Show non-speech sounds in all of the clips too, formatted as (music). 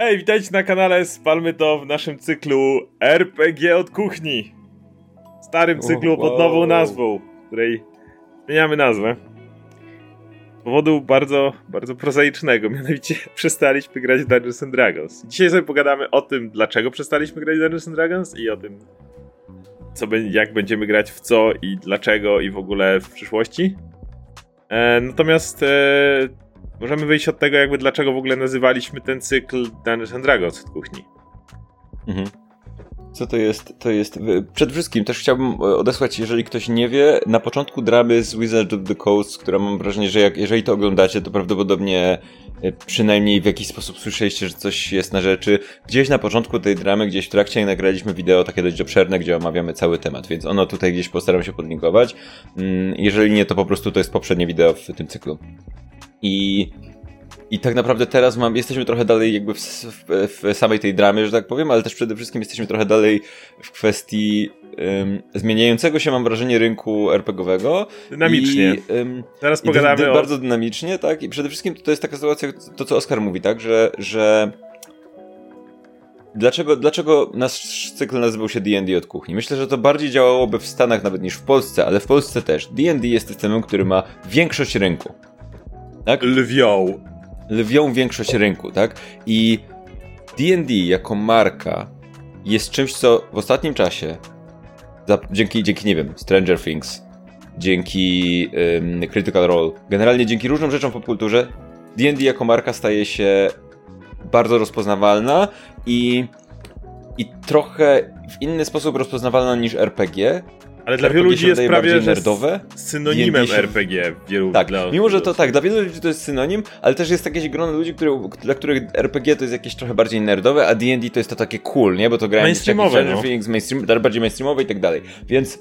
Hej, witajcie na kanale Spalmy to w naszym cyklu RPG od kuchni. Starym cyklu pod nową nazwą, której zmieniamy nazwę. Z powodu bardzo, bardzo prozaicznego, (laughs) mianowicie przestaliśmy grać w Dungeons and Dragons. Dzisiaj sobie pogadamy o tym, dlaczego przestaliśmy grać w Dungeons and Dragons i o tym, co, jak będziemy grać w co i dlaczego i w ogóle w przyszłości. E, natomiast e, możemy wyjść od tego, jakby dlaczego w ogóle nazywaliśmy ten cykl Dungeons and Dragons od kuchni. Mhm. Co to jest? To jest. Przede wszystkim też chciałbym e, odesłać, jeżeli ktoś nie wie, na początku dramy z Wizard of the Coast, która mam wrażenie, że jak, jeżeli to oglądacie, to prawdopodobnie e, przynajmniej w jakiś sposób słyszeliście, że coś jest na rzeczy. Gdzieś na początku tej dramy, gdzieś w trakcie nagraliśmy wideo takie dość obszerne, gdzie omawiamy cały temat, więc ono tutaj gdzieś postaram się podlinkować. Mm, jeżeli nie, to po prostu to jest poprzednie wideo w tym cyklu. I, i tak naprawdę teraz mam, jesteśmy trochę dalej jakby w, w, w samej tej dramie, że tak powiem, ale też przede wszystkim jesteśmy trochę dalej w kwestii um, zmieniającego się, mam wrażenie, rynku RPGowego. Dynamicznie. I, um, Teraz pogadamy o... Bardzo dynamicznie, tak? I przede wszystkim to jest taka sytuacja, to co Oskar mówi, tak? Że, że Dlaczego, dlaczego nasz cykl nazywał się D&D od kuchni? Myślę, że to bardziej działałoby w Stanach nawet niż w Polsce, ale w Polsce też. D&D jest systemem, który ma większość rynku tak? Lwią. Lwią większość rynku, tak? I D&D jako marka jest czymś, co w ostatnim czasie dzięki, dzięki, nie wiem, Stranger Things, dzięki um, Critical Role, generalnie dzięki różnym rzeczom w popkulturze, D&D jako marka staje się bardzo rozpoznawalna i, i trochę w inny sposób rozpoznawalna niż RPG, ale dla wielu ludzi jest prawie nerdowe. synonimem się... RPG. Wielu tak, dla... mimo że to tak, dla wielu ludzi to jest synonim, ale też jest jakieś grono ludzi, które, dla których RPG to jest jakieś trochę bardziej nerdowe, a D&D to jest to takie cool, nie? Bo to grają mainstreamowe, no. Things, mainstream, bardziej mainstreamowe i tak dalej. Więc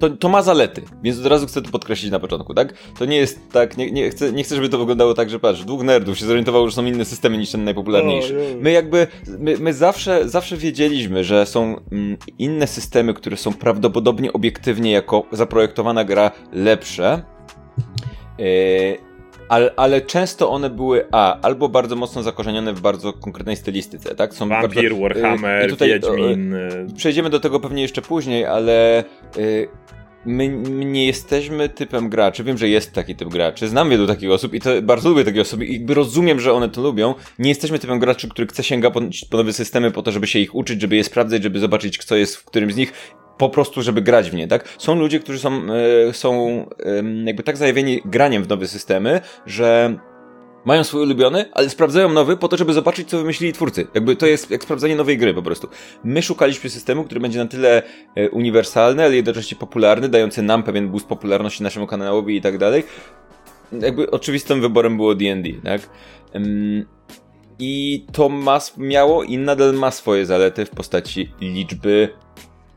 to, to ma zalety, więc od razu chcę to podkreślić na początku, tak? To nie jest tak, nie, nie, chcę, nie chcę, żeby to wyglądało tak, że patrz, dwóch nerdów się zorientowało, że są inne systemy niż ten najpopularniejszy. My jakby, my, my zawsze, zawsze wiedzieliśmy, że są mm, inne systemy, które są prawdopodobnie obiektywnie jako zaprojektowana gra lepsze. Yy, ale, ale, często one były A, albo bardzo mocno zakorzenione w bardzo konkretnej stylistyce, tak? Są Vampir, bardzo, Warhammer, tutaj, Wiedźmin. Przejdziemy do tego pewnie jeszcze później, ale my nie jesteśmy typem graczy. Wiem, że jest taki typ graczy. Znam wielu takich osób i to bardzo lubię takie osoby i rozumiem, że one to lubią. Nie jesteśmy typem graczy, który chce sięga po, po nowe systemy po to, żeby się ich uczyć, żeby je sprawdzać, żeby zobaczyć, kto jest w którym z nich po prostu, żeby grać w nie, tak? Są ludzie, którzy są, e, są jakby tak zajawieni graniem w nowe systemy, że mają swój ulubiony, ale sprawdzają nowy po to, żeby zobaczyć, co wymyślili twórcy. Jakby to jest jak sprawdzanie nowej gry po prostu. My szukaliśmy systemu, który będzie na tyle e, uniwersalny, ale jednocześnie popularny, dający nam pewien boost popularności naszemu kanałowi i tak dalej. Jakby oczywistym wyborem było D&D, tak? I to ma, miało i nadal ma swoje zalety w postaci liczby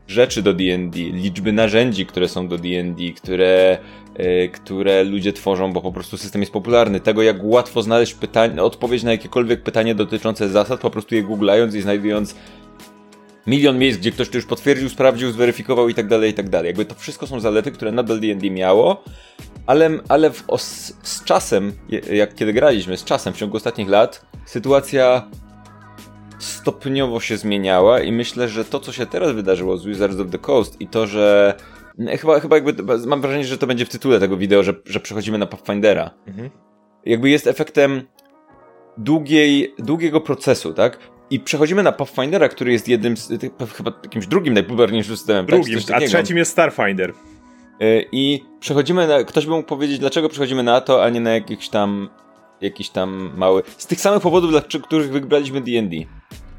rzeczy do D&D, liczby narzędzi, które są do D&D, które, yy, które ludzie tworzą, bo po prostu system jest popularny. Tego, jak łatwo znaleźć pytanie, odpowiedź na jakiekolwiek pytanie dotyczące zasad, po prostu je googlając i znajdując milion miejsc, gdzie ktoś to już potwierdził, sprawdził, zweryfikował i tak dalej, i tak dalej. Jakby to wszystko są zalety, które nadal D&D miało, ale, ale w, o, z, z czasem, jak kiedy graliśmy, z czasem w ciągu ostatnich lat, sytuacja stopniowo się zmieniała i myślę, że to, co się teraz wydarzyło z Wizards of the Coast i to, że chyba, chyba jakby mam wrażenie, że to będzie w tytule tego wideo, że, że przechodzimy na Pathfindera. Mhm. Jakby jest efektem długiej, długiego procesu, tak? I przechodzimy na Pathfindera, który jest jednym z, chyba jakimś drugim najpopularniejszym systemem. Tak? Drugim, tak? a trzecim jest Starfinder. E, I przechodzimy na, ktoś by mógł powiedzieć, dlaczego przechodzimy na to, a nie na jakiś tam, jakiś tam mały, z tych samych powodów, dla których wybraliśmy D&D.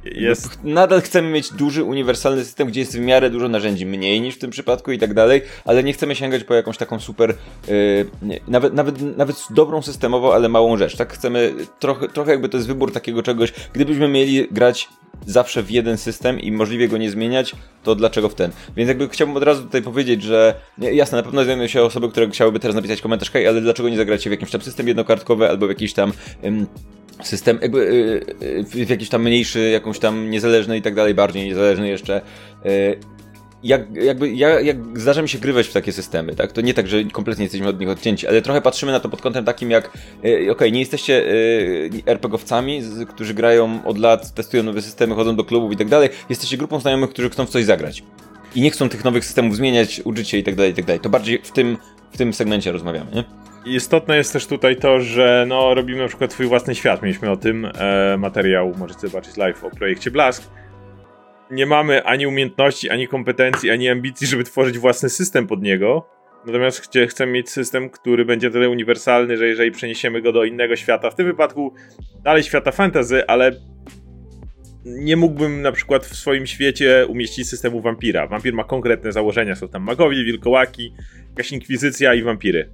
Jest... Nadal chcemy mieć duży, uniwersalny system, gdzie jest w miarę dużo narzędzi, mniej niż w tym przypadku i tak dalej, ale nie chcemy sięgać po jakąś taką super, yy, nawet, nawet, nawet dobrą systemowo, ale małą rzecz, tak? Chcemy trochę, trochę jakby to jest wybór takiego czegoś, gdybyśmy mieli grać zawsze w jeden system i możliwie go nie zmieniać, to dlaczego w ten? Więc jakby chciałbym od razu tutaj powiedzieć, że jasne, na pewno znajdują się osoby, które chciałyby teraz napisać komentarz, ale dlaczego nie zagracie w jakimś tam system jednokartkowy albo w jakiś tam system, jakby y, y, w jakiś tam mniejszy, jakąś tam niezależny i tak dalej, bardziej niezależny jeszcze. Y, jak, jakby, ja, jak zdarza mi się grywać w takie systemy, tak? To nie tak, że kompletnie jesteśmy od nich odcięci, ale trochę patrzymy na to pod kątem takim jak, okej, okay, nie jesteście RPGowcami, którzy grają od lat, testują nowe systemy, chodzą do klubów i tak dalej. Jesteście grupą znajomych, którzy chcą w coś zagrać. I nie chcą tych nowych systemów zmieniać, uczyć się i tak dalej, i tak dalej. To bardziej w tym, w tym segmencie rozmawiamy, nie? Istotne jest też tutaj to, że no, robimy na przykład swój własny świat. Mieliśmy o tym e, materiał, możecie zobaczyć live o projekcie Blask nie mamy ani umiejętności, ani kompetencji, ani ambicji, żeby tworzyć własny system pod niego. Natomiast chcemy mieć system, który będzie tyle uniwersalny, że jeżeli przeniesiemy go do innego świata, w tym wypadku dalej świata fantasy, ale nie mógłbym na przykład w swoim świecie umieścić systemu wampira. Wampir ma konkretne założenia, są tam magowie, wilkołaki, jakaś inkwizycja i wampiry.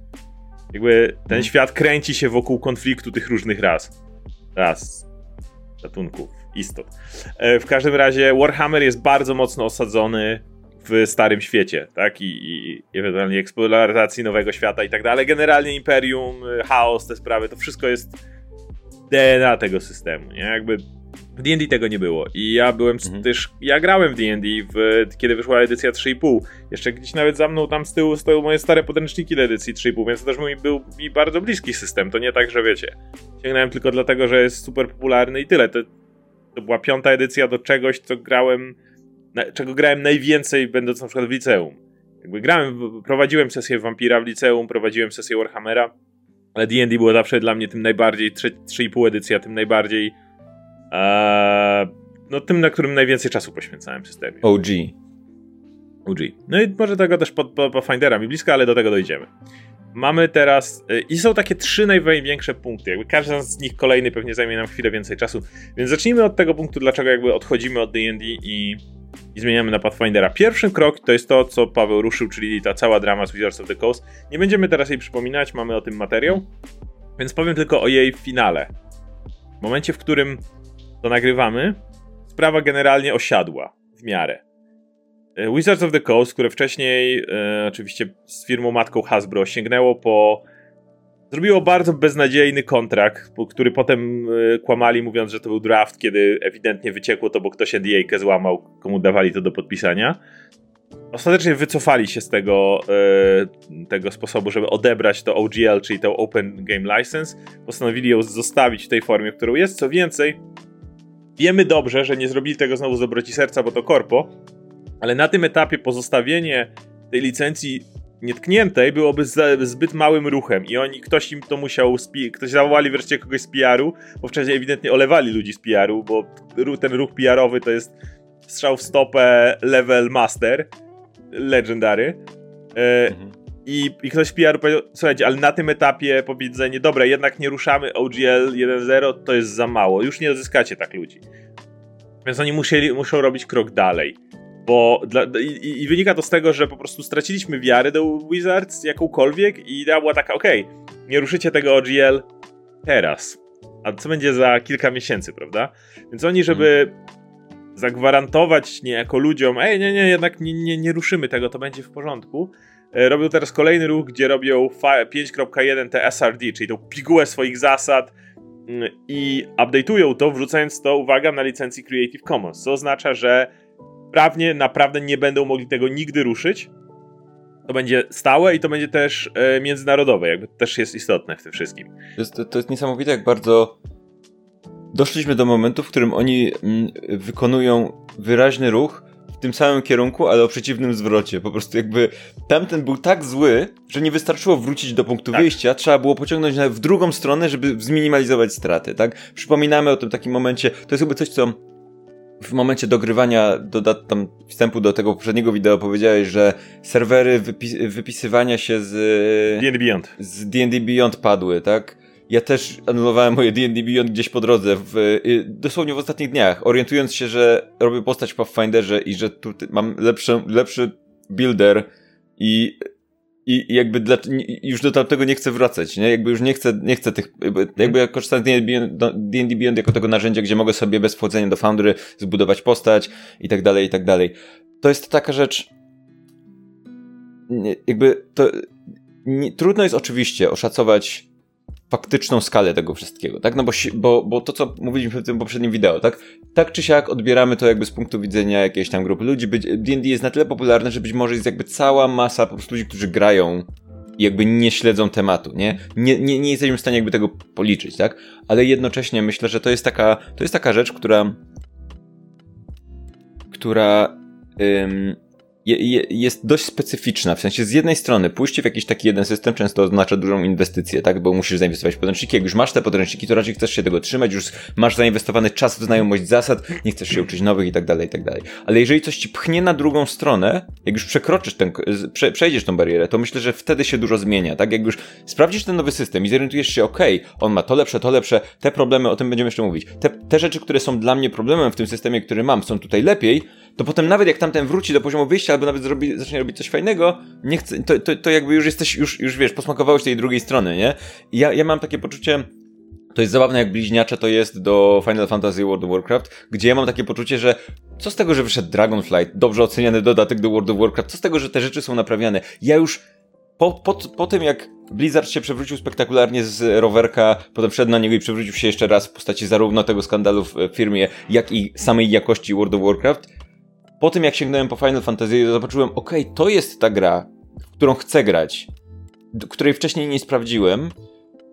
Jakby ten hmm. świat kręci się wokół konfliktu tych różnych ras. Ras, gatunków istot. E, w każdym razie Warhammer jest bardzo mocno osadzony w Starym Świecie, tak? I, i ewentualnie eksploracji nowego świata i tak dalej. Generalnie Imperium, e, chaos, te sprawy, to wszystko jest DNA tego systemu, nie? Jakby w D&D tego nie było i ja byłem mhm. też, ja grałem w D&D, kiedy wyszła edycja 3,5. Jeszcze gdzieś nawet za mną tam z tyłu stoją moje stare podręczniki do edycji 3,5, więc to też mi był mi bardzo bliski system. To nie tak, że wiecie, sięgnąłem tylko dlatego, że jest super popularny i tyle. To, to była piąta edycja do czegoś, co grałem, na, czego grałem najwięcej, będąc na przykład w liceum. Jakby grałem, prowadziłem sesję Vampira w liceum, prowadziłem sesję Warhammera, ale D&D było zawsze dla mnie tym najbardziej, 3,5 edycja, tym najbardziej no tym, na którym najwięcej czasu poświęcałem systemie. OG. OG. No i może tego też po, po, po Findera mi blisko, ale do tego dojdziemy. Mamy teraz. Y, I są takie trzy największe punkty. Jakby każdy z nich kolejny pewnie zajmie nam chwilę więcej czasu. Więc zacznijmy od tego punktu, dlaczego jakby odchodzimy od DD i, i zmieniamy na Pathfindera. Pierwszy krok to jest to, co Paweł ruszył, czyli ta cała drama z Wizards of the Coast. Nie będziemy teraz jej przypominać, mamy o tym materiał. Więc powiem tylko o jej finale. W momencie, w którym to nagrywamy, sprawa generalnie osiadła w miarę. E, Wizards of the Coast, które wcześniej e, oczywiście z firmą matką Hasbro sięgnęło po zrobiło bardzo beznadziejny kontrakt, który potem e, kłamali mówiąc, że to był draft, kiedy ewidentnie wyciekło to, bo ktoś NDA złamał, komu dawali to do podpisania. Ostatecznie wycofali się z tego, e, tego sposobu, żeby odebrać to OGL, czyli to Open Game License. Postanowili ją zostawić w tej formie, w którą jest. Co więcej, wiemy dobrze, że nie zrobili tego znowu z dobroci serca, bo to korpo, ale na tym etapie pozostawienie tej licencji nietkniętej byłoby zbyt małym ruchem i oni, ktoś im to musiał, ktoś zawołali wreszcie kogoś z PR-u, bo wcześniej ewidentnie olewali ludzi z PR-u, bo ten ruch PR-owy to jest strzał w stopę level master, legendary. E, mhm. I, I ktoś z PR-u powiedział, słuchajcie, ale na tym etapie powiedzenie, dobra, jednak nie ruszamy OGL 1.0, to jest za mało, już nie odzyskacie tak ludzi. Więc oni musieli, muszą robić krok dalej. Bo dla, i, i, wynika to z tego, że po prostu straciliśmy wiarę do Wizards jakąkolwiek i idea była taka, okej, okay, nie ruszycie tego OGL teraz. A co będzie za kilka miesięcy, prawda? Więc oni, żeby zagwarantować niejako ludziom, ej, nie, nie, jednak nie, nie, nie ruszymy tego, to będzie w porządku, robią teraz kolejny ruch, gdzie robią 5.1 te SRD, czyli tą pigułę swoich zasad mm, i update'ują to, wrzucając to, uwaga, na licencji Creative Commons, co oznacza, że prawnie naprawdę nie będą mogli tego nigdy ruszyć. To będzie stałe i to będzie też e, międzynarodowe, jakby też jest istotne w tym wszystkim. To jest, to jest niesamowite, jak bardzo doszliśmy do momentu, w którym oni mm, wykonują wyraźny ruch tym samym kierunku, ale o przeciwnym zwrocie. Po prostu jakby tamten był tak zły, że nie wystarczyło wrócić do punktu tak. wyjścia, trzeba było pociągnąć w drugą stronę, żeby zminimalizować straty, tak? Przypominamy o tym takim momencie, to jest jakby coś, co w momencie dogrywania, do, tam wstępu do tego poprzedniego wideo powiedziałeś, że serwery wypis wypisywania się z D&D Beyond. z D&D Beyond padły, tak? Ja też anulowałem moje D&D Beyond gdzieś po drodze, w, y, dosłownie w ostatnich dniach, orientując się, że robię postać w Pathfinderze i że tu mam lepszy, lepszy builder i i jakby dla, już do tamtego nie chcę wracać, nie? Jakby już nie chcę, nie chcę tych, jakby ja korzystam z D&D Beyond jako tego narzędzia, gdzie mogę sobie bez wchodzenia do Foundry zbudować postać i tak dalej, i tak dalej. To jest taka rzecz, jakby to, nie, trudno jest oczywiście oszacować faktyczną skalę tego wszystkiego, tak? No bo, bo, bo to, co mówiliśmy w tym poprzednim wideo, tak? Tak czy siak odbieramy to jakby z punktu widzenia jakiejś tam grupy ludzi. D&D jest na tyle popularne, że być może jest jakby cała masa po prostu ludzi, którzy grają i jakby nie śledzą tematu, nie? Nie, nie? nie jesteśmy w stanie jakby tego policzyć, tak? Ale jednocześnie myślę, że to jest taka, to jest taka rzecz, która która ym, je, jest dość specyficzna. W sensie z jednej strony pójście w jakiś taki jeden system często oznacza dużą inwestycję, tak? Bo musisz zainwestować w podręczniki. Jak już masz te podręczniki, to raczej chcesz się tego trzymać, już masz zainwestowany czas w znajomość zasad, nie chcesz się uczyć nowych i tak dalej, i tak dalej. Ale jeżeli coś ci pchnie na drugą stronę, jak już przekroczysz ten, prze, przejdziesz tą barierę, to myślę, że wtedy się dużo zmienia, tak? Jak już sprawdzisz ten nowy system i zorientujesz się, ok, on ma to lepsze, to lepsze, te problemy, o tym będziemy jeszcze mówić. Te, te rzeczy, które są dla mnie problemem w tym systemie, który mam, są tutaj lepiej, to potem nawet jak tamten wróci do poziomu wyjścia, albo nawet zrobi, zacznie robić coś fajnego, nie chce, to, to, to jakby już jesteś, już, już wiesz, posmakowałeś tej drugiej strony, nie? I ja, ja mam takie poczucie, to jest zabawne, jak bliźniacze to jest do Final Fantasy World of Warcraft, gdzie ja mam takie poczucie, że co z tego, że wyszedł Dragonflight, dobrze oceniany dodatek do World of Warcraft, co z tego, że te rzeczy są naprawiane? Ja już po, po, po tym, jak Blizzard się przewrócił spektakularnie z rowerka, potem wszedł na niego i przewrócił się jeszcze raz w postaci zarówno tego skandalu w firmie, jak i samej jakości World of Warcraft, po tym jak sięgnąłem po Final Fantasy, zobaczyłem, ok, to jest ta gra, w którą chcę grać, której wcześniej nie sprawdziłem,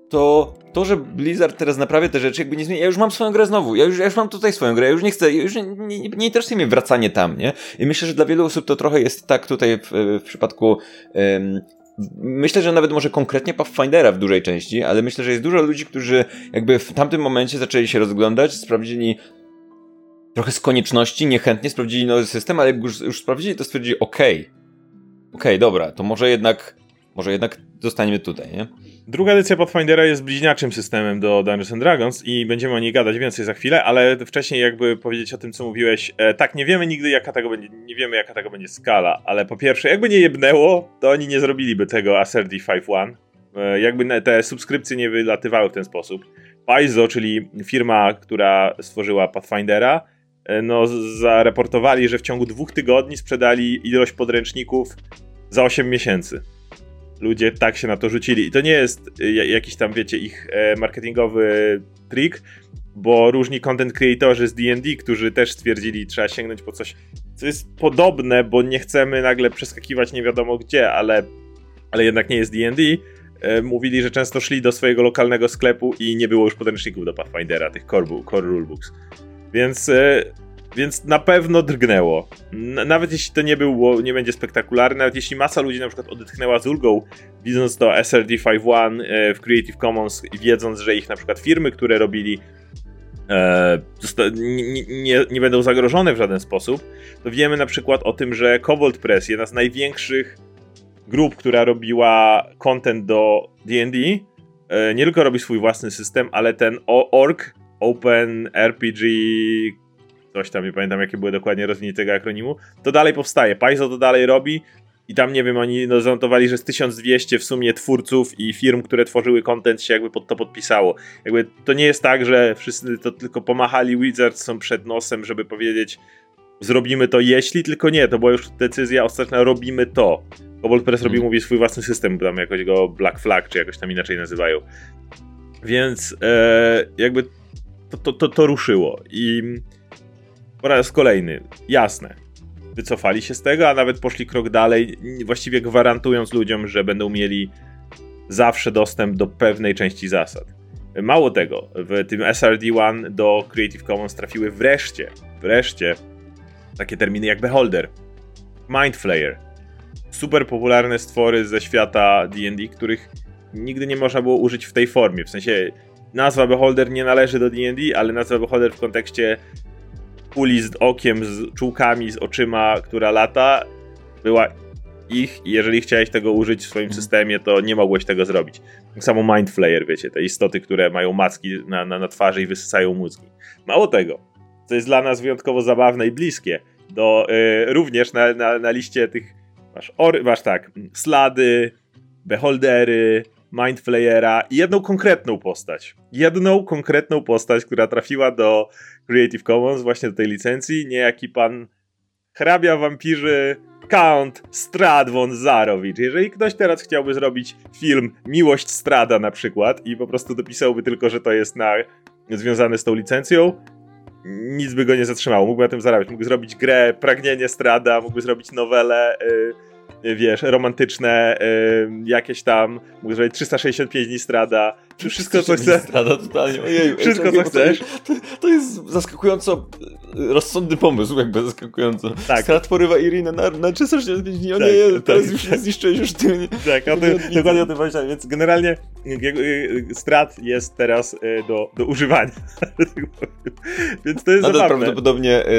to to, że Blizzard teraz naprawia te rzeczy, jakby nie zmienia. Ja już mam swoją grę znowu. Ja już, ja już mam tutaj swoją grę. Ja już nie chcę, ja już nie, nie, nie interesuje mnie wracanie tam, nie? I myślę, że dla wielu osób to trochę jest tak tutaj w, w przypadku. Myślę, że nawet może konkretnie Pathfindera w dużej części, ale myślę, że jest dużo ludzi, którzy jakby w tamtym momencie zaczęli się rozglądać, sprawdzili trochę z konieczności, niechętnie sprawdzili nowy system, ale jak już, już sprawdzili, to stwierdzili, okej, okej, okay, dobra, to może jednak, może jednak zostaniemy tutaj, nie? Druga edycja Pathfindera jest bliźniaczym systemem do Dungeons and Dragons i będziemy o niej gadać więcej za chwilę, ale wcześniej jakby powiedzieć o tym, co mówiłeś. E, tak, nie wiemy nigdy, jaka tego będzie, nie wiemy, jaka tego będzie skala, ale po pierwsze, jakby nie jebnęło, to oni nie zrobiliby tego Acerti 5.1. E, jakby te subskrypcje nie wylatywały w ten sposób. Paizo, czyli firma, która stworzyła Pathfindera, no, zareportowali, że w ciągu dwóch tygodni sprzedali ilość podręczników za 8 miesięcy. Ludzie tak się na to rzucili. I to nie jest e, jakiś tam, wiecie, ich e, marketingowy trik, bo różni content creatorzy z D&D, którzy też stwierdzili, trzeba sięgnąć po coś, co jest podobne, bo nie chcemy nagle przeskakiwać nie wiadomo gdzie, ale, ale jednak nie jest D&D, mówili, że często szli do swojego lokalnego sklepu i nie było już podręczników do Pathfindera, tych core, core rulebooks. Więc, e, więc na pewno drgnęło. Nawet jeśli to nie było, nie będzie spektakularne, nawet jeśli masa ludzi na przykład odetchnęła z ulgą, widząc to SRD 5.1 e, w Creative Commons i wiedząc, że ich na przykład firmy, które robili e, nie, nie, nie, będą zagrożone w żaden sposób, to wiemy na przykład o tym, że Cobalt Press, jedna z największych grup, która robiła content do D&D, nie tylko robi swój własny system, ale ten org Open RPG coś tam, nie pamiętam jakie były dokładnie rozwinięcie tego akronimu, to dalej powstaje. Paizo to dalej robi i tam, nie wiem, oni no, zanotowali, że z 1200 w sumie twórców i firm, które tworzyły content się jakby pod to podpisało. Jakby to nie jest tak, że wszyscy to tylko pomachali Wizards są przed nosem, żeby powiedzieć zrobimy to jeśli, tylko nie, to była już decyzja ostatnia, robimy to. Cobalt Press robi, hmm. mówi, swój własny system, tam jakoś go Black Flag, czy jakoś tam inaczej nazywają. Więc e, jakby to, to, to, to ruszyło. I po raz kolejny, jasne, wycofali się z tego, a nawet poszli krok dalej, właściwie gwarantując ludziom, że będą mieli zawsze dostęp do pewnej części zasad. Mało tego, w tym SRD1 do Creative Commons trafiły wreszcie, wreszcie takie terminy jak Beholder, Mindflayer, super popularne stwory ze świata D&D, których nigdy nie można było użyć w tej formie, w sensie nazwa Beholder nie należy do D&D, ale nazwa Beholder w kontekście kuli z okiem, z czułkami, z oczyma, która lata, była ich i jeżeli chciałeś tego użyć w swoim mhm. systemie, to nie mogłeś tego zrobić. Tak samo Mind Flayer, wiecie, te istoty, które mają macki na, na, na twarzy i wysysają mózgi. Mało tego, co jest dla nas wyjątkowo zabawne i bliskie, do y, również na, na, na liście tych masz, or, masz tak, slady, beholdery, Mindflayera i jedną konkretną postać. Jedną konkretną postać, która trafiła do Creative Commons, właśnie do tej licencji, niejaki pan hrabia wampirzy Count Strad von Zarowicz. Jeżeli ktoś teraz chciałby zrobić film Miłość Strada na przykład i po prostu dopisałby tylko, że to jest na, związane z tą licencją, nic by go nie zatrzymało. Mógłby na tym zarabiać. Mógłby zrobić grę Pragnienie Strada, mógłby zrobić nowelę... Yy, wiesz, romantyczne, y, jakieś tam, zrobić 365 dni strada, wszystko co chcesz. Strada totalnie, wszystko co chcesz. To, to, jest zaskakująco y, rozsądny pomysł, jakby zaskakująco. Tak. Strad porywa Irinę na, na 365 dni, o tak, nie, tak, teraz tak. już nie zniszczyłeś już ty. Tak, o tym, dokładnie o tym powiedziałem, więc generalnie y, strat jest teraz do, do używania. (laughs) więc to jest Nadal zabawne. prawdopodobnie y,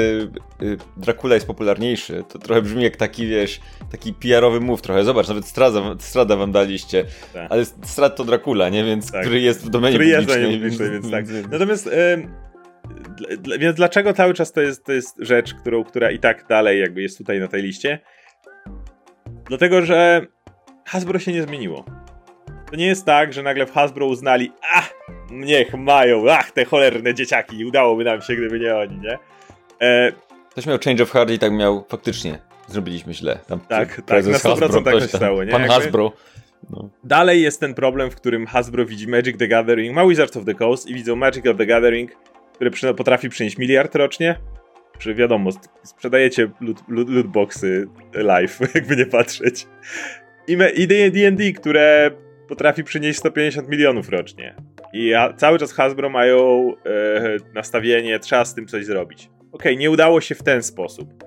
y, Dracula jest popularniejszy, to trochę brzmi jak taki, wiesz, taki PR-owy move trochę. Zobacz, nawet Strada, Strada wam daliście, Tak. ale Strad to Dracula, nie? Więc, Tak. Który jest w domenie który jest publicznej. na publicznej, więc tak. (laughs) Natomiast dla- więc dlaczego cały czas to jest, to jest rzecz, którą, która i tak dalej jakby jest tutaj na tej liście? Dlatego, że Hasbro się nie zmieniło. To nie jest tak, że nagle w Hasbro uznali, ach, niech mają, ach, te cholerne dzieciaki, udałoby nam się, gdyby nie oni, nie? E, Ktoś miał Change of Heart i tak miał faktycznie. Zrobiliśmy źle. Tam Tak, tak, na 100% Hasbro, tak się stało, nie? Pan Jakby- Hasbro. No. Dalej jest ten problem, w którym Hasbro widzi Magic the Gathering, ma Wizards of the Coast i widzą Magic of the Gathering, które przy, potrafi przynieść miliard rocznie. Czy wiadomo, sprzedajecie loot, loot, lootboxy live, (laughs) jakby nie patrzeć. I, me, i D&D, które potrafi przynieść 150 milionów rocznie. I cały czas Hasbro mają e, nastawienie, trzeba z tym coś zrobić. Okej, nie udało się w ten sposób.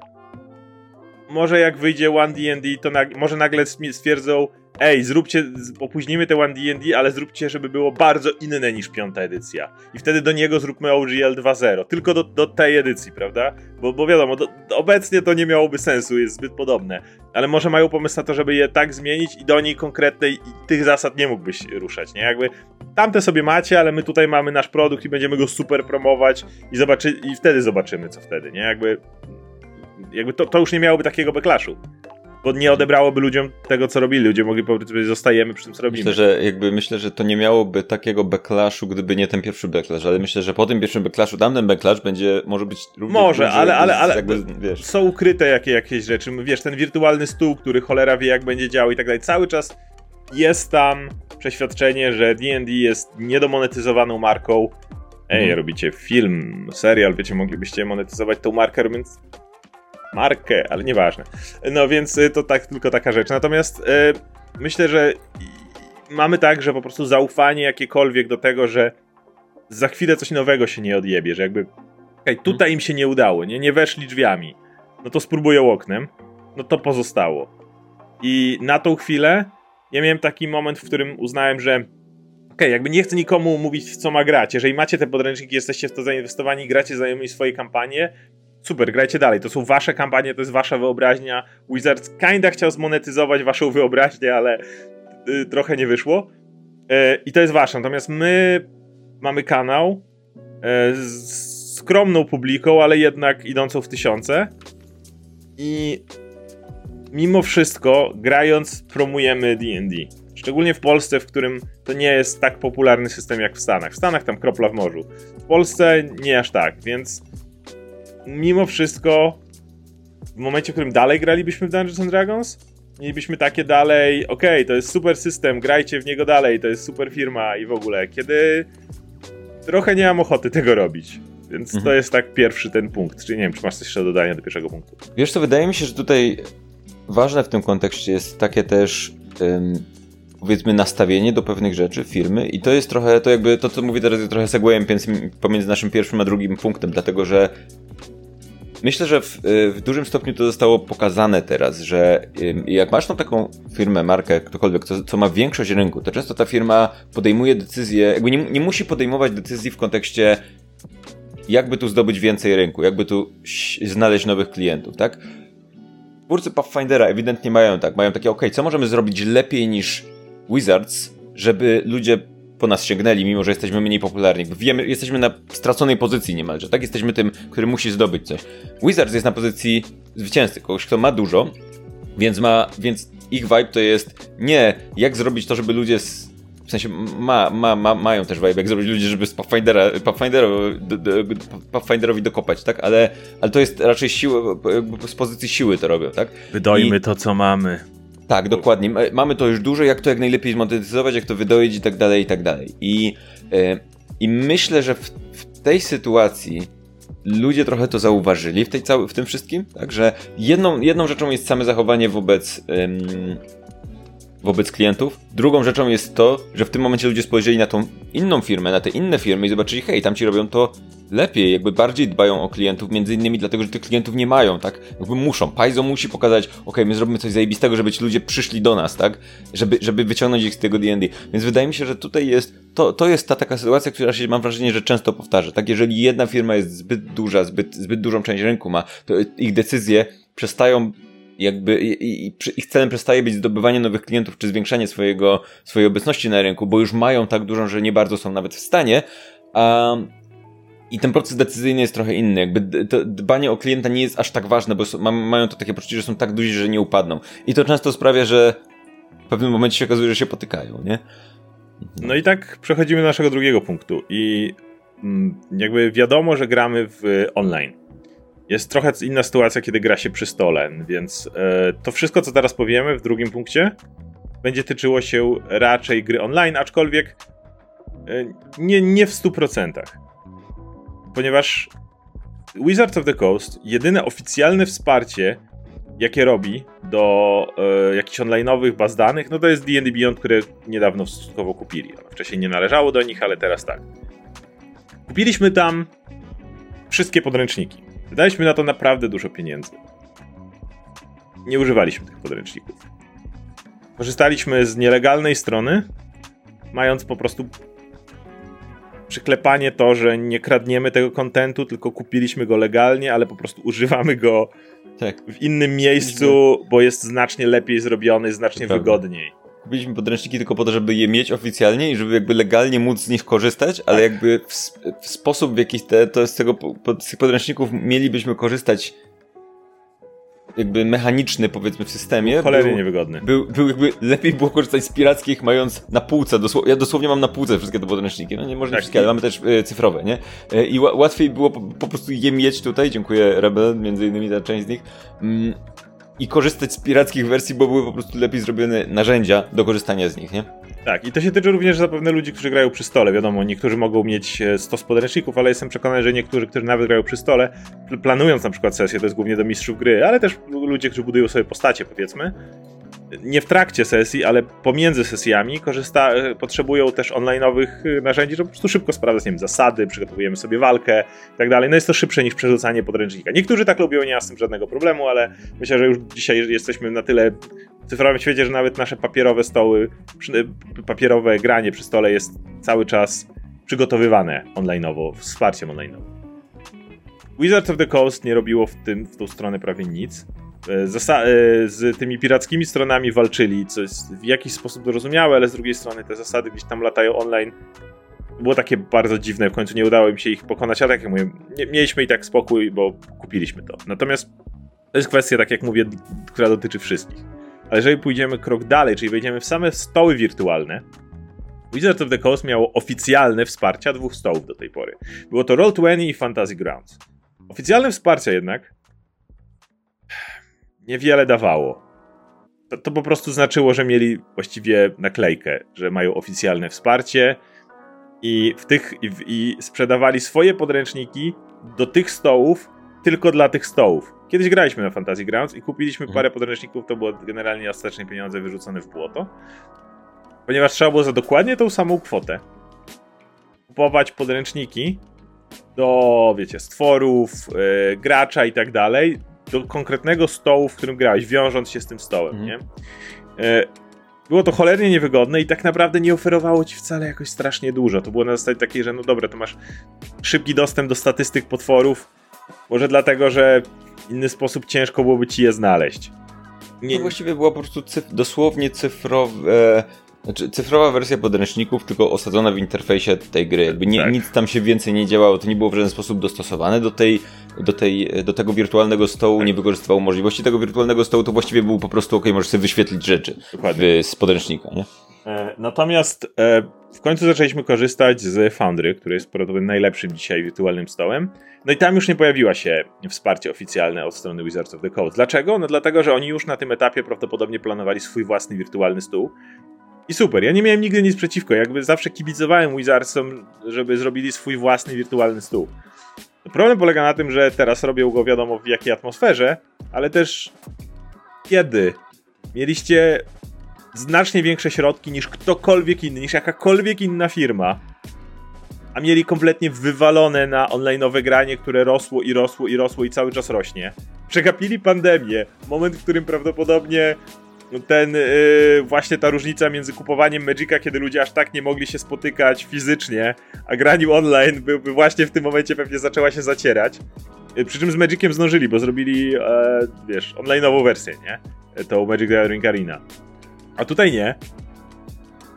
Może jak wyjdzie One D&D, to może nagle stwierdzą, ej, zróbcie, opóźnimy te One D&D, ale zróbcie, żeby było bardzo inne niż piąta edycja. I wtedy do niego zróbmy OGL 2.0. Tylko do, do tej edycji, prawda? Bo, bo wiadomo, do, obecnie to nie miałoby sensu, jest zbyt podobne. Ale może mają pomysł na to, żeby je tak zmienić i do niej konkretnej tych zasad nie mógłbyś ruszać, nie? Jakby tamte sobie macie, ale my tutaj mamy nasz produkt i będziemy go super promować i zobaczy, i wtedy zobaczymy, co wtedy, nie? Jakby, jakby to, to już nie miałoby takiego backlashu. Bo nie odebrałoby ludziom tego, co robili. Ludzie mogli powiedzieć, zostajemy przy tym, co robimy. Myślę, że jakby myślę, że to nie miałoby takiego backlashu, gdyby nie ten pierwszy backlash, ale myślę, że po tym pierwszym backlashu tamten backlash będzie, może być równie Może, duży, ale- ale- ale- jakby, wiesz, Są ukryte jakie, jakieś rzeczy. Wiesz, ten wirtualny stół, który cholera wie, jak będzie działał i tak dalej. Cały czas jest tam przeświadczenie, że D&D jest niedomonetyzowaną marką. Ej, Mhm. robicie film, serial, wiecie, moglibyście monetyzować tą markę, więc markę, ale nieważne. No więc y, to tak tylko taka rzecz. Natomiast y, myślę, że mamy tak, że po prostu zaufanie jakiekolwiek do tego, że za chwilę coś nowego się nie odjebie, że jakby okej, tutaj im się nie udało, nie, nie weszli drzwiami, no to spróbują oknem, no to pozostało. I na tą chwilę ja miałem taki moment, w którym uznałem, że okej, jakby nie chcę nikomu mówić, co ma grać. Jeżeli macie te podręczniki, jesteście w to zainwestowani, gracie znajomymi swoje kampanie, super, grajcie dalej. To są wasze kampanie, to jest wasza wyobraźnia. Wizards kinda chciał zmonetyzować waszą wyobraźnię, ale y, trochę nie wyszło. Y, I to jest wasze. Natomiast my mamy kanał y, z skromną publiką, ale jednak idącą w tysiące. I mimo wszystko, grając, promujemy D&D. Szczególnie w Polsce, w którym to nie jest tak popularny system jak w Stanach. W Stanach tam kropla w morzu. W Polsce nie aż tak, więc mimo wszystko w momencie, w którym dalej gralibyśmy w Dungeons and Dragons, mielibyśmy takie dalej, okej, to jest super system, grajcie w niego dalej, to jest super firma i w ogóle. Kiedy trochę nie mam ochoty tego robić. Więc to Mhm. jest tak pierwszy ten punkt. Czyli nie wiem, czy masz coś jeszcze do dodania do pierwszego punktu. Wiesz co, wydaje mi się, że tutaj ważne w tym kontekście jest takie też powiedzmy nastawienie do pewnych rzeczy firmy i to jest trochę, to jakby to co mówię teraz jest trochę segwayem pomiędzy naszym pierwszym a drugim punktem, dlatego że myślę, że w, y, w dużym stopniu to zostało pokazane teraz, że jak masz tą taką firmę, markę, ktokolwiek, co, co ma większość rynku, to często ta firma podejmuje decyzje, jakby nie, nie musi podejmować decyzji w kontekście jakby tu zdobyć więcej rynku, jakby tu znaleźć nowych klientów, tak? Twórcy Pathfindera ewidentnie mają tak, mają takie, ok, co możemy zrobić lepiej niż Wizards, żeby ludzie po nas sięgnęli, mimo że jesteśmy mniej popularni. Bo Wiemy, jesteśmy na straconej pozycji niemalże, tak? Jesteśmy tym, który musi zdobyć coś. Wizards jest na pozycji zwycięzcy, kogoś, kto ma dużo, więc ma, więc ich vibe to jest nie jak zrobić to, żeby ludzie s- w sensie ma, ma, ma, mają też vibe, jak zrobić ludzie, żeby z Pathfindera, Pathfinderowi, do, do, Pathfinderowi dokopać, tak? Ale, ale to jest raczej siły, z pozycji siły to robią, tak? Wydojmy I... to, co mamy. Tak, dokładnie. Mamy to już dużo, jak to jak najlepiej zmonetyzować, jak to wydoić i tak dalej, i tak dalej. I, yy, i myślę, że w, w tej sytuacji ludzie trochę to zauważyli w, tej cały, w tym wszystkim, także jedną, jedną rzeczą jest same zachowanie wobec, wobec klientów, drugą rzeczą jest to, że w tym momencie ludzie spojrzeli na tą inną firmę, na te inne firmy i zobaczyli, hej, tam ci robią to lepiej, jakby bardziej dbają o klientów, między innymi dlatego, że tych klientów nie mają, tak? Jakby muszą. Paizo musi pokazać, ok, my zrobimy coś zajebistego, żeby ci ludzie przyszli do nas, tak? Żeby, żeby wyciągnąć ich z tego D&D. Więc wydaje mi się, że tutaj jest, to, to jest ta taka sytuacja, która się, mam wrażenie, że często powtarza, tak? Jeżeli jedna firma jest zbyt duża, zbyt, zbyt dużą część rynku ma, to ich decyzje przestają jakby i, i, ich celem przestaje być zdobywanie nowych klientów czy zwiększanie swojego, swojej obecności na rynku, bo już mają tak dużą, że nie bardzo są nawet w stanie, a i ten proces decyzyjny jest trochę inny. Jakby dbanie o klienta nie jest aż tak ważne, bo są, mają to takie poczucie, że są tak duzi, że nie upadną. I to często sprawia, że w pewnym momencie się okazuje, że się potykają, nie? No i tak przechodzimy do naszego drugiego punktu. I mm, jakby wiadomo, że gramy w online. Jest trochę inna sytuacja, kiedy gra się przy stole, więc e, to wszystko, co teraz powiemy w drugim punkcie, będzie tyczyło się raczej gry online, aczkolwiek e, nie, nie w 100% ponieważ Wizards of the Coast, jedyne oficjalne wsparcie, jakie robi do e, jakichś online'owych baz danych, no to jest D&D Beyond, które niedawno stosunkowo kupili. wcześniej nie należało do nich, ale teraz tak. Kupiliśmy tam wszystkie podręczniki. Wydaliśmy na to naprawdę dużo pieniędzy. Nie używaliśmy tych podręczników. Korzystaliśmy z nielegalnej strony, mając po prostu przyklepanie to, że nie kradniemy tego kontentu, tylko kupiliśmy go legalnie, ale po prostu używamy go tak. w innym miejscu, bo jest znacznie lepiej zrobiony, znacznie wygodniej. Kupiliśmy podręczniki tylko po to, żeby je mieć oficjalnie i żeby jakby legalnie móc z nich korzystać, ale tak. jakby w, w, sposób w jaki te, to z, tego, z tych podręczników mielibyśmy korzystać jakby mechaniczny powiedzmy w systemie. Cholernie był, niewygodny. Był, był jakby lepiej było korzystać z pirackich mając na półce, dosł ja dosłownie mam na półce wszystkie te podręczniki, no nie może tak. wszystkie, ale mamy też e, cyfrowe, nie? E, I łatwiej było po, po, prostu je mieć tutaj, dziękuję Rebel, między innymi za część z nich. Mm, i korzystać z pirackich wersji, bo były po prostu lepiej zrobione narzędzia do korzystania z nich, nie? Tak, i to się tyczy również zapewne ludzi, którzy grają przy stole. Wiadomo, niektórzy mogą mieć 100 e, podręczników, ale jestem przekonany, że niektórzy, którzy nawet grają przy stole, planując na przykład sesję, to jest głównie do mistrzów gry, ale też ludzie, którzy budują sobie postacie, powiedzmy, nie w trakcie sesji, ale pomiędzy sesjami korzysta, e, potrzebują też online'owych e, narzędzi, żeby po prostu szybko sprawdzać, nie wiem, zasady, przygotowujemy sobie walkę i tak dalej. No jest to szybsze niż przerzucanie podręcznika. Niektórzy tak lubią, nie ma z tym żadnego problemu, ale myślę, że już dzisiaj jesteśmy na tyle w cyfrowym świecie, że nawet nasze papierowe stoły, e, papierowe granie przy stole jest cały czas przygotowywane online'owo, wsparciem online'owym. Wizards of the Coast nie robiło w, tym, w tą stronę prawie nic. E, e, z tymi pirackimi stronami walczyli, co jest w jakiś sposób zrozumiałe, ale z drugiej strony te zasady gdzieś tam latają online. Było takie bardzo dziwne, w końcu nie udało im się ich pokonać, ale tak jak mówię, mieliśmy i tak spokój, bo kupiliśmy to. Natomiast to jest kwestia, tak jak mówię, która dotyczy wszystkich. Ale jeżeli pójdziemy krok dalej, czyli wejdziemy w same stoły wirtualne, Wizards of the Coast miało oficjalne wsparcia dwóch stołów do tej pory. Było to Roll20 i Fantasy Grounds. Oficjalne wsparcia jednak niewiele dawało. To, to po prostu znaczyło, że mieli właściwie naklejkę, że mają oficjalne wsparcie i, w tych, i, i sprzedawali swoje podręczniki do tych stołów tylko dla tych stołów. Kiedyś graliśmy na Fantasy Grounds i kupiliśmy parę mhm. podręczników, to było generalnie ostatecznie pieniądze wyrzucone w błoto. Ponieważ trzeba było za dokładnie tą samą kwotę kupować podręczniki do, wiecie, stworów, yy, gracza i tak dalej, do konkretnego stołu, w którym grałeś, wiążąc się z tym stołem, mhm. nie? E, było to cholernie niewygodne i tak naprawdę nie oferowało ci wcale jakoś strasznie dużo. To było na zasadzie takiej, że no dobra, to masz szybki dostęp do statystyk potworów, może dlatego, że w inny sposób ciężko byłoby ci je znaleźć. Nie... To właściwie było po prostu cyf dosłownie cyfrowe znaczy, cyfrowa wersja podręczników, tylko osadzona w interfejsie tej gry. Jakby nie, tak. nic tam się więcej nie działało, to nie było w żaden sposób dostosowane do, tej, do, tej, do tego wirtualnego stołu, tak. nie wykorzystywało możliwości tego wirtualnego stołu, to właściwie był po prostu ok, możesz sobie wyświetlić rzeczy z podręcznika, nie? E, natomiast e, w końcu zaczęliśmy korzystać z Foundry, który jest prawdopodobnie najlepszym dzisiaj wirtualnym stołem. No i tam już nie pojawiła się wsparcie oficjalne od strony Wizards of the Coast. Dlaczego? No dlatego, że oni już na tym etapie prawdopodobnie planowali swój własny wirtualny stół. I super, ja nie miałem nigdy nic przeciwko, jakby zawsze kibicowałem Wizardsom, żeby zrobili swój własny wirtualny stół. Problem polega na tym, że teraz robią go wiadomo w jakiej atmosferze, ale też kiedy mieliście znacznie większe środki niż ktokolwiek inny, niż jakakolwiek inna firma, a mieli kompletnie wywalone na online'owe granie, które rosło i rosło i rosło i cały czas rośnie. Przegapili pandemię, moment, w którym prawdopodobnie ten yy, właśnie ta różnica między kupowaniem Magica, kiedy ludzie aż tak nie mogli się spotykać fizycznie, a graniu online by, by właśnie w tym momencie pewnie zaczęła się zacierać. Yy, przy czym z Magiciem zdążyli, bo zrobili, e, wiesz, online'ową wersję, nie? To Magic the Gathering Arena. A tutaj nie.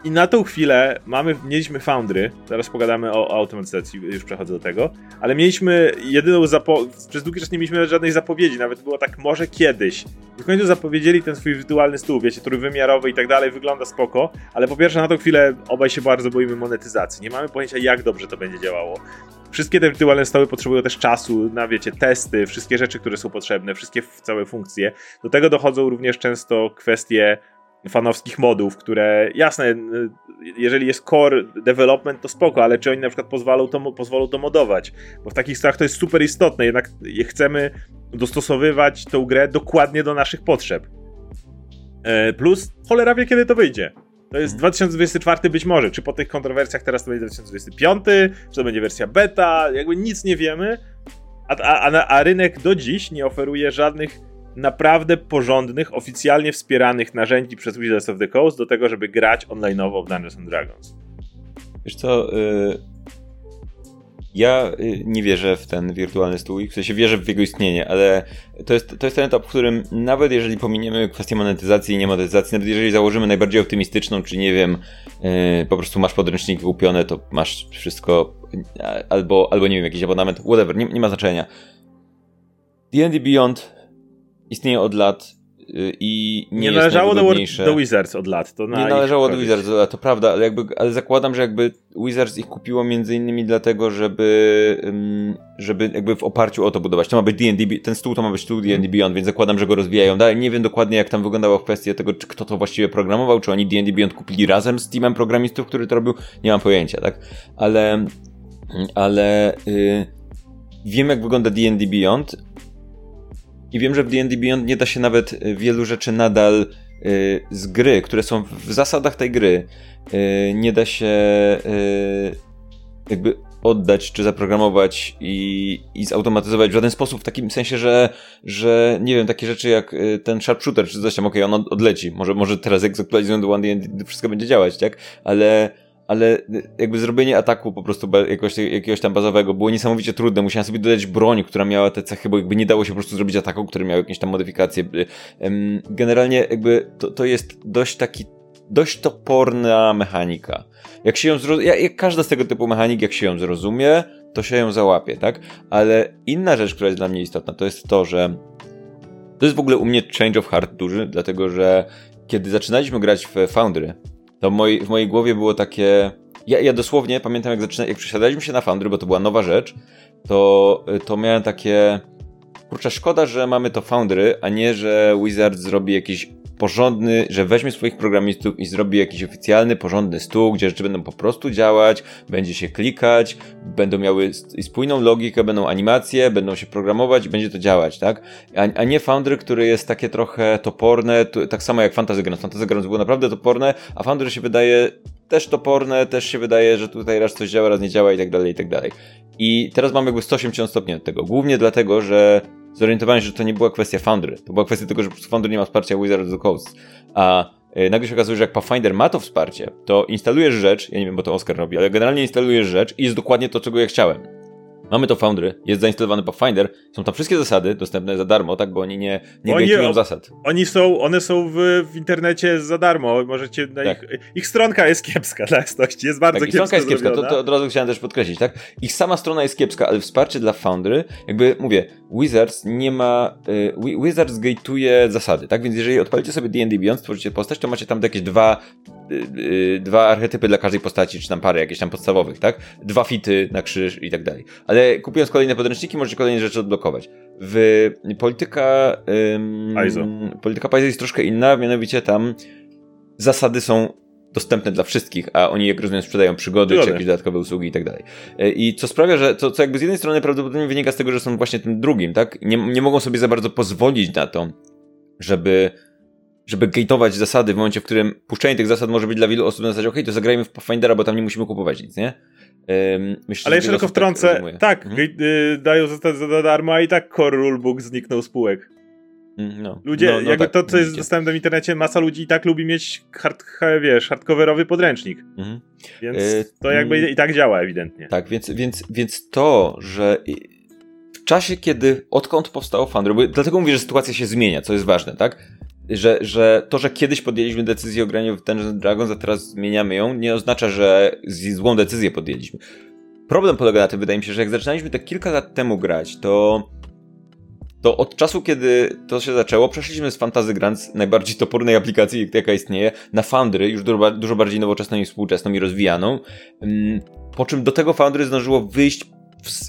I na tą chwilę mamy, mieliśmy Foundry, zaraz pogadamy o, o automatyzacji, już przechodzę do tego, ale mieliśmy jedyną przez długi czas nie mieliśmy żadnej zapowiedzi, nawet było tak może kiedyś. I w końcu zapowiedzieli ten swój wirtualny stół, wiecie, trójwymiarowy i tak dalej, wygląda spoko, ale po pierwsze na tą chwilę obaj się bardzo boimy monetyzacji, nie mamy pojęcia jak dobrze to będzie działało. Wszystkie te wirtualne stoły potrzebują też czasu na, wiecie, testy, wszystkie rzeczy, które są potrzebne, wszystkie całe funkcje. Do tego dochodzą również często kwestie fanowskich modów, które jasne, jeżeli jest core development, to spoko, ale czy oni na przykład pozwolą to, pozwolą to modować? Bo w takich stronach to jest super istotne, jednak chcemy dostosowywać tą grę dokładnie do naszych potrzeb. E, plus, cholera wie, kiedy to wyjdzie. To jest 2024 mhm. być może. Czy po tych kontrowersjach teraz to będzie 2025, czy to będzie wersja beta, jakby nic nie wiemy. A, a, a rynek do dziś nie oferuje żadnych naprawdę porządnych, oficjalnie wspieranych narzędzi przez Wizards of the Coast do tego, żeby grać online'owo w Dungeons and Dragons. Wiesz co, yy, ja y, nie wierzę w ten wirtualny stół, w sensie wierzę w jego istnienie, ale to jest, to jest ten etap, w którym nawet jeżeli pominiemy kwestię monetyzacji i niemonetyzacji, nawet jeżeli założymy najbardziej optymistyczną, czy nie wiem, yy, po prostu masz podręczniki kupione, to masz wszystko, albo, albo nie wiem, jakiś abonament, whatever, nie, nie ma znaczenia. D&D Beyond istnieje od lat y, i nie, nie należało do, do, Wizards od lat. To nie należało do Wizards od lat, to prawda, ale, jakby, ale zakładam, że jakby Wizards ich kupiło między innymi dlatego, żeby, żeby jakby w oparciu o to budować. To ma być D&D, ten stół to ma być stół D&D. Beyond, więc zakładam, że go rozwijają dalej. Nie wiem dokładnie jak tam wyglądało kwestia tego, czy kto to właściwie programował, czy oni D&D Beyond kupili razem z teamem programistów, który to robił, nie mam pojęcia, tak? Ale, ale yy, wiem jak wygląda D&D Beyond, i wiem, że w D&D Beyond nie da się nawet y, wielu rzeczy nadal y, z gry, które są w zasadach tej gry, y, nie da się jakby oddać, czy zaprogramować i, i zautomatyzować w żaden sposób, w takim sensie, że, że nie wiem, takie rzeczy jak ten sharpshooter, czy coś tam, okej, okay, on odleci, może, może teraz jak zaktualizują do One wszystko będzie działać, tak, ale ale jakby zrobienie ataku po prostu jakoś, jakiegoś tam bazowego było niesamowicie trudne. Musiałem sobie dodać broń, która miała te cechy, bo jakby nie dało się po prostu zrobić ataku, który miał jakieś tam modyfikacje. Generalnie jakby to, to jest dość taki, dość toporna mechanika. Jak się ją zrozumie, jak każda z tego typu mechanik, jak się ją zrozumie, to się ją załapie, tak? Ale inna rzecz, która jest dla mnie istotna, to jest to, że to jest w ogóle u mnie change of heart duży, dlatego że kiedy zaczynaliśmy grać w Foundry, to moi, w mojej głowie było takie... Ja, ja dosłownie pamiętam, jak, zaczyna, jak przesiadaliśmy się na Foundry, bo to była nowa rzecz, to, to miałem takie... Kurczę, szkoda, że mamy to Foundry, a nie, że Wizard zrobi jakiś porządny, że weźmie swoich programistów i zrobi jakiś oficjalny, porządny stół, gdzie rzeczy będą po prostu działać, będzie się klikać, będą miały spójną logikę, będą animacje, będą się programować będzie to działać, tak? A, a nie Foundry, które jest takie trochę toporne, to, tak samo jak Fantasy Grounds. Fantasy Grounds było naprawdę toporne, a Foundry się wydaje też toporne, też się wydaje, że tutaj raz coś działa, raz nie działa i tak dalej, i tak dalej. I teraz mamy jakby 180 stopni od tego. Głównie dlatego, że zorientowałem się, że to nie była kwestia Foundry. To była kwestia tego, że Foundry nie ma wsparcia Wizards of the Coast. A yy, nagle się okazuje, że jak Pathfinder ma to wsparcie, to instalujesz rzecz, ja nie wiem, bo to Oscar robi, ale generalnie instalujesz rzecz i jest dokładnie to, czego ja chciałem. Mamy to Foundry, jest zainstalowany Pathfinder, są tam wszystkie zasady dostępne za darmo, tak, bo oni nie, nie Oni- gejtują zasad. Oni są, one są w, w internecie za darmo, możecie na Tak. ich, ich stronka jest kiepska dla jasności, jest bardzo Tak, i kiepsko stronka jest kiepska, to, to od razu chciałem też podkreślić, tak? Ich sama strona jest kiepska, ale wsparcie dla Foundry, jakby mówię, Wizards nie ma, y, Wi- Wizards gateuje zasady, tak? Więc jeżeli odpalicie sobie D&D Beyond, stworzycie postać, to macie tam jakieś dwa, y, y, dwa archetypy dla każdej postaci, czy tam parę jakieś tam podstawowych, tak? Dwa fity na krzyż i tak dalej. Ale kupując kolejne podręczniki, możecie kolejne rzeczy odblokować. W polityka, ym, polityka Paizo jest troszkę inna, mianowicie tam zasady są dostępne dla wszystkich, a oni, jak rozumiem, sprzedają przygody, Przygody. czy jakieś dodatkowe usługi i tak dalej. E, I co sprawia, że to, co jakby z jednej strony prawdopodobnie wynika z tego, że są właśnie tym drugim, tak? Nie, nie mogą sobie za bardzo pozwolić na to, żeby żeby gateować zasady w momencie, w którym puszczenie tych zasad może być dla wielu osób na zasadzie, okej, to zagrajmy w Pathfindera, bo tam nie musimy kupować nic, nie? Myślę, Ale jeszcze tylko tak wtrącę, rozumuje. tak, Mhm. y, dają za, za, darmo, a i tak core rulebook zniknął spółek. Mm, No. Ludzie, no, no jakby tak, to, co jest dostępne w internecie, masa ludzi i tak lubi mieć hard, ha- wiesz, hardcoverowy podręcznik. Mhm. Więc Y, to jakby mm. i tak działa ewidentnie. Tak, więc, więc, więc to, że w czasie, kiedy, odkąd powstało bo dlatego mówię, że sytuacja się zmienia, co jest ważne, tak? Że, że to, że kiedyś podjęliśmy decyzję o graniu w Dungeons Dragons, a teraz zmieniamy ją, nie oznacza, że złą decyzję podjęliśmy. Problem polega na tym, wydaje mi się, że jak zaczynaliśmy te kilka lat temu grać, to to od czasu, kiedy to się zaczęło, przeszliśmy z Fantasy Grants, najbardziej topornej aplikacji, jaka istnieje, na Foundry, już dużo, dużo bardziej nowoczesną i współczesną i rozwijaną. Ym, Po czym do tego Foundry zdążyło wyjść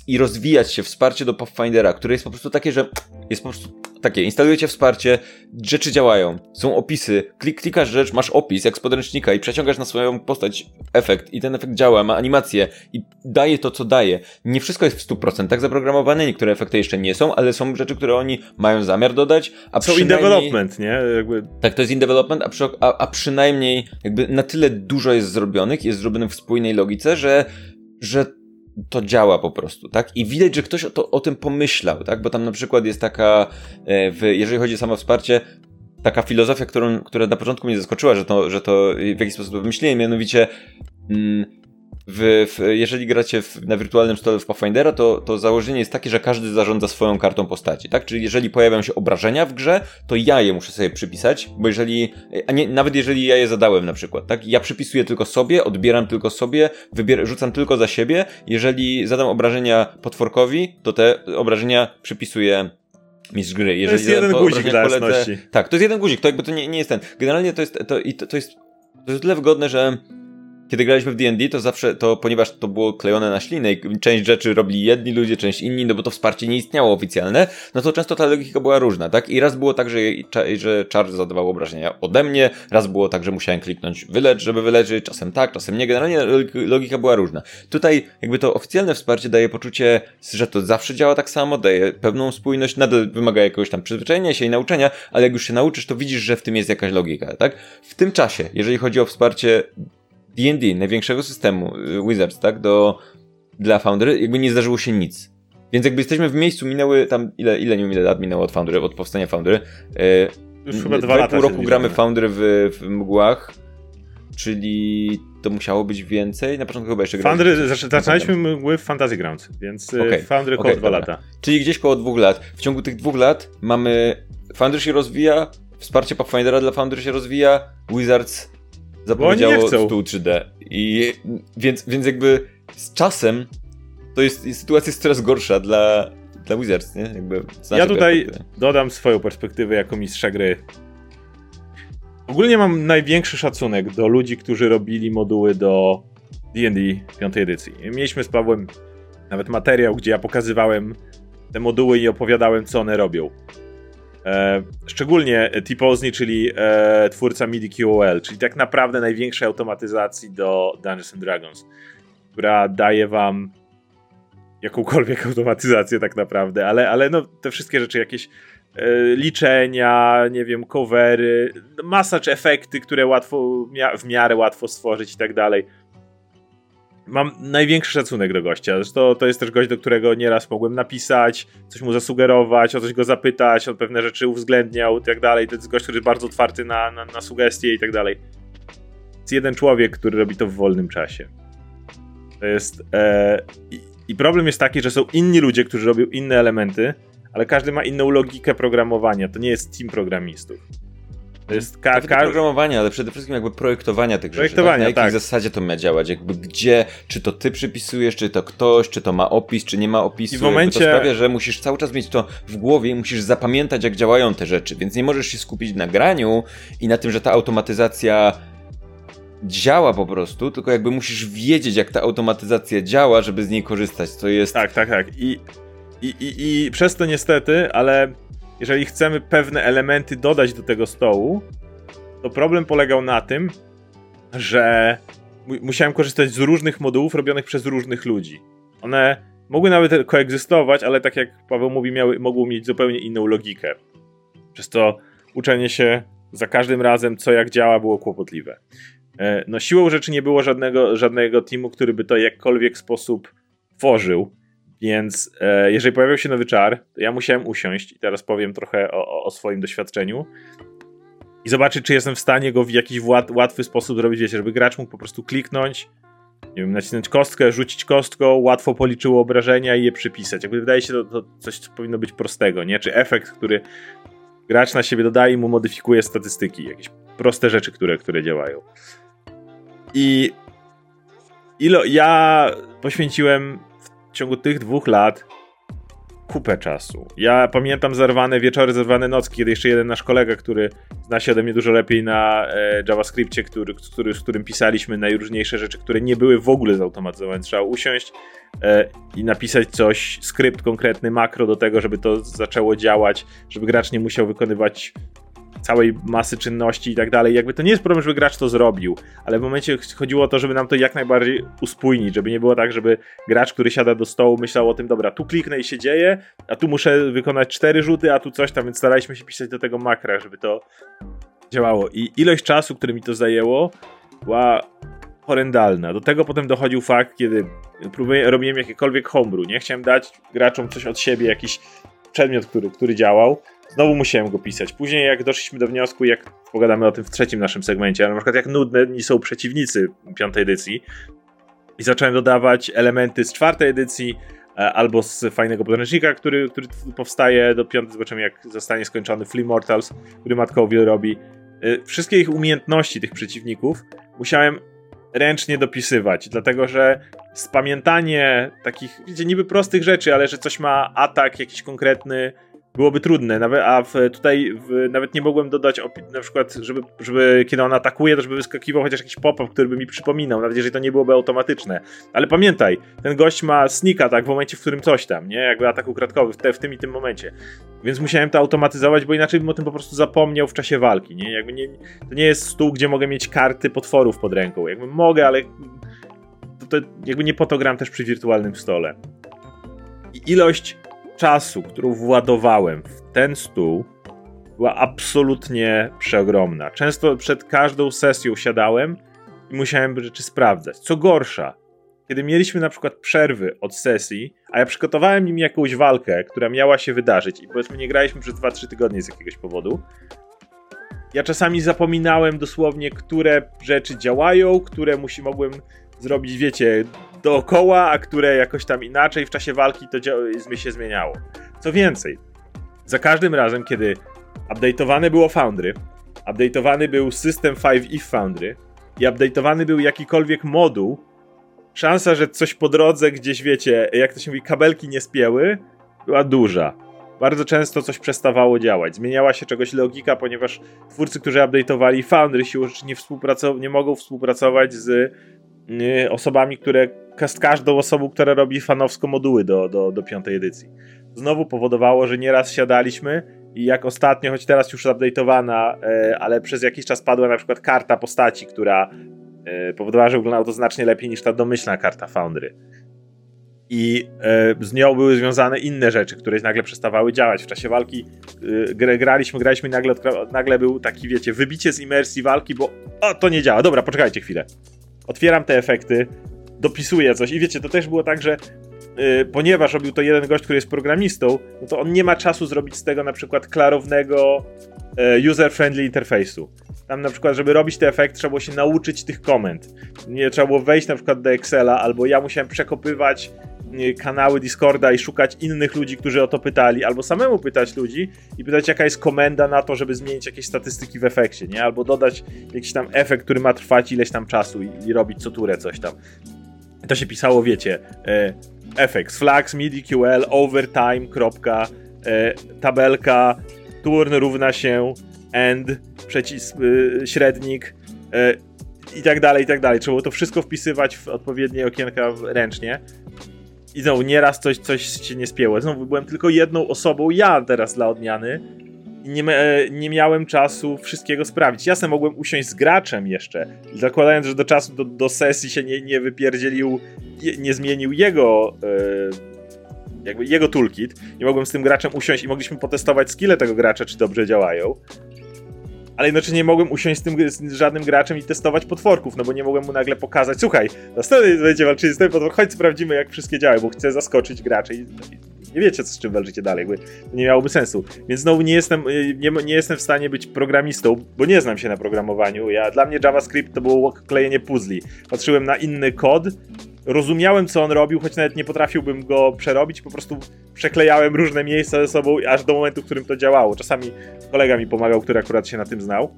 i rozwijać się wsparcie do Pathfindera, które jest po prostu takie, że jest po prostu takie, instalujecie wsparcie, rzeczy działają, są opisy, klik, klikasz rzecz, masz opis jak z podręcznika i przeciągasz na swoją postać efekt i ten efekt działa, ma animację i daje to, co daje. Nie wszystko jest w 100% zaprogramowane, niektóre efekty jeszcze nie są, ale są rzeczy, które oni mają zamiar dodać, a in przynajmniej... development, nie? Jakby Tak, to jest in development, a, przy, a, a przynajmniej jakby na tyle dużo jest zrobionych, jest zrobionych w spójnej logice, że, że to działa po prostu, tak? I widać, że ktoś o, to, o tym pomyślał, tak? Bo tam na przykład jest taka, e, w, jeżeli chodzi o samo wsparcie, taka filozofia, którą, która na początku mnie zaskoczyła, że to, że to w jakiś sposób wymyśliłem, mianowicie mm, w, w, jeżeli gracie w, na wirtualnym stole w Pathfindera, to, to założenie jest takie, że każdy zarządza swoją kartą postaci, tak? Czyli jeżeli pojawią się obrażenia w grze, to ja je muszę sobie przypisać, bo jeżeli, a nie, nawet jeżeli ja je zadałem na przykład, tak? Ja przypisuję tylko sobie, odbieram tylko sobie, wybier, rzucam tylko za siebie. Jeżeli zadam obrażenia potworkowi, to te obrażenia przypisuję mistrz gry. Jeżeli jest zadam jeden to guzik dla koledze-. Tak, to jest jeden guzik, to jakby to nie, nie jest ten. Generalnie to jest, to, i to, to jest, to jest tyle wygodne, że kiedy graliśmy w D&D, to zawsze, to ponieważ to było klejone na ślinę i część rzeczy robili jedni ludzie, część inni, no bo to wsparcie nie istniało oficjalne, no to często ta logika była różna, tak? I raz było tak, że, że czar zadawał obrażenia ode mnie, raz było tak, że musiałem kliknąć wylecz, żeby wyleczyć, czasem tak, czasem nie, generalnie logika była różna. Tutaj jakby to oficjalne wsparcie daje poczucie, że to zawsze działa tak samo, daje pewną spójność, nadal wymaga jakiegoś tam przyzwyczajenia się i nauczenia, ale jak już się nauczysz, to widzisz, że w tym jest jakaś logika, tak? W tym czasie, jeżeli chodzi o wsparcie D&D, największego systemu y, Wizards, tak, do, dla Foundry, jakby nie zdarzyło się nic. Więc jakby jesteśmy w miejscu, minęły tam, ile, ile nie wiem ile lat minęło od Foundry, od powstania Foundry. E, już chyba dwa lata. pół roku gramy. Foundry w, w mgłach, czyli to musiało być więcej. Na początku chyba jeszcze graliśmy Foundry, coś- zac- zaczynaliśmy mgły w Fantasy Grounds, więc okay. Okej, Foundry około okej, dwa dobra. lata. Czyli gdzieś koło dwóch lat. W ciągu tych dwóch lat mamy. Foundry się rozwija, wsparcie Pathfindera dla Foundry się rozwija, Wizards zapowiedziało stół 3D. I więc, więc jakby z czasem to jest sytuacja jest coraz gorsza dla, dla Wizards, nie? Jakby z Ja tutaj dodam swoją perspektywę jako mistrza gry. Ogólnie mam największy szacunek do ludzi, którzy robili moduły do D&D 5 edycji. Mieliśmy z Pawłem nawet materiał, gdzie ja pokazywałem te moduły i opowiadałem, co one robią. E, szczególnie T-Posney, czyli e, twórca MIDI QOL, czyli tak naprawdę największej automatyzacji do Dungeons and Dragons, która daje wam jakąkolwiek automatyzację tak naprawdę, ale, ale no te wszystkie rzeczy, jakieś e, liczenia, nie wiem, covery, masa czy efekty, które łatwo, w miarę łatwo stworzyć i tak dalej. Mam największy szacunek do gościa. Zresztą to jest też gość, do którego nieraz mogłem napisać, coś mu zasugerować, o coś go zapytać, on pewne rzeczy uwzględniał i tak dalej. To jest gość, który jest bardzo otwarty na, na, na sugestie i tak dalej. Jest jeden człowiek, który robi to w wolnym czasie. To jest. E, i- I problem jest taki, że są inni ludzie, którzy robią inne elementy, ale każdy ma inną logikę programowania. To nie jest team programistów. To jest ka- ka- programowania, ale przede wszystkim jakby projektowania tych projektowania, rzeczy. Tak? Na jakiej tak. zasadzie to ma działać? Jakby gdzie, czy to ty przypisujesz, czy to ktoś, czy to ma opis, czy nie ma opisu. I w momencie... To sprawia, że musisz cały czas mieć to w głowie i musisz zapamiętać, jak działają te rzeczy, więc nie możesz się skupić na graniu i na tym, że ta automatyzacja działa po prostu, tylko jakby musisz wiedzieć, jak ta automatyzacja działa, żeby z niej korzystać. To jest. Tak, tak, tak. I, i, i, i przez to niestety, ale jeżeli chcemy pewne elementy dodać do tego stołu, to problem polegał na tym, że musiałem korzystać z różnych modułów robionych przez różnych ludzi. One mogły nawet koegzystować, ale tak jak Paweł mówi, miały, mogły mieć zupełnie inną logikę. Przez to uczenie się za każdym razem, co jak działa, było kłopotliwe. E, no siłą rzeczy nie było żadnego, żadnego teamu, który by to jakkolwiek sposób tworzył, więc e, jeżeli pojawił się nowy czar, to ja musiałem usiąść i teraz powiem trochę o, o swoim doświadczeniu i zobaczyć, czy jestem w stanie go w jakiś łat, łatwy sposób zrobić, wiecie, żeby gracz mógł po prostu kliknąć, nie wiem, nacisnąć kostkę, rzucić kostką, łatwo policzyło obrażenia i je przypisać. Jakby wydaje się to, to coś, co powinno być prostego, nie? Czy efekt, który gracz na siebie dodaje i mu modyfikuje statystyki, jakieś proste rzeczy, które, które działają. I ilo, ja poświęciłem ciągu tych dwóch lat kupę czasu. Ja pamiętam zerwane wieczory, zerwane nocki, kiedy jeszcze jeden nasz kolega, który zna się ode mnie dużo lepiej na e, JavaScriptie, który, który, z którym pisaliśmy najróżniejsze rzeczy, które nie były w ogóle zautomatyzowane. Trzeba usiąść e, i napisać coś, skrypt konkretny, makro do tego, żeby to zaczęło działać, żeby gracz nie musiał wykonywać całej masy czynności i tak dalej. Jakby to nie jest problem, żeby gracz to zrobił, ale w momencie chodziło o to, żeby nam to jak najbardziej uspójnić, żeby nie było tak, żeby gracz, który siada do stołu, myślał o tym, dobra, tu kliknę i się dzieje, a tu muszę wykonać cztery rzuty, a tu coś tam, więc staraliśmy się pisać do tego makra, żeby to działało. I ilość czasu, który mi to zajęło, była horrendalna. Do tego potem dochodził fakt, kiedy robiłem jakiekolwiek homebrew, nie? Chciałem dać graczom coś od siebie, jakiś przedmiot, który, który działał, Znowu musiałem go pisać. Później jak doszliśmy do wniosku, jak pogadamy o tym w trzecim naszym segmencie, ale na przykład jak nudni są przeciwnicy piątej edycji i zacząłem dodawać elementy z czwartej edycji e, albo z fajnego podręcznika, który, który powstaje do piątej, zobaczymy jak zostanie skończony Flea Mortals, który Matkowi robi. E, wszystkie ich umiejętności tych przeciwników musiałem ręcznie dopisywać, dlatego że spamiętanie takich, wiecie, niby prostych rzeczy, ale że coś ma atak jakiś konkretny, byłoby trudne, nawet, a w, tutaj w, nawet nie mogłem dodać na przykład, żeby, żeby kiedy on atakuje, to żeby wyskakiwał chociaż jakiś pop-up, który by mi przypominał, nawet jeżeli to nie byłoby automatyczne. Ale pamiętaj, ten gość ma sneak attack w momencie, w którym coś tam, nie? Jakby atak ukradkowy w, te, w tym i tym momencie. Więc musiałem to automatyzować, bo inaczej bym o tym po prostu zapomniał w czasie walki, nie? Jakby nie to nie jest stół, gdzie mogę mieć karty potworów pod ręką. Jakby mogę, ale to, to jakby nie po to gram też przy wirtualnym stole. I ilość czasu, którą władowałem w ten stół, była absolutnie przeogromna. Często przed każdą sesją siadałem i musiałem rzeczy sprawdzać. Co gorsza, kiedy mieliśmy na przykład przerwy od sesji, a ja przygotowałem nim jakąś walkę, która miała się wydarzyć i powiedzmy nie graliśmy przez 2-3 tygodnie z jakiegoś powodu, ja czasami zapominałem dosłownie, które rzeczy działają, które musi, mogłem zrobić, wiecie, dookoła, a które jakoś tam inaczej w czasie walki to się zmieniało. Co więcej, za każdym razem, kiedy update'owane było Foundry, update'owany był system 5 if Foundry i update'owany był jakikolwiek moduł, szansa, że coś po drodze gdzieś, wiecie, jak to się mówi, kabelki nie spięły, była duża. Bardzo często coś przestawało działać. Zmieniała się czegoś logika, ponieważ twórcy, którzy update'owali Foundry siłą rzeczy nie, nie mogą współpracować z osobami, które z każdą osobą, która robi fanowsko moduły do, do, do piątej edycji. Znowu powodowało, że nieraz siadaliśmy i jak ostatnio, choć teraz już update'owana, e, ale przez jakiś czas padła na przykład karta postaci, która e, powodowała, że wyglądało to znacznie lepiej niż ta domyślna karta Foundry. I e, z nią były związane inne rzeczy, które nagle przestawały działać. W czasie walki graliśmy, graliśmy i nagle, nagle był taki, wiecie, wybicie z imersji walki, bo o, to nie działa. Dobra, poczekajcie chwilę otwieram te efekty, dopisuję coś i wiecie, to też było tak, że yy, ponieważ robił to jeden gość, który jest programistą, no to on nie ma czasu zrobić z tego na przykład klarownego yy, user-friendly interface'u. Tam na przykład, żeby robić ten efekt, trzeba było się nauczyć tych komend. Nie trzeba było wejść na przykład do Excela, albo ja musiałem przekopywać kanały Discorda i szukać innych ludzi, którzy o to pytali, albo samemu pytać ludzi i pytać, jaka jest komenda na to, żeby zmienić jakieś statystyki w efekcie, nie? Albo dodać jakiś tam efekt, który ma trwać ileś tam czasu i, i robić co turę coś tam. To się pisało, wiecie, e, efekt, flags, midi-ql, overtime, kropka, e, tabelka, turn równa się end, przecis, y, średnik, e, i tak dalej, i tak dalej. Trzeba było to wszystko wpisywać w odpowiednie okienka ręcznie. I znowu, nieraz coś, coś się nie spięło. Znowu byłem tylko jedną osobą, ja teraz dla odmiany. I nie, nie miałem czasu wszystkiego sprawdzić. Jasne, mogłem usiąść z graczem jeszcze. Zakładając, że do czasu, do, do sesji się nie, nie wypierdzielił, nie zmienił jego... Yy, jakby jego toolkit i mogłem z tym graczem usiąść i mogliśmy potestować skille tego gracza, czy dobrze działają ale jednocześnie nie mogłem usiąść z tym z żadnym graczem i testować potworków, no bo nie mogłem mu nagle pokazać, słuchaj, następny będzie walczyć z tym potworem, chodź sprawdzimy jak wszystkie działają, bo chcę zaskoczyć graczy i nie wiecie z czym walczycie dalej, bo nie miałoby sensu. Więc znowu nie jestem, nie, nie jestem w stanie być programistą, bo nie znam się na programowaniu. Ja, dla mnie JavaScript to było klejenie puzli. Patrzyłem na inny kod, rozumiałem, co on robił, choć nawet nie potrafiłbym go przerobić, po prostu przeklejałem różne miejsca ze sobą, aż do momentu, w którym to działało. Czasami kolega mi pomagał, który akurat się na tym znał.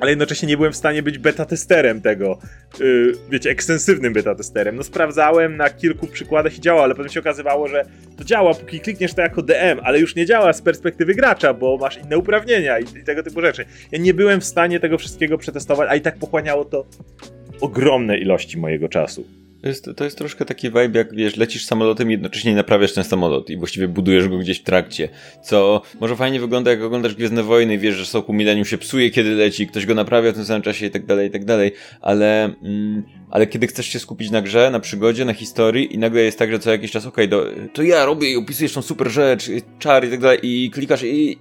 Ale jednocześnie nie byłem w stanie być beta-testerem tego, yy, wiecie, ekstensywnym beta-testerem. No sprawdzałem na kilku przykładach i działało, ale potem się okazywało, że to działa, póki klikniesz to jako DM, ale już nie działa z perspektywy gracza, bo masz inne uprawnienia i, i tego typu rzeczy. Ja nie byłem w stanie tego wszystkiego przetestować, a i tak pochłaniało to ogromne ilości mojego czasu. To jest, to jest troszkę taki vibe, jak wiesz, lecisz samolotem i jednocześnie naprawiasz ten samolot i właściwie budujesz go gdzieś w trakcie. Co może fajnie wygląda, jak oglądasz Gwiezdne Wojny i wiesz, że soku milenium się psuje, kiedy leci, ktoś go naprawia w tym samym czasie i tak dalej, i tak dalej. Ale, mm, ale kiedy chcesz się skupić na grze, na przygodzie, na historii i nagle jest tak, że co jakiś czas, okej, okay, to ja robię i opisujesz tą super rzecz, czar i tak dalej i klikasz i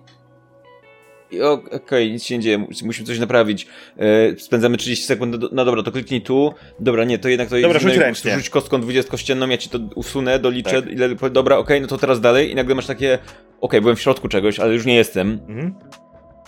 okej, okay, nic się nie dzieje, musimy coś naprawić. E, spędzamy 30 sekund, no, dobra, to kliknij tu. Dobra, nie, to jednak to dobra, jest... Dobra, rzuć ręcznie. Rzuć kostką 20 kościenną, ja ci to usunę, doliczę, tak. ile, dobra, okej, okay, no to teraz dalej i nagle masz takie, okej, okay, byłem w środku czegoś, ale już nie jestem. Mhm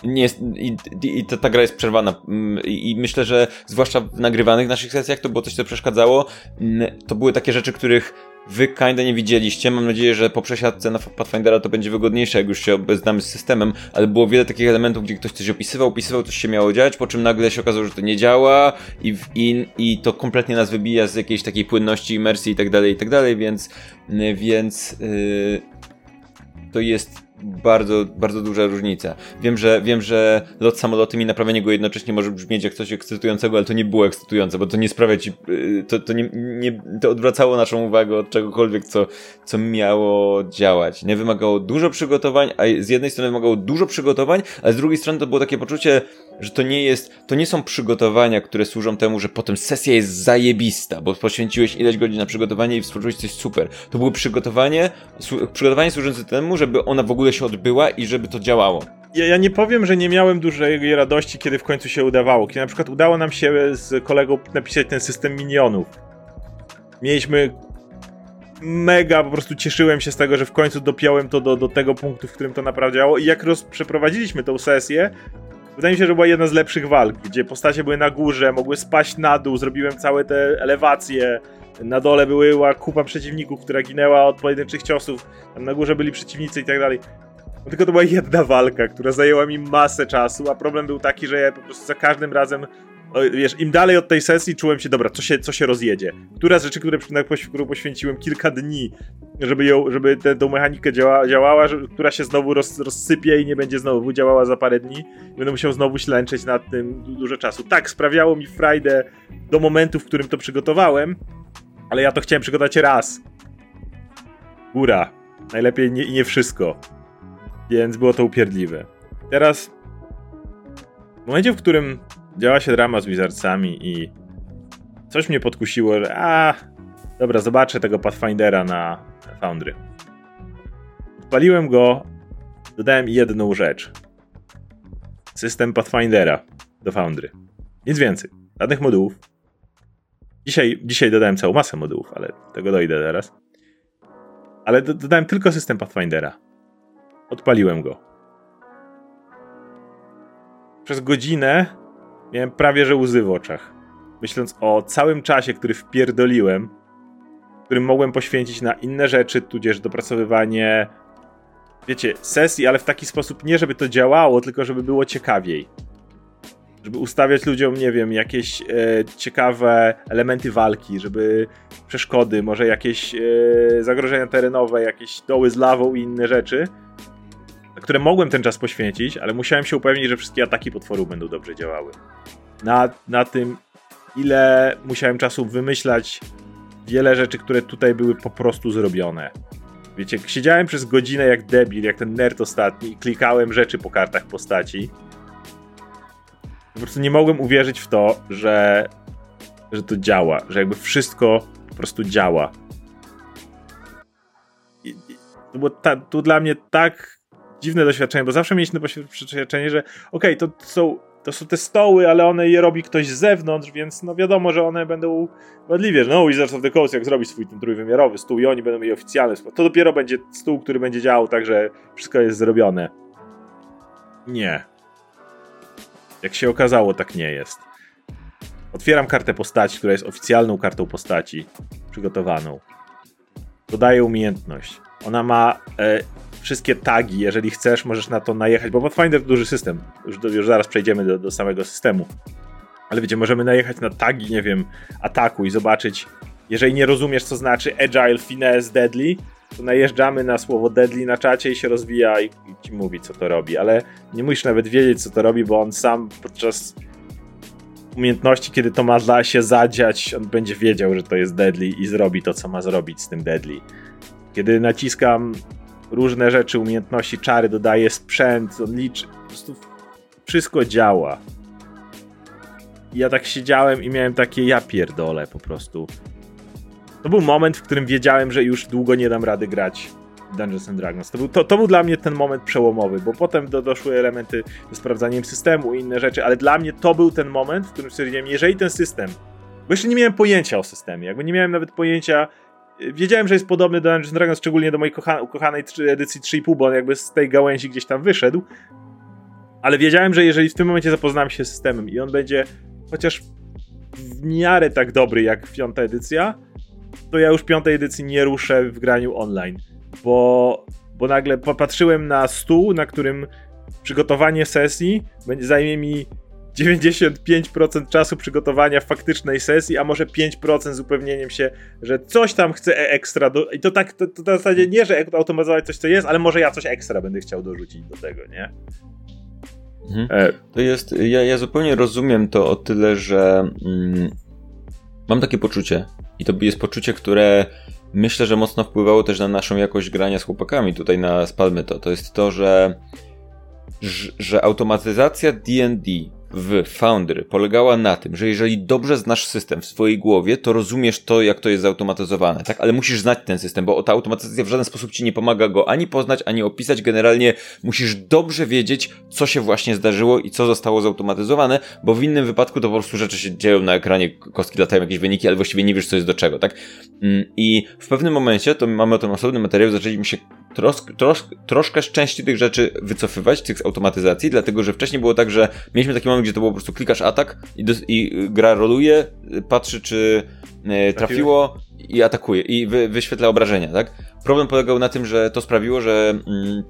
nie jest, i, i ta, ta, gra jest przerwana. Mm, I, I, myślę, że zwłaszcza w nagrywanych naszych sesjach to było coś, co przeszkadzało. Mm, to były takie rzeczy, których wy kinda nie widzieliście. Mam nadzieję, że po przesiadce na Pathfindera to będzie wygodniejsze, jak już się obeznamy z systemem, ale było wiele takich elementów, gdzie ktoś coś opisywał, opisywał, coś się miało dziać, po czym nagle się okazało, że to nie działa i, i, i to kompletnie nas wybija z jakiejś takiej płynności, imersji i tak dalej, i tak dalej, więc, więc yy, to jest bardzo, bardzo duża różnica. Wiem, że wiem, że lot samolotem i naprawienie go jednocześnie może brzmieć jak coś ekscytującego, ale to nie było ekscytujące, bo to nie sprawia ci, y, to, to nie, nie to odwracało naszą uwagę od czegokolwiek, co, co miało działać. Nie wymagało dużo przygotowań, a z jednej strony wymagało dużo przygotowań, a z drugiej strony to było takie poczucie, że to nie jest, to nie są przygotowania, które służą temu, że potem sesja jest zajebista, bo poświęciłeś ileś godzin na przygotowanie i stworzyłeś coś super. To było przygotowanie, przygotowanie służące temu, żeby ona w ogóle się odbyła i żeby to działało. Ja, ja, nie powiem, że nie miałem dużej radości, kiedy w końcu się udawało. Kiedy na przykład udało nam się z kolegą napisać ten system minionów. Mieliśmy mega, po prostu cieszyłem się z tego, że w końcu dopiąłem to do, do tego punktu, w którym to naprawdę działało. I jak roz, przeprowadziliśmy tą sesję, wydaje mi się, że była jedna z lepszych walk, gdzie postacie były na górze, mogły spaść na dół, zrobiłem całe te elewacje, na dole była kupa przeciwników, która ginęła od pojedynczych ciosów, tam na górze byli przeciwnicy i tak dalej. No tylko to była jedna walka, która zajęła mi masę czasu, a problem był taki, że ja po prostu za każdym razem wiesz, im dalej od tej sesji czułem się, dobra, co się, co się rozjedzie. Która z rzeczy, które, na poświęciłem kilka dni, żeby, ją, żeby tę, tą mechanikę działa, działała, która się znowu roz, rozsypie i nie będzie znowu działała za parę dni. Będę musiał znowu ślęczeć nad tym dużo czasu. Tak, sprawiało mi frajdę do momentu, w którym to przygotowałem, ale ja to chciałem przygotować raz. Góra. Najlepiej nie, nie wszystko. Więc było to upierdliwe. Teraz w momencie, w którym działa się drama z Wizardsami i coś mnie podkusiło, że a, dobra, zobaczę tego Pathfindera na Foundry. Odpaliłem go, dodałem jedną rzecz. System Pathfindera do Foundry. Nic więcej. Żadnych modułów. Dzisiaj, dzisiaj dodałem całą masę modułów, ale tego dojdę teraz. Ale dodałem tylko system Pathfindera. Odpaliłem go. Przez godzinę miałem prawie że łzy w oczach. Myśląc o całym czasie, który wpierdoliłem którym mogłem poświęcić na inne rzeczy, tudzież dopracowywanie, wiecie, sesji, ale w taki sposób nie, żeby to działało, tylko żeby było ciekawiej. Żeby ustawiać ludziom, nie wiem, jakieś e, ciekawe elementy walki, żeby przeszkody, może jakieś e, zagrożenia terenowe, jakieś doły z lawą i inne rzeczy, na które mogłem ten czas poświęcić, ale musiałem się upewnić, że wszystkie ataki potworów będą dobrze działały. Na, na tym, ile musiałem czasu wymyślać wiele rzeczy, które tutaj były po prostu zrobione. Wiecie, siedziałem przez godzinę jak debil, jak ten nerd ostatni i klikałem rzeczy po kartach postaci. Po prostu nie mogłem uwierzyć w to, że, że to działa, że jakby wszystko po prostu działa. I, i to było ta, to dla mnie tak dziwne doświadczenie, bo zawsze mieliśmy doświadczenie, że okej, okay, to są to są te stoły, ale one je robi ktoś z zewnątrz, więc no wiadomo, że one będą wadliwie, no Wizards of the Coast jak zrobi swój ten trójwymiarowy stół i oni będą mieli oficjalny stół, to dopiero będzie stół, który będzie działał tak, że wszystko jest zrobione. Nie. Jak się okazało, tak nie jest. Otwieram kartę postaci, która jest oficjalną kartą postaci, przygotowaną. Dodaję umiejętność. Ona ma e, wszystkie tagi, jeżeli chcesz, możesz na to najechać, bo Pathfinder to duży system. Już, już zaraz przejdziemy do, do samego systemu. Ale wiecie, możemy najechać na tagi, nie wiem, ataku i zobaczyć, jeżeli nie rozumiesz, co znaczy agile, finesse, deadly, to najeżdżamy na słowo deadly na czacie i się rozwija i, i ci mówi, co to robi. Ale nie musisz nawet wiedzieć, co to robi, bo on sam podczas umiejętności, kiedy to ma dla się zadziać, on będzie wiedział, że to jest deadly i zrobi to, co ma zrobić z tym deadly. Kiedy naciskam różne rzeczy, umiejętności, czary, dodaje sprzęt, on liczy. Po prostu wszystko działa. I ja tak siedziałem i miałem takie ja pierdolę po prostu. To był moment, w którym wiedziałem, że już długo nie dam rady grać Dungeons and Dragons. To był, to, to był dla mnie ten moment przełomowy, bo potem do, doszły elementy ze sprawdzaniem systemu i inne rzeczy, ale dla mnie to był ten moment, w którym stwierdziłem, jeżeli ten system, bo jeszcze nie miałem pojęcia o systemie, jakby nie miałem nawet pojęcia, Wiedziałem, że jest podobny do Dungeons Dragons, szczególnie do mojej kocha ukochanej edycji 3,5, bo on jakby z tej gałęzi gdzieś tam wyszedł. Ale wiedziałem, że jeżeli w tym momencie zapoznam się z systemem i on będzie chociaż w miarę tak dobry jak piąta edycja, to ja już piątej edycji nie ruszę w graniu online. Bo, bo nagle popatrzyłem na stół, na którym przygotowanie sesji zajmie mi 95% czasu przygotowania faktycznej sesji, a może 5% z upewnieniem się, że coś tam chcę e- ekstra. Do... I to tak, to, to w zasadzie nie, że automatyzować coś, co jest, ale może ja coś ekstra będę chciał dorzucić do tego, nie? Mhm. E... To jest, ja, ja zupełnie rozumiem to o tyle, że mm, mam takie poczucie i to jest poczucie, które myślę, że mocno wpływało też na naszą jakość grania z chłopakami tutaj na Spalmy to. To jest to, że że automatyzacja D&D w Foundry polegała na tym, że jeżeli dobrze znasz system w swojej głowie, to rozumiesz to, jak to jest zautomatyzowane, tak? Ale musisz znać ten system, bo ta automatyzacja w żaden sposób ci nie pomaga go ani poznać, ani opisać. Generalnie musisz dobrze wiedzieć, co się właśnie zdarzyło i co zostało zautomatyzowane, bo w innym wypadku to po prostu rzeczy się dzieją na ekranie, kostki latają jakieś wyniki, ale właściwie nie wiesz, co jest do czego, tak? Mm, I w pewnym momencie, to mamy o tym osobny materiał, zaczęliśmy się trosz, trosz, troszkę z części tych rzeczy wycofywać, tych automatyzacji, dlatego że wcześniej było tak, że mieliśmy taki moment, gdzie to było po prostu klikasz atak i, do, i gra roluje, patrzy czy e, trafiło i atakuje i wy, wyświetla obrażenia, tak? Problem polegał na tym, że to sprawiło, że mm,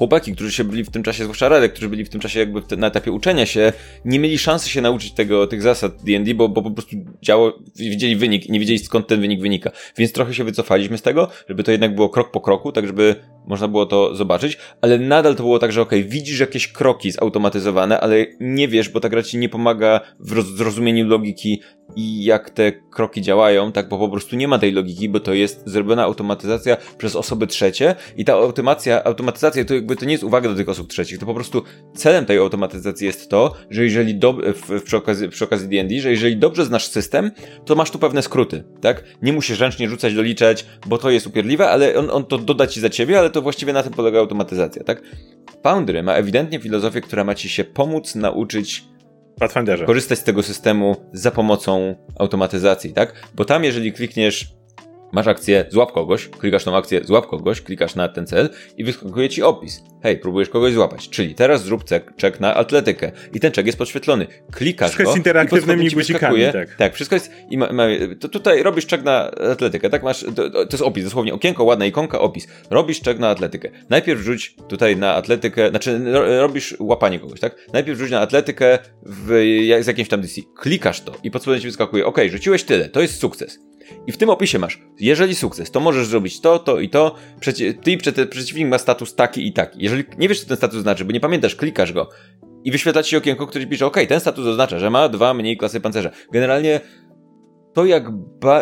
chłopaki, którzy się byli w tym czasie, zwłaszcza Radek, którzy byli w tym czasie jakby na etapie uczenia się, nie mieli szansy się nauczyć tego, tych zasad D&D, bo, bo po prostu działo, widzieli wynik i nie wiedzieli skąd ten wynik wynika. Więc trochę się wycofaliśmy z tego, żeby to jednak było krok po kroku, tak żeby można było to zobaczyć, ale nadal to było tak, że okej, okay, widzisz jakieś kroki zautomatyzowane, ale nie wiesz, bo ta gra ci nie pomaga w zrozumieniu logiki i jak te kroki działają, tak, bo po prostu nie ma tej logiki, bo to jest zrobiona automatyzacja przez osoby trzecie i ta automacja, automatyzacja to jakby to nie jest uwaga do tych osób trzecich, to po prostu celem tej automatyzacji jest to, że jeżeli do, w, przy okazji, przy okazji D&D, że jeżeli dobrze znasz system, to masz tu pewne skróty, tak? Nie musisz ręcznie rzucać, doliczać, bo to jest upierdliwe, ale on, on to doda ci za ciebie, ale to właściwie na tym polega automatyzacja, tak? Foundry ma ewidentnie filozofię, która ma ci się pomóc nauczyć korzystać z tego systemu za pomocą automatyzacji, tak? Bo tam, jeżeli klikniesz Masz akcję złap kogoś, klikasz tą akcję złap kogoś, klikasz na ten cel i wyskakuje ci opis. Hej, próbujesz kogoś złapać, czyli teraz zrób czek na atletykę i ten czek jest podświetlony. Klikasz wszystko go jest interaktywnymi guzikami, tak. tak, wszystko jest i ma, ma, to tutaj robisz czek na atletykę, tak masz, to, to, jest opis, dosłownie okienko, ładna ikonka, opis. Robisz czek na atletykę. Najpierw rzuć tutaj na atletykę, znaczy robisz łapanie kogoś, tak? Najpierw rzuć na atletykę w, z jakimś tam DC. Klikasz to i podspodem ci wyskakuje, ok, rzuciłeś tyle, to jest sukces. I w tym opisie masz, jeżeli sukces, to możesz zrobić to, to i to. Przeci ty przeciwnik ma status taki i taki. Jeżeli nie wiesz, co ten status znaczy, bo nie pamiętasz, klikasz go i wyświetla ci okienko, które pisze, ok, ten status oznacza, że ma dwa mniej klasy pancerza. Generalnie to jak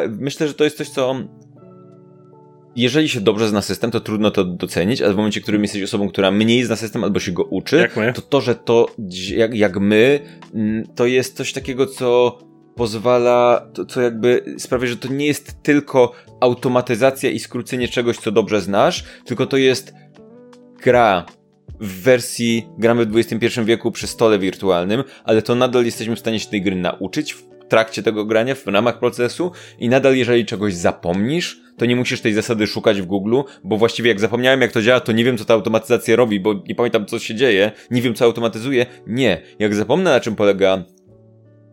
myślę, że to jest coś, co jeżeli się dobrze zna system, to trudno to docenić, ale w momencie, w którym jesteś osobą, która mniej zna system albo się go uczy, to to, że to jak, jak my, mm, to jest coś takiego, co pozwala, to, co jakby sprawia, że to nie jest tylko automatyzacja i skrócenie czegoś, co dobrze znasz, tylko to jest gra w wersji gramy w XXI wieku przy stole wirtualnym, ale to nadal jesteśmy w stanie się tej gry nauczyć w trakcie tego grania, w ramach procesu i nadal jeżeli czegoś zapomnisz, to nie musisz tej zasady szukać w Google, bo właściwie jak zapomniałem jak to działa, to nie wiem co ta automatyzacja robi, bo nie pamiętam co się dzieje, nie wiem co automatyzuje. Nie, jak zapomnę na czym polega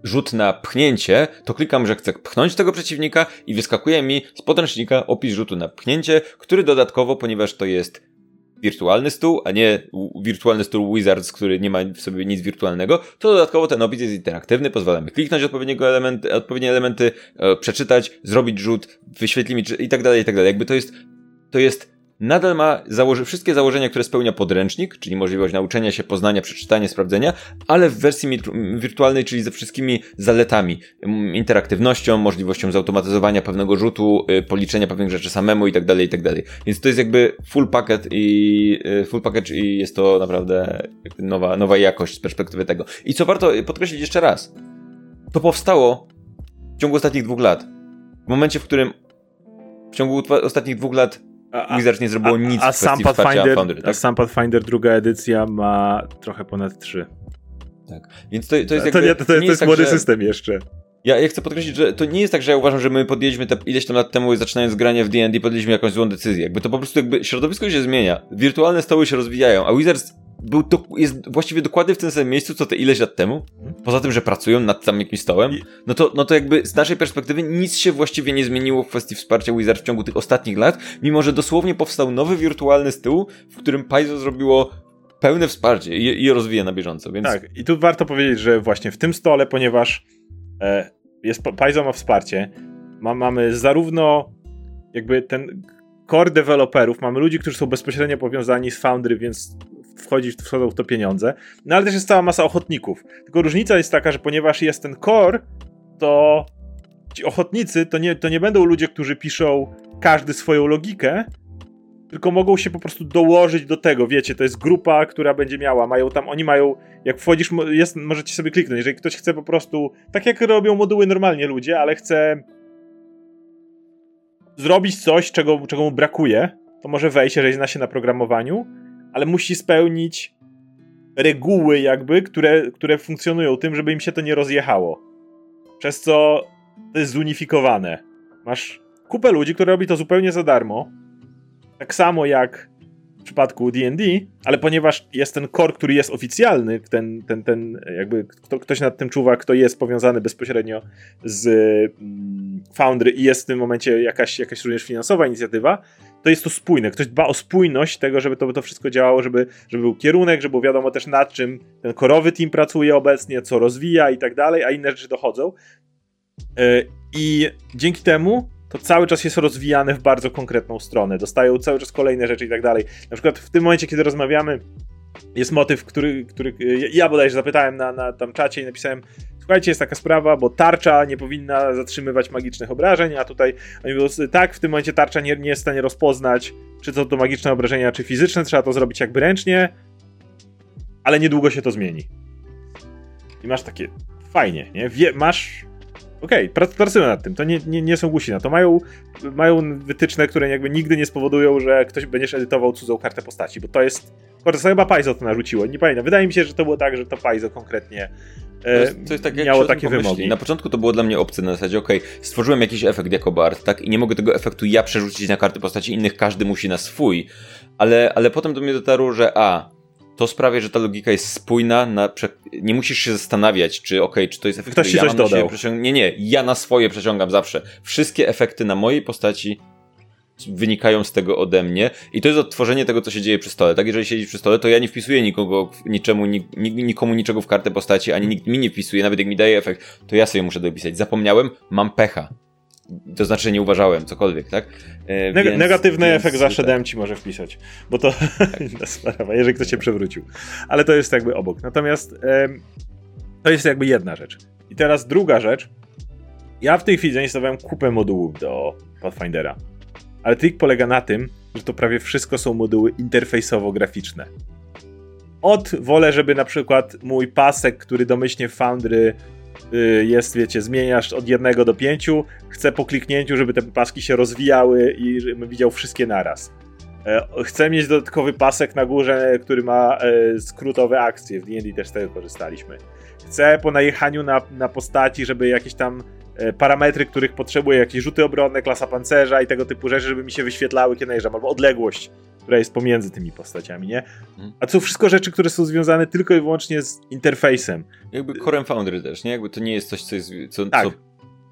rzut na pchnięcie, to klikam, że chcę pchnąć tego przeciwnika i wyskakuje mi z podręcznika opis rzutu na pchnięcie, który dodatkowo, ponieważ to jest wirtualny stół, a nie wirtualny stół Wizards, który nie ma w sobie nic wirtualnego, to dodatkowo ten opis jest interaktywny, pozwalamy kliknąć odpowiedniego elementy, odpowiednie elementy, e, przeczytać, zrobić rzut, wyświetli mi i tak dalej, i tak dalej. Jakby to jest, to jest nadal ma założy wszystkie założenia, które spełnia podręcznik, czyli możliwość nauczenia się, poznania, przeczytania, sprawdzenia, ale w wersji wirtualnej, czyli ze wszystkimi zaletami, interaktywnością, możliwością zautomatyzowania pewnego rzutu, y, policzenia pewnych rzeczy samemu i tak dalej, i tak dalej. Więc to jest jakby full packet i y, full package i jest to naprawdę nowa, nowa jakość z perspektywy tego. I co warto podkreślić jeszcze raz, to powstało w ciągu ostatnich dwóch lat. W momencie, w którym w ciągu ostatnich dwóch lat a, Wizards nie zrobiło nic a, a w sam Pathfinder, Foundry, tak? A sam Pathfinder druga edycja ma trochę ponad 3. Tak, więc to, to jest jakby... To, nie, to, to, nie jest, jest tak, młody że... system jeszcze. Ja, ja chcę podkreślić, że to nie jest tak, że ja uważam, że my podjęliśmy te ileś tam lat temu, zaczynając granie w D&D, podjęliśmy jakąś złą decyzję. Jakby to po prostu jakby środowisko się zmienia. Wirtualne stoły się rozwijają, a Wizards był do, jest właściwie dokładnie w tym samym miejscu, co te ileś lat temu. Poza tym, że pracują nad tam jakimś stołem. No to, no to jakby z naszej perspektywy nic się właściwie nie zmieniło w kwestii wsparcia Wizards w ciągu tych ostatnich lat, mimo że dosłownie powstał nowy wirtualny stół, w którym Paizo zrobiło pełne wsparcie i, i rozwija na bieżąco. Więc... Tak, i tu warto powiedzieć, że właśnie w tym stole, ponieważ e, jest, Paizo ma wsparcie, ma, mamy zarówno jakby ten core deweloperów, mamy ludzi, którzy są bezpośrednio powiązani z Foundry, więc wchodzi, wchodzą w to pieniądze. No ale też jest cała masa ochotników. Tylko różnica jest taka, że ponieważ jest ten core, to ci ochotnicy to nie, to nie będą ludzie, którzy piszą każdy swoją logikę, tylko mogą się po prostu dołożyć do tego, wiecie, to jest grupa, która będzie miała, mają tam, oni mają, jak wchodzisz, jest, możecie sobie kliknąć, jeżeli ktoś chce po prostu, tak jak robią moduły normalnie ludzie, ale chce zrobić coś, czego, czego mu brakuje, to może wejść, jeżeli zna się na programowaniu, ale musi spełnić reguły jakby, które, które funkcjonują tym, żeby im się to nie rozjechało. Przez co to jest zunifikowane. Masz kupę ludzi, które robi to zupełnie za darmo. Tak samo jak w przypadku D&D, ale ponieważ jest ten core, który jest oficjalny, ten, ten, ten jakby kto, ktoś nad tym czuwa, kto jest powiązany bezpośrednio z mm, Foundry i jest w tym momencie jakaś, jakaś również finansowa inicjatywa, to jest to spójne. Ktoś dba o spójność tego, żeby to, to wszystko działało, żeby, żeby był kierunek, żeby było wiadomo też nad czym ten korowy team pracuje obecnie, co rozwija i tak dalej, a inne rzeczy dochodzą. E, I dzięki temu to cały czas jest rozwijane w bardzo konkretną stronę. Dostają cały czas kolejne rzeczy i tak dalej. Na przykład w tym momencie, kiedy rozmawiamy, jest motyw, który, który ja bodajże zapytałem na, na tam czacie i napisałem słuchajcie, jest taka sprawa, bo tarcza nie powinna zatrzymywać magicznych obrażeń, a tutaj oni mówią, tak, w tym momencie tarcza nie, nie jest w stanie rozpoznać, czy to to magiczne obrażenia, czy fizyczne, trzeba to zrobić jakby ręcznie, ale niedługo się to zmieni. I masz takie, fajnie, nie? Wie, masz okej, okay, pracują nad tym, to nie, nie, nie są głusi na to. Mają, mają wytyczne, które jakby nigdy nie spowodują, że ktoś będziesz edytował cudzą kartę postaci, bo to jest Może to chyba Paizo to narzuciło, nie pamiętam. Wydaje mi się, że to było tak, że to Paizo konkretnie to jest, to jest tak, miało takie wymogi. Na początku to było dla mnie obce na zasadzie, ok, stworzyłem jakiś efekt jako Bart, tak? I nie mogę tego efektu ja przerzucić na karty postaci innych, każdy musi na swój. Ale, ale potem do mnie dotarło, że a, to sprawia, że ta logika jest spójna, na, nie musisz się zastanawiać, czy ok, czy to jest efekt, Ktoś ci ja coś dodał. Nie, nie, ja na swoje przeciągam zawsze. Wszystkie efekty na mojej postaci wynikają z tego ode mnie i to jest odtworzenie tego, co się dzieje przy stole. Tak, jeżeli siedzi przy stole, to ja nie wpisuję nikogo, niczemu, nikomu niczego w kartę postaci, ani nikt mi nie wpisuje, nawet jak mi daje efekt, to ja sobie muszę dopisać. Zapomniałem, mam pecha. To znaczy, nie uważałem, cokolwiek, tak? E, Neg więc, negatywny więc, efekt zawsze tak. dałem ci może wpisać, bo to tak. (laughs) inna sprawa, jeżeli ktoś się przewrócił. Ale to jest jakby obok. Natomiast to jest jakby jedna rzecz. I teraz druga rzecz. Ja w tej chwili zainstalowałem kupę modułów do Pathfindera ale trik polega na tym, że to prawie wszystko są moduły interfejsowo-graficzne. Od wolę, żeby na przykład mój pasek, który domyślnie w Foundry y, jest, wiecie, zmieniasz od jednego do pięciu, chcę po kliknięciu, żeby te paski się rozwijały i żebym widział wszystkie naraz. E, chcę mieć dodatkowy pasek na górze, który ma e, skrótowe akcje. W D&D też z tego korzystaliśmy. Chcę po najechaniu na, na postaci, żeby jakieś tam parametry, których potrzebuję, jakieś rzuty obronne, klasa pancerza i tego typu rzeczy, żeby mi się wyświetlały, kiedy najeżdżam, albo odległość, która jest pomiędzy tymi postaciami, nie? Mhm. A to wszystko rzeczy, które są związane tylko i wyłącznie z interfejsem. Jakby Core Foundry też, nie? Jakby to nie jest coś, co, jest, co, tak. co,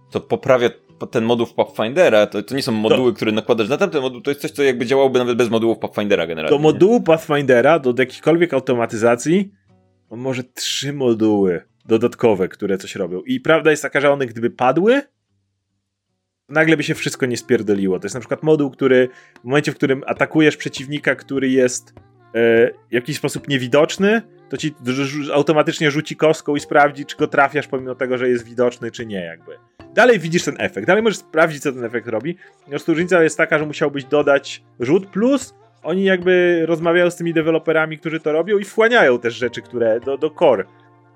co poprawia ten moduł Pathfindera, to, to nie są moduły, które nakładasz na tamten moduł, to jest coś, co jakby działałoby nawet bez modułów Pathfindera generalnie. Do modułu Pathfindera, do jakiejkolwiek automatyzacji, on może trzy moduły dodatkowe, które coś robią. I prawda jest taka, że one gdyby padły, nagle by się wszystko nie spierdoliło. To jest na przykład moduł, który w momencie, w którym atakujesz przeciwnika, który jest e, w jakiś sposób niewidoczny, to ci automatycznie rzuci kostką i sprawdzi, czy go trafiasz, pomimo tego, że jest widoczny, czy nie, jakby. Dalej widzisz ten efekt, dalej możesz sprawdzić, co ten efekt robi. Prostu różnica jest taka, że musiałbyś dodać rzut, plus oni jakby rozmawiają z tymi deweloperami, którzy to robią i wchłaniają też rzeczy, które do, do core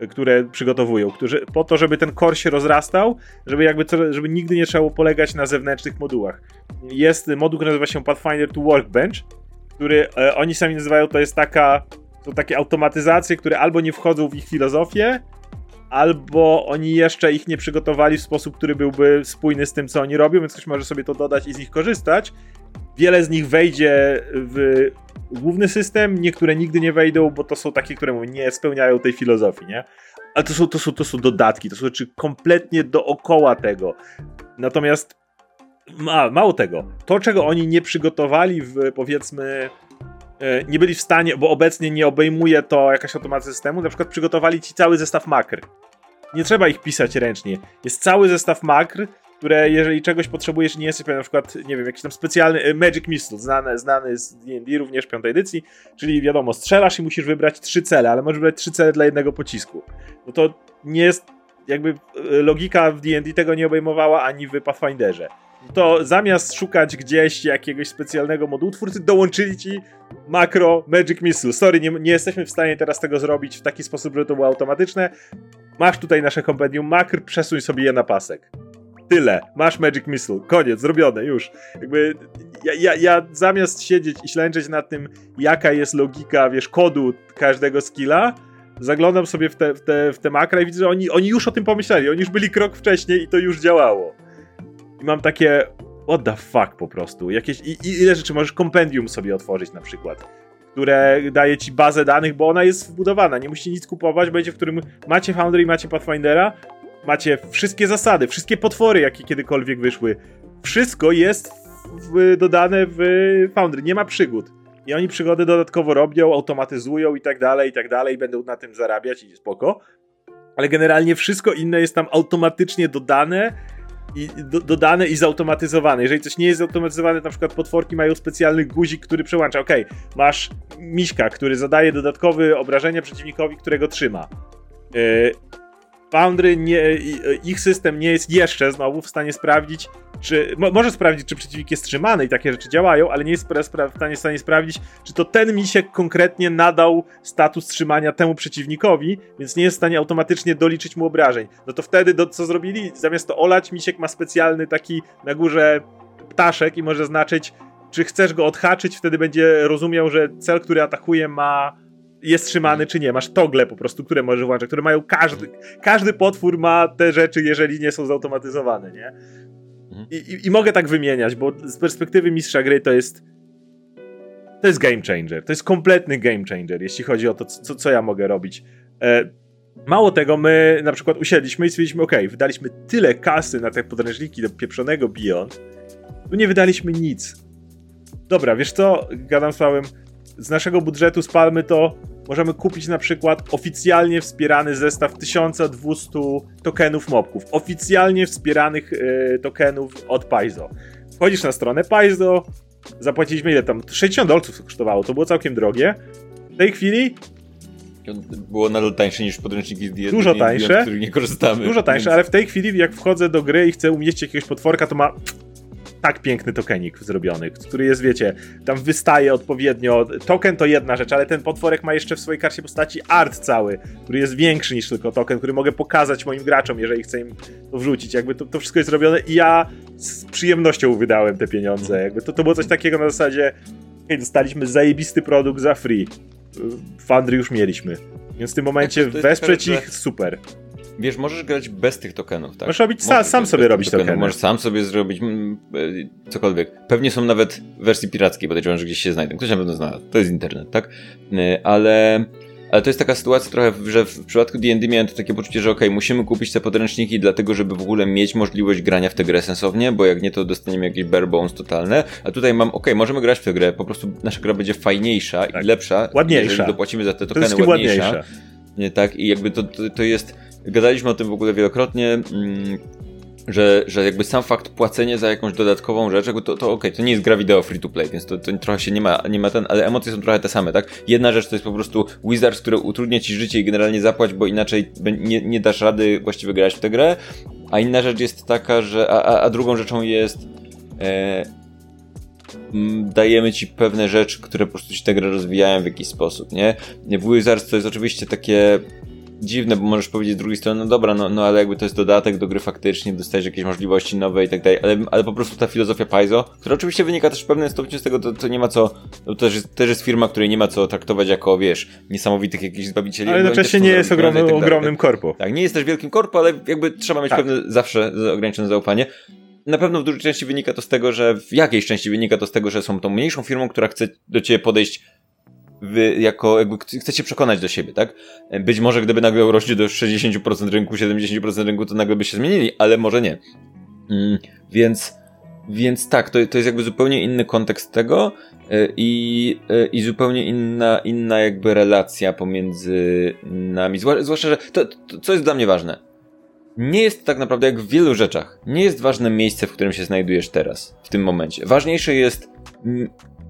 które przygotowują, którzy, po to, żeby ten core się rozrastał, żeby jakby co, żeby nigdy nie trzeba było polegać na zewnętrznych modułach. Jest moduł, który nazywa się Pathfinder to Workbench, który e, oni sami nazywają, to jest taka, to takie automatyzacje, które albo nie wchodzą w ich filozofię, albo oni jeszcze ich nie przygotowali w sposób, który byłby spójny z tym, co oni robią, więc ktoś może sobie to dodać i z nich korzystać. Wiele z nich wejdzie w główny system, niektóre nigdy nie wejdą, bo to są takie, które nie spełniają tej filozofii, nie? Ale to są, to są, to są dodatki, to są rzeczy kompletnie dookoła tego. Natomiast ma, mało tego, to czego oni nie przygotowali w powiedzmy e, nie byli w stanie, bo obecnie nie obejmuje to jakaś automatyzacja systemu, na przykład przygotowali ci cały zestaw makr. Nie trzeba ich pisać ręcznie. Jest cały zestaw makr, które jeżeli czegoś potrzebujesz, nie jesteś pewien, na przykład, nie wiem, jakiś tam specjalny e, Magic Missile, znany, znany z D&D również piątej edycji, czyli wiadomo, strzelasz i musisz wybrać trzy cele, ale możesz wybrać trzy cele dla jednego pocisku. No to nie jest, jakby e, logika w D&D tego nie obejmowała ani w Pathfinderze. To zamiast szukać gdzieś jakiegoś specjalnego modułu, twórcy dołączyli ci makro Magic Missile. Sorry, nie, nie jesteśmy w stanie teraz tego zrobić w taki sposób, żeby to było automatyczne. Masz tutaj nasze kompendium makr, przesuń sobie je na pasek. Tyle. Masz Magic Missile. Koniec, zrobione, już. Jakby ja, ja, ja zamiast siedzieć i ślęczeć nad tym, jaka jest logika, wiesz, kodu każdego skilla, zaglądam sobie w te, w te, w te makra i widzę, że oni, oni już o tym pomyśleli. Oni już byli krok wcześniej i to już działało. I mam takie, what the fuck po prostu. Jakieś, i, i ile rzeczy możesz kompendium sobie otworzyć na przykład które daje ci bazę danych, bo ona jest wbudowana. Nie musicie nic kupować, będzie w którym macie Foundry i macie Pathfindera, macie wszystkie zasady, wszystkie potwory, jakie kiedykolwiek wyszły. Wszystko jest w, dodane w Foundry, nie ma przygód. I oni przygody dodatkowo robią, automatyzują i tak dalej, i tak dalej, i będą na tym zarabiać i spoko. Ale generalnie wszystko inne jest tam automatycznie dodane i do, dodane i zautomatyzowane. Jeżeli coś nie jest zautomatyzowane, na przykład potworki mają specjalny guzik, który przełącza. Ok, masz miśka, który zadaje dodatkowe obrażenia przeciwnikowi, którego trzyma. Yy, Foundry, nie, ich system nie jest jeszcze znowu w stanie sprawdzić, czy. Mo, może sprawdzić, czy przeciwnik jest trzymany i takie rzeczy działają, ale nie jest w stanie, stanie sprawdzić, czy to ten misiek konkretnie nadał status trzymania temu przeciwnikowi, więc nie jest w stanie automatycznie doliczyć mu obrażeń. No to wtedy, do, co zrobili? Zamiast to olać, misiek ma specjalny taki na górze ptaszek i może znaczyć czy chcesz go odhaczyć, wtedy będzie rozumiał, że cel, który atakuje ma jest trzymany czy nie. Masz togle po prostu, które możesz włączać, które mają każdy, każdy potwór ma te rzeczy, jeżeli nie są zautomatyzowane, nie? Mhm. I, i, I, mogę tak wymieniać, bo z perspektywy mistrza gry to jest to jest game changer. To jest kompletny game changer, jeśli chodzi o to, co, co ja mogę robić. E, mało tego, my na przykład usiedliśmy i stwierdziliśmy, ok, wydaliśmy tyle kasy na te podręczniki do pieprzonego Beyond, tu nie wydaliśmy nic. Dobra, wiesz co, gadam z Pawłem, z naszego budżetu spalmy to, możemy kupić na przykład oficjalnie wspierany zestaw 1200 tokenów mobków, oficjalnie wspieranych y, tokenów od Paizo. Wchodzisz na stronę Paizo, zapłaciliśmy ile tam, 60 dolców kosztowało, to było całkiem drogie. W tej chwili było nadal tańsze niż podręczniki z diety, Dużo tańsze. z których nie korzystamy. Dużo tańsze, więc... ale w tej chwili jak wchodzę do gry i chcę umieścić jakiegoś potworka, to ma tak piękny tokenik zrobiony, który jest, wiecie, tam wystaje odpowiednio. Token to jedna rzecz, ale ten potworek ma jeszcze w swojej karcie postaci art cały, który jest większy niż tylko token, który mogę pokazać moim graczom, jeżeli chcę im to wrzucić. Jakby to, to wszystko jest zrobione i ja z przyjemnością wydałem te pieniądze. Jakby to, to było coś takiego na zasadzie, hej, dostaliśmy zajebisty produkt za free. Fundry już mieliśmy. Więc w tym momencie wesprzeć ich super. Wiesz, możesz grać bez tych tokenów, tak? Możesz robić sa, sam sobie robić tokeny. tokeny. Możesz sam sobie zrobić mm, e, cokolwiek. Pewnie są nawet wersji pirackiej, bo podejrzewam, że gdzieś się znajdą. Ktoś na pewno zna. To jest internet, tak? E, ale... Ale to jest taka sytuacja trochę, że w przypadku D&D miałem to takie poczucie, że ok, musimy kupić te podręczniki dlatego, żeby w ogóle mieć możliwość grania w tę grę sensownie, bo jak nie, to dostaniemy jakieś bare bones totalne. A tutaj mam, ok, możemy grać w tę grę, po prostu nasza gra będzie fajniejsza tak. i lepsza. Ładniejsza. Jeżeli dopłacimy za te tokeny ładniejsza. ładniejsza. Nie, tak, i jakby to, to, to jest gadaliśmy o tym w ogóle wielokrotnie, mm, że, że jakby sam fakt płacenia za jakąś dodatkową rzecz, to, to okej, okay, to nie jest gra wideo free to play, więc to, to trochę się nie ma, nie ma ten, ale emocje są trochę te same, tak? Jedna rzecz to jest po prostu Wizards, który utrudnia ci życie i generalnie zapłać, bo inaczej nie, nie dasz rady właściwie grać w tę grę, a inna rzecz jest taka, że, a, a, a drugą rzeczą jest e, dajemy ci pewne rzeczy, które po prostu ci tę grę rozwijają w jakiś sposób, nie? W Wizards to jest oczywiście takie dziwne, bo możesz powiedzieć z drugiej strony, no dobra, no, no ale jakby to jest dodatek do gry faktycznie, dostajesz jakieś możliwości nowe i tak dalej, ale, ale po prostu ta filozofia Paizo, która oczywiście wynika też w pewnym stopniu z tego, to, to nie ma co, to też jest, też jest firma, której nie ma co traktować jako, wiesz, niesamowitych jakichś zbawicieli. Ale jednocześnie nie jest ogromny, tak ogromnym korpo. Tak, nie jest też wielkim korpo, ale jakby trzeba mieć tak. pewne zawsze ograniczone zaufanie na pewno w dużej części wynika to z tego, że w jakiejś części wynika to z tego, że są tą mniejszą firmą, która chce do ciebie podejść wy jako jakby chcecie przekonać do siebie, tak? Być może gdyby nagle urośnie do 60% rynku, 70% rynku, to nagle by się zmienili, ale może nie. Mm, więc, więc tak, to, to jest jakby zupełnie inny kontekst tego e, i, e, i zupełnie inna, inna jakby relacja pomiędzy nami. Zwłaszcza, że to, to, co jest dla mnie ważne. Nie jest tak naprawdę jak w wielu rzeczach. Nie jest ważne miejsce, w którym się znajdujesz teraz, w tym momencie. Ważniejsze jest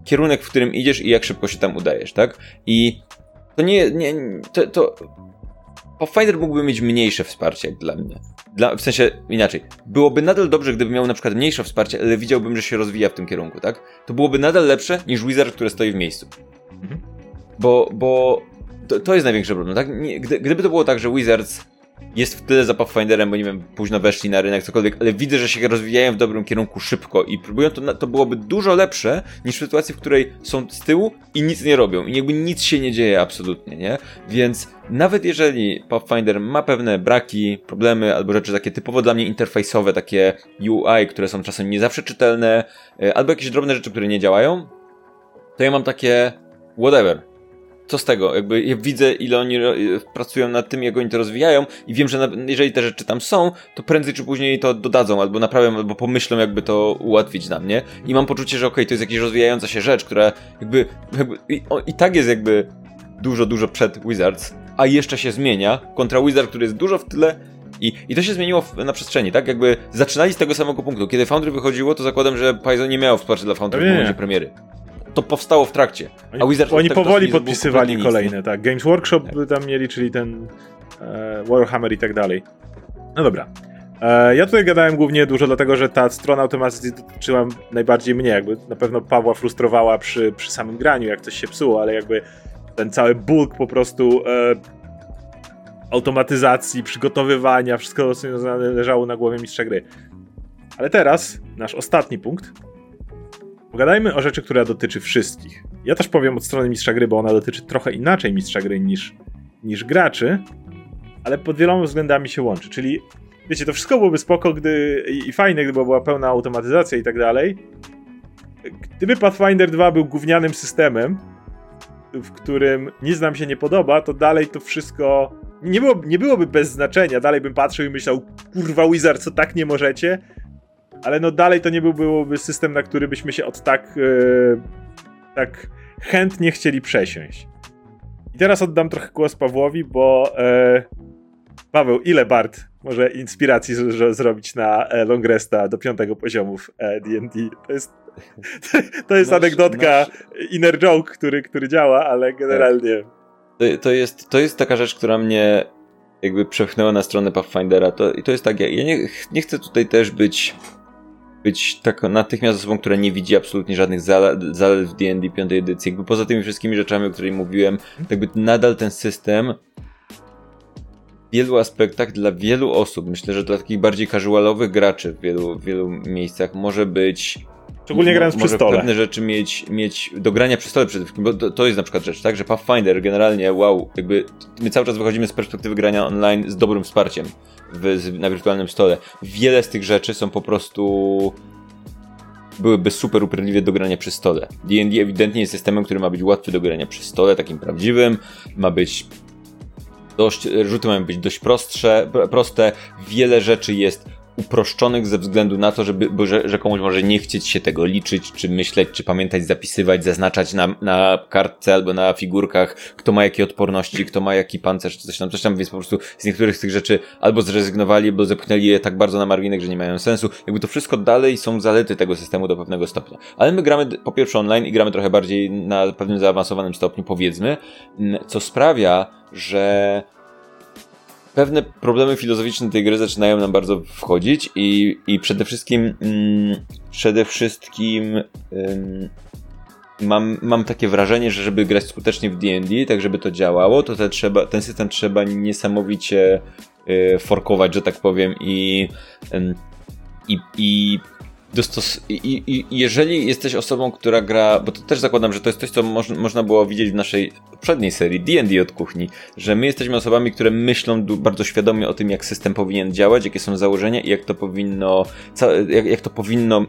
kierunek, w którym idziesz i jak szybko się tam udajesz, tak? I to nie, nie to, to Pathfinder mógłby mieć mniejsze wsparcie dla mnie. Dla, w sensie inaczej. Byłoby nadal dobrze, gdyby miał na przykład mniejsze wsparcie, ale widziałbym, że się rozwija w tym kierunku, tak? To byłoby nadal lepsze niż Wizard, który stoi w miejscu. Mhm. Bo, bo to, to jest największy problem, tak? Nie, gdy, gdyby to było tak, że Wizards jest w tyle za Pathfinderem, bo nie wiem, późno weszli na rynek, cokolwiek, ale widzę, że się rozwijają w dobrym kierunku szybko i próbują to, to byłoby dużo lepsze niż w sytuacji, w której są z tyłu i nic nie robią i jakby nic się nie dzieje absolutnie, nie? Więc nawet jeżeli Pathfinder ma pewne braki, problemy albo rzeczy takie typowo dla mnie interfejsowe, takie UI, które są czasem nie zawsze czytelne, e, albo jakieś drobne rzeczy, które nie działają, to ja mam takie whatever co z tego? Jakby ja widzę, ile oni pracują nad tym, jak oni to rozwijają i wiem, że na, jeżeli te rzeczy tam są, to prędzej czy później to dodadzą, albo naprawią, albo pomyślą, jakby to ułatwić nam, nie? I mam poczucie, że okej, okay, to jest jakaś rozwijająca się rzecz, która jakby, jakby i, o, i tak jest jakby dużo, dużo przed Wizards, a jeszcze się zmienia, kontra Wizard, który jest dużo w tyle, i, I to się zmieniło w, na przestrzeni, tak? Jakby zaczynali z tego samego punktu. Kiedy Foundry wychodziło, to zakładam, że Python nie miało wsparcia dla Foundry w momencie premiery to powstało w trakcie. A Wizards Oni powoli podpisywali kolejne, tak. Games Workshop tak. tam mieli, czyli ten e, Warhammer i tak dalej. No dobra. E, ja tutaj gadałem głównie dużo, dlatego że ta strona automatyzacji dotyczyła najbardziej mnie. Jakby na pewno Pawła frustrowała przy, przy samym graniu, jak coś się psuło, ale jakby ten cały bulk po prostu e, automatyzacji, przygotowywania, wszystko co leżało na głowie mistrza gry. Ale teraz nasz ostatni punkt, pogadajmy o rzeczy, która dotyczy wszystkich. Ja też powiem od strony mistrza gry, bo ona dotyczy trochę inaczej mistrza gry niż, niż graczy, ale pod wieloma względami się łączy. Czyli, wiecie, to wszystko byłoby spoko gdy, i, i fajne, gdyby była pełna automatyzacja i tak dalej. Gdyby Pathfinder 2 był gównianym systemem, w którym nic nam się nie podoba, to dalej to wszystko nie, było, nie byłoby bez znaczenia. Dalej bym patrzył i myślał, kurwa Wizard, co tak nie możecie? Ale no dalej to nie byłby system, na który byśmy się od tak, yy, tak chętnie chcieli przesiąść. I teraz oddam trochę głos Pawłowi, bo yy, Paweł, ile Bart może inspiracji z, zrobić na e, Longresta do piątego poziomu w D&D? To jest, to jest nasz, anegdotka, nasz... inner joke, który, który działa, ale generalnie... Tak. To, to, jest, to jest taka rzecz, która mnie jakby przepchnęła na stronę Pathfindera. To, I to jest tak, ja, ja nie, nie chcę tutaj też być być tak natychmiast osobą, która nie widzi absolutnie żadnych zalet w D&D 5 edycji. Jakby poza tymi wszystkimi rzeczami, o których mówiłem, jakby nadal ten system w wielu aspektach dla wielu osób, myślę, że dla takich bardziej casualowych graczy w wielu, w wielu miejscach może być Szczególnie grając przy stole. pewne rzeczy mieć, mieć do grania przy stole przede wszystkim, bo to, to, jest na przykład rzecz, tak, że Pathfinder generalnie, wow, jakby my cały czas wychodzimy z perspektywy grania online z dobrym wsparciem w, na wirtualnym stole. Wiele z tych rzeczy są po prostu byłyby super upierdliwie do grania przy stole. D&D ewidentnie jest systemem, który ma być łatwy do grania przy stole, takim prawdziwym, ma być dość, rzuty mają być dość prostsze, proste, wiele rzeczy jest uproszczonych ze względu na to, żeby, bo, że, że komuś może nie chcieć się tego liczyć, czy myśleć, czy pamiętać, zapisywać, zaznaczać na, na kartce albo na figurkach, kto ma jakie odporności, kto ma jaki pancerz, czy coś tam, coś tam, więc po prostu z niektórych z tych rzeczy albo zrezygnowali, albo zepchnęli je tak bardzo na marginek, że nie mają sensu. Jakby to wszystko dalej są zalety tego systemu do pewnego stopnia. Ale my gramy po pierwsze online i gramy trochę bardziej na pewnym zaawansowanym stopniu, powiedzmy, co sprawia, że pewne problemy filozoficzne tej gry zaczynają nam bardzo wchodzić i, i przede wszystkim mm, przede wszystkim mam, mam takie wrażenie, że żeby grać skutecznie w D&D, tak żeby to działało, to te trzeba, ten system trzeba niesamowicie y, forkować, że tak powiem i, i, i dostos- i, i, jeżeli jesteś osobą, która gra, bo to też zakładam, że to jest coś, co moż, można było widzieć w naszej poprzedniej serii D&D od kuchni, że my jesteśmy osobami, które myślą bardzo świadomie o tym, jak system powinien działać, jakie są założenia i jak to powinno, jak, jak to powinno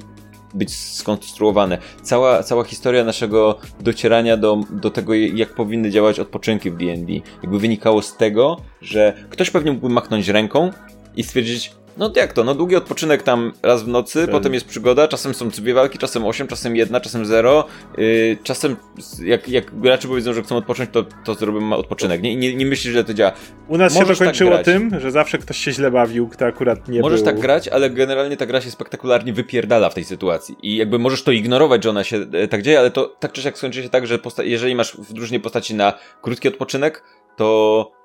być skonstruowane. Cała, cała historia naszego docierania do, do tego, jak powinny działać odpoczynki w D&D, jakby wynikało z tego, że ktoś pewnie mógłby machnąć ręką i stwierdzić, no jak to, no długi odpoczynek tam raz w nocy, Ten. potem jest przygoda, czasem są dwie walki, czasem osiem, czasem jedna, czasem zero. Yy, czasem jak, jak gracze powiedzą, że chcą odpocząć, to, to zrobimy odpoczynek. Nie, nie, nie myślisz, że to działa. U nas Możesz się dokończyło tak tym, że zawsze ktoś się źle bawił, kto akurat nie Możesz był... tak grać, ale generalnie ta gra się spektakularnie wypierdala w tej sytuacji. I jakby możesz to ignorować, że ona się e, tak dzieje, ale to tak czy siak skończy się tak, że jeżeli masz w drużynie postaci na krótki odpoczynek, to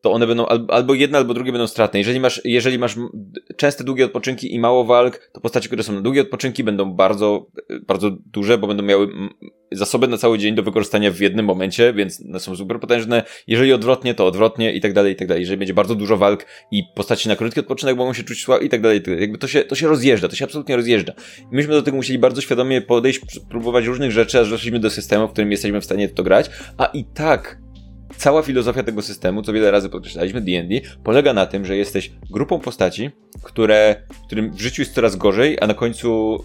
to one będą albo jedne, albo drugie będą stratne. Jeżeli masz, jeżeli masz częste długie odpoczynki i mało walk, to postaci, które są na długie odpoczynki będą bardzo, bardzo duże, bo będą miały zasoby na cały dzień do wykorzystania w jednym momencie, więc są super potężne. Jeżeli odwrotnie, to odwrotnie i tak dalej, i tak dalej. Jeżeli będzie bardzo dużo walk i postaci na krótki odpoczynek mogą się czuć słabe i tak dalej, jakby to się, to się rozjeżdża, to się absolutnie rozjeżdża. Myśmy do tego musieli bardzo świadomie podejść, próbować różnych rzeczy, aż doszliśmy do systemu, w którym jesteśmy w stanie to grać, a i tak cała filozofia tego systemu, co wiele razy podkreślaliśmy, D&D, polega na tym, że jesteś grupą postaci, które, którym w życiu jest coraz gorzej, a na końcu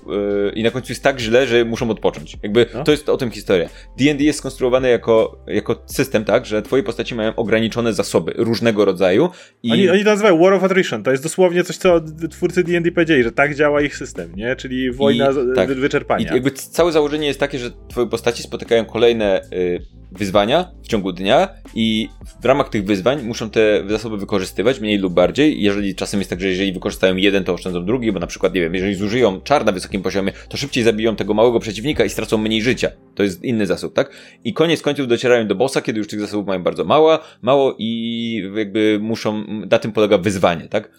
yy, i na końcu jest tak źle, że muszą odpocząć. Jakby no. to jest o tym historia. D&D jest skonstruowane jako, jako system, tak, że twoje postaci mają ograniczone zasoby różnego rodzaju. I... Oni, oni to nazywają War of Attrition. To jest dosłownie coś, co twórcy D&D powiedzieli, że tak działa ich system, nie? Czyli wojna I, tak. wyczerpania. I jakby całe założenie jest takie, że twoje postaci spotykają kolejne yy, wyzwania w ciągu dnia i w ramach tych wyzwań muszą te zasoby wykorzystywać mniej lub bardziej. Jeżeli czasem jest tak, że jeżeli wykorzystają jeden, to oszczędzą drugi, bo na przykład, nie wiem, jeżeli zużyją czar na wysokim poziomie, to szybciej zabiją tego małego przeciwnika i stracą mniej życia. To jest inny zasób, tak? I koniec końców docierają do bossa, kiedy już tych zasobów mają bardzo mało, mało i jakby muszą, na tym polega wyzwanie, tak?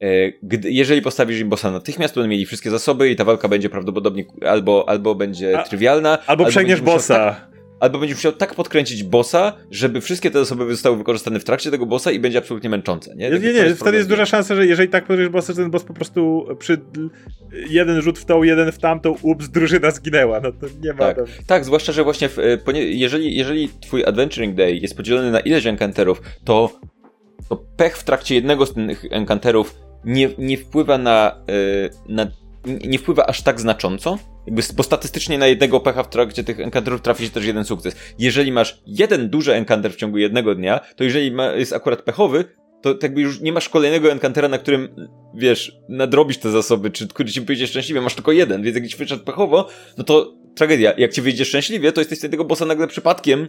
E, gdy, jeżeli postawisz im bossa natychmiast, to będą mieli wszystkie zasoby i ta walka będzie prawdopodobnie albo, albo będzie A, trywialna. Albo, albo przegniesz bossa. Tak, albo będziesz musiał tak podkręcić bossa, żeby wszystkie te zasoby zostały wykorzystane w trakcie tego bossa i będzie absolutnie męczące, nie? Nie, nie, nie. wtedy jest duża szansa, że jeżeli tak podejrzysz bossa, to ten boss po prostu przy jeden rzut w tą, jeden w tamtą, ups, drużyna zginęła, no to nie ma tak. tam... Tak, zwłaszcza, że właśnie w, e, jeżeli, jeżeli twój Adventuring Day jest podzielony na ileś enkanterów, to, to pech w trakcie jednego z tych enkanterów nie, nie wpływa na, yy, na nie wpływa aż tak znacząco, jakby, bo statystycznie na jednego pecha w trakcie tych enkanterów trafi się też jeden sukces. Jeżeli masz jeden duży enkanter w ciągu jednego dnia, to jeżeli ma, jest akurat pechowy, to, to jakby już nie masz kolejnego enkantera, na którym, wiesz, nadrobisz te zasoby, czy który ci wyjdzie szczęśliwie, masz tylko jeden, więc jak ci wyszedł pechowo, no to tragedia. Jak ci wyjdzie szczęśliwie, to jesteś w stanie tego bossa nagle przypadkiem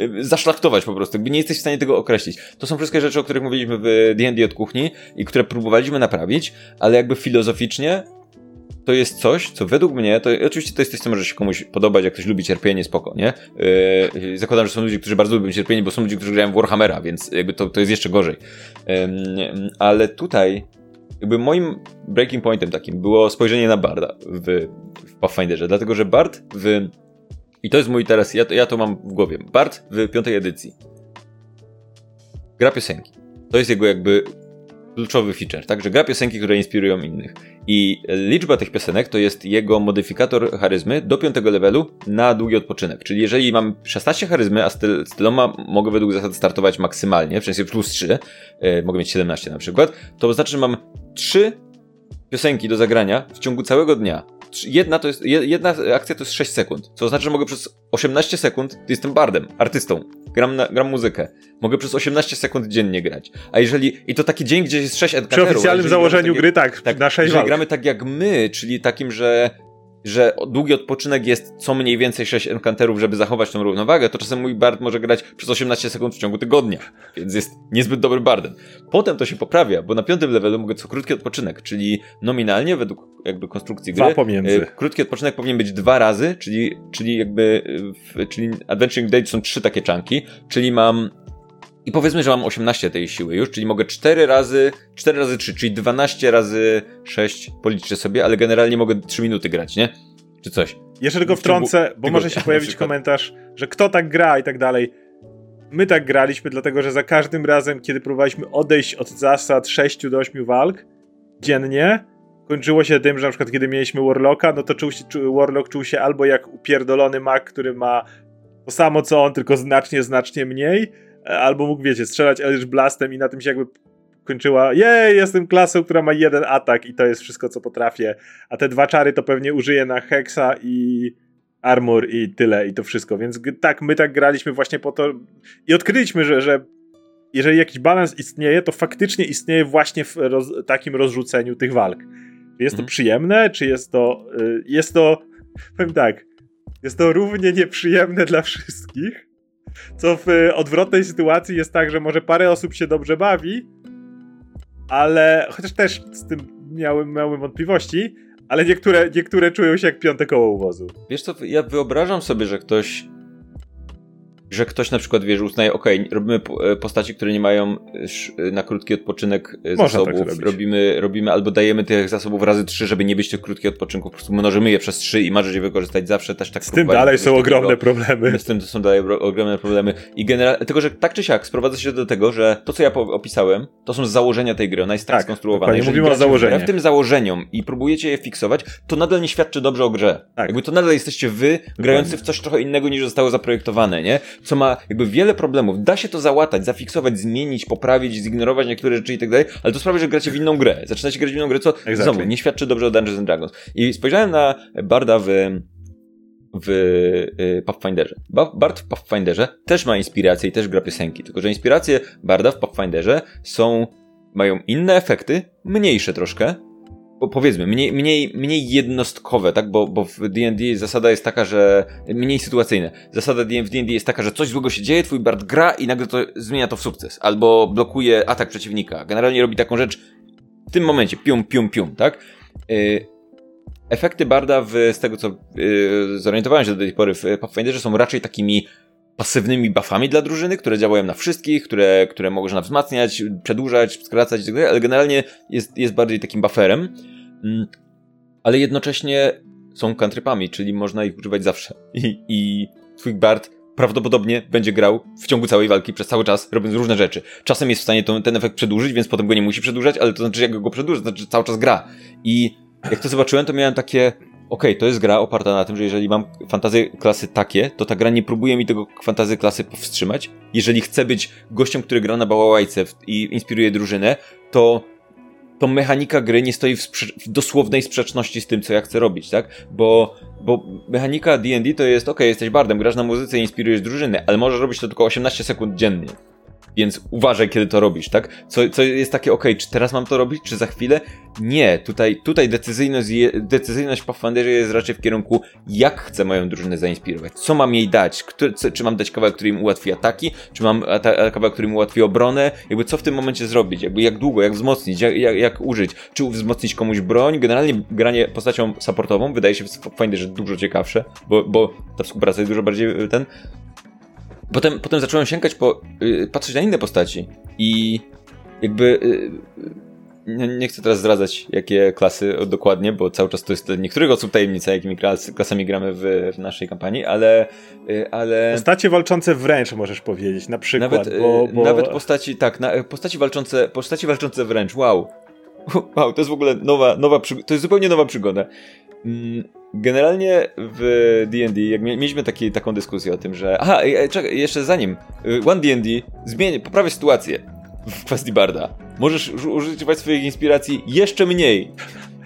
y, zaszlachtować po prostu. Jakby nie jesteś w stanie tego określić. To są wszystkie rzeczy, o których mówiliśmy w D&D od kuchni i które próbowaliśmy naprawić, ale jakby filozoficznie to jest coś, co według mnie, to oczywiście to jest coś, co może się komuś podobać, jak ktoś lubi cierpienie, spoko, nie? Yy, zakładam, że są ludzie, którzy bardzo lubią cierpienie, bo są ludzie, którzy grają w Warhammera, więc jakby to, to jest jeszcze gorzej. Yy, ale tutaj jakby moim breaking pointem takim było spojrzenie na Barda w, w Pathfinderze, dlatego że Bard w... I to jest mój teraz, ja to, ja to mam w głowie. Bard w piątej edycji gra piosenki. To jest jego jakby kluczowy feature, tak? Że gra piosenki, które inspirują innych. I liczba tych piosenek to jest jego modyfikator charyzmy do piątego levelu na długi odpoczynek. Czyli jeżeli mam 16 charyzmy, a styl, styloma mogę według zasad startować maksymalnie, w sensie plus 3, yy, e, mogę mieć 17 na przykład, to oznacza, że mam 3 piosenki do zagrania w ciągu całego dnia. Jedna, to jest, jedna akcja to jest 6 sekund, co oznacza, że mogę przez 18 sekund, jestem bardem, artystą, gram, na, gram muzykę, mogę przez 18 sekund dziennie grać. A jeżeli, i to taki dzień, gdzie jest 6 encounterów. Przy oficjalnym założeniu gry, tak, tak na 6 Jeżeli gramy tak jak my, czyli takim, że że długi odpoczynek jest co mniej więcej 6 encounterów, żeby zachować tą równowagę, to czasem mój bard może grać przez 18 sekund w ciągu tygodnia, więc jest niezbyt dobrym bardem. Potem to się poprawia, bo na piątym levelu mogę co krótki odpoczynek, czyli nominalnie według jakby konstrukcji gry, dwa pomiędzy. E, krótki odpoczynek powinien być dwa razy, czyli, czyli jakby, w, czyli Adventuring Day są trzy takie czanki, czyli mam i powiedzmy, że mam 18 tej siły już, czyli mogę 4 razy, 4 razy 3, czyli 12 razy 6, policzę sobie, ale generalnie mogę 3 minuty grać, nie? Czy coś. Jeszcze tylko wtrącę, bo może się (laughs) pojawić komentarz, że kto tak gra i tak dalej. My tak graliśmy, dlatego że za każdym razem, kiedy próbowaliśmy odejść od zasad 6 do 8 walk dziennie, kończyło się tym, że na przykład kiedy mieliśmy Warlocka, no to czuł się, czu, Warlock czuł się albo jak upierdolony mag, który ma to samo co on, tylko znacznie, znacznie mniej, albo mógł, wiecie, strzelać Eldritch Blastem i na tym się jakby kończyła jej, jestem klasą, która ma jeden atak i to jest wszystko, co potrafię, a te dwa czary to pewnie użyję na Hexa i Armor i tyle i to wszystko, więc tak, my tak graliśmy właśnie po to i odkryliśmy, że, że jeżeli jakiś balans istnieje, to faktycznie istnieje właśnie w roz, takim rozrzuceniu tych walk. Czy jest to mhm. przyjemne, czy jest to, y, jest to, powiem tak, jest to równie nieprzyjemne dla wszystkich, co w odwrotnej sytuacji jest tak, że może parę osób się dobrze bawi, ale chociaż też z tym miałem, miałem wątpliwości, ale niektóre, niektóre czują się jak piąte koło uwozu. Wiesz co, ja wyobrażam sobie, że ktoś że ktoś na przykład, wiesz, uznaje, ok, robimy e, postaci, które nie mają e, e, na krótki odpoczynek zasobów, tak robimy, robimy albo dajemy tych zasobów razy trzy, żeby nie być tych krótkich odpoczynków, po prostu mnożymy je przez trzy i marzyć je wykorzystać zawsze, też tak Z tym dalej są ogromne problemy. Z tym to są dalej ogromne problemy. I generalnie, tylko że tak czy siak sprowadza się do tego, że to, co ja opisałem, to są założenia tej gry, ona jest tak, tak skonstruowana. Jeżeli mówimy o założeniach. w tym założeniom i próbujecie je fiksować, to nadal nie świadczy dobrze o grze. Tak. Jakby to nadal jesteście wy, grający w coś trochę innego niż zostało zaprojektowane, nie? Co ma jakby wiele problemów. Da się to załatać, zafiksować, zmienić, poprawić, zignorować niektóre rzeczy i tak dalej, ale to sprawia, że gracie w inną grę. Zaczynacie grać w inną grę, co exactly. znowu nie świadczy dobrze o Dungeons Dragons. I spojrzałem na Barda w w y, Pathfinderze. Bard w Pathfinderze też ma inspiracje i też gra piosenki, tylko że inspiracje Barda w Pathfinderze są mają inne efekty, mniejsze troszkę, powiedzmy, mniej, mniej, mniej jednostkowe, tak? Bo, bo w D&D zasada jest taka, że mniej sytuacyjne. Zasada w D&D jest taka, że coś złego się dzieje, twój bard gra i nagle to zmienia to w sukces. Albo blokuje atak przeciwnika. Generalnie robi taką rzecz w tym momencie, pium, pium, pium, tak? Yy, efekty barda w, z tego, co yy, zorientowałem się do tej pory w Pathfinderze są raczej takimi pasywnymi buffami dla drużyny, które działają na wszystkich, które, które można wzmacniać, przedłużać, skracać itd., ale generalnie jest, jest bardziej takim bufferem. Mm, ale jednocześnie są cantripami, czyli można ich używać zawsze. I, i twój bard prawdopodobnie będzie grał w ciągu całej walki przez cały czas, robiąc różne rzeczy. Czasem jest w stanie to, ten efekt przedłużyć, więc potem go nie musi przedłużać, ale to znaczy, jak go przedłuży, to znaczy cały czas gra. I jak to zobaczyłem, to miałem takie, okej, okay, to jest gra oparta na tym, że jeżeli mam fantazje klasy takie, to ta gra nie próbuje mi tego fantazji klasy powstrzymać. Jeżeli chcę być gościem, który gra na bałałajce i inspiruje drużynę, to to mechanika gry nie stoi w, w, dosłownej sprzeczności z tym, co ja chcę robić, tak? Bo, bo mechanika D&D to jest, ok, jesteś bardem, grasz na muzyce i inspirujesz drużyny, ale możesz robić to tylko 18 sekund dziennie. Więc uważaj, kiedy to robisz, tak? Co, co jest takie, ok, czy teraz mam to robić, czy za chwilę? Nie, tutaj, tutaj decyzyjność, decyzyjność Pathfinderze jest raczej w kierunku, jak chcę moją drużynę zainspirować, co mam jej dać, Kto, co, czy mam dać kawałek, który im ułatwi ataki, czy mam kawałek, który im ułatwi obronę, jakby co w tym momencie zrobić, jakby jak długo, jak wzmocnić, jak, jak, jak użyć, czy wzmocnić komuś broń, generalnie granie postacią supportową wydaje się w Pathfinderze dużo ciekawsze, bo, bo ta współpraca jest dużo bardziej ten, Potem, potem zacząłem sięgać po, y, patrzeć na inne postaci i jakby y, nie, nie, chcę teraz zdradzać, jakie klasy dokładnie, bo cały czas to jest niektórych osób tajemnica, jakimi klas, klasami gramy w, w, naszej kampanii, ale, y, ale... Postacie walczące wręcz możesz powiedzieć, na przykład, nawet, bo, bo... Nawet postaci, tak, na, postaci walczące, postaci walczące wręcz, wow. (laughs) Wow, to jest w ogóle nowa, nowa to jest zupełnie nowa przygoda. Mm, generalnie w D&D, jak mieliśmy taki, taką dyskusję o tym, że aha, czekaj, jeszcze zanim One D&D zmieni, poprawia sytuację w kwestii Barda. Możesz używać swoich inspiracji jeszcze mniej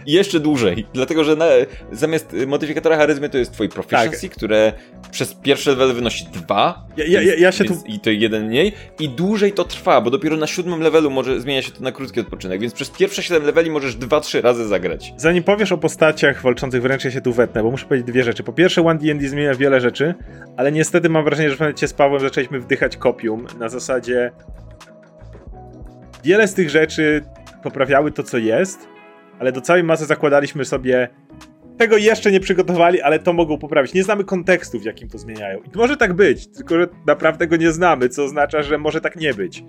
jeszcze dłużej. Dlatego, że na, zamiast modyfikatora charyzmy to jest twój proficiency, tak. które przez pierwsze level wynosi dwa. Ja, ja, ja, ja się tu... I to jeden mniej. I dłużej to trwa, bo dopiero na siódmym levelu może zmienia się to na krótki odpoczynek, więc przez pierwsze siedem leveli możesz dwa, trzy razy zagrać. Zanim powiesz o postaciach walczących wręcz, ja się tu wetnę, bo muszę powiedzieć dwie rzeczy. Po pierwsze, One D&D zmienia wiele rzeczy, ale niestety mam wrażenie, że w momencie z Pawłem zaczęliśmy wdychać kopium na zasadzie wiele z tych rzeczy poprawiały to, co jest, ale do całej masy zakładaliśmy sobie tego jeszcze nie przygotowali, ale to mogą poprawić. Nie znamy kontekstu, w jakim to zmieniają. I może tak być, tylko że naprawdę go nie znamy, co oznacza, że może tak nie być.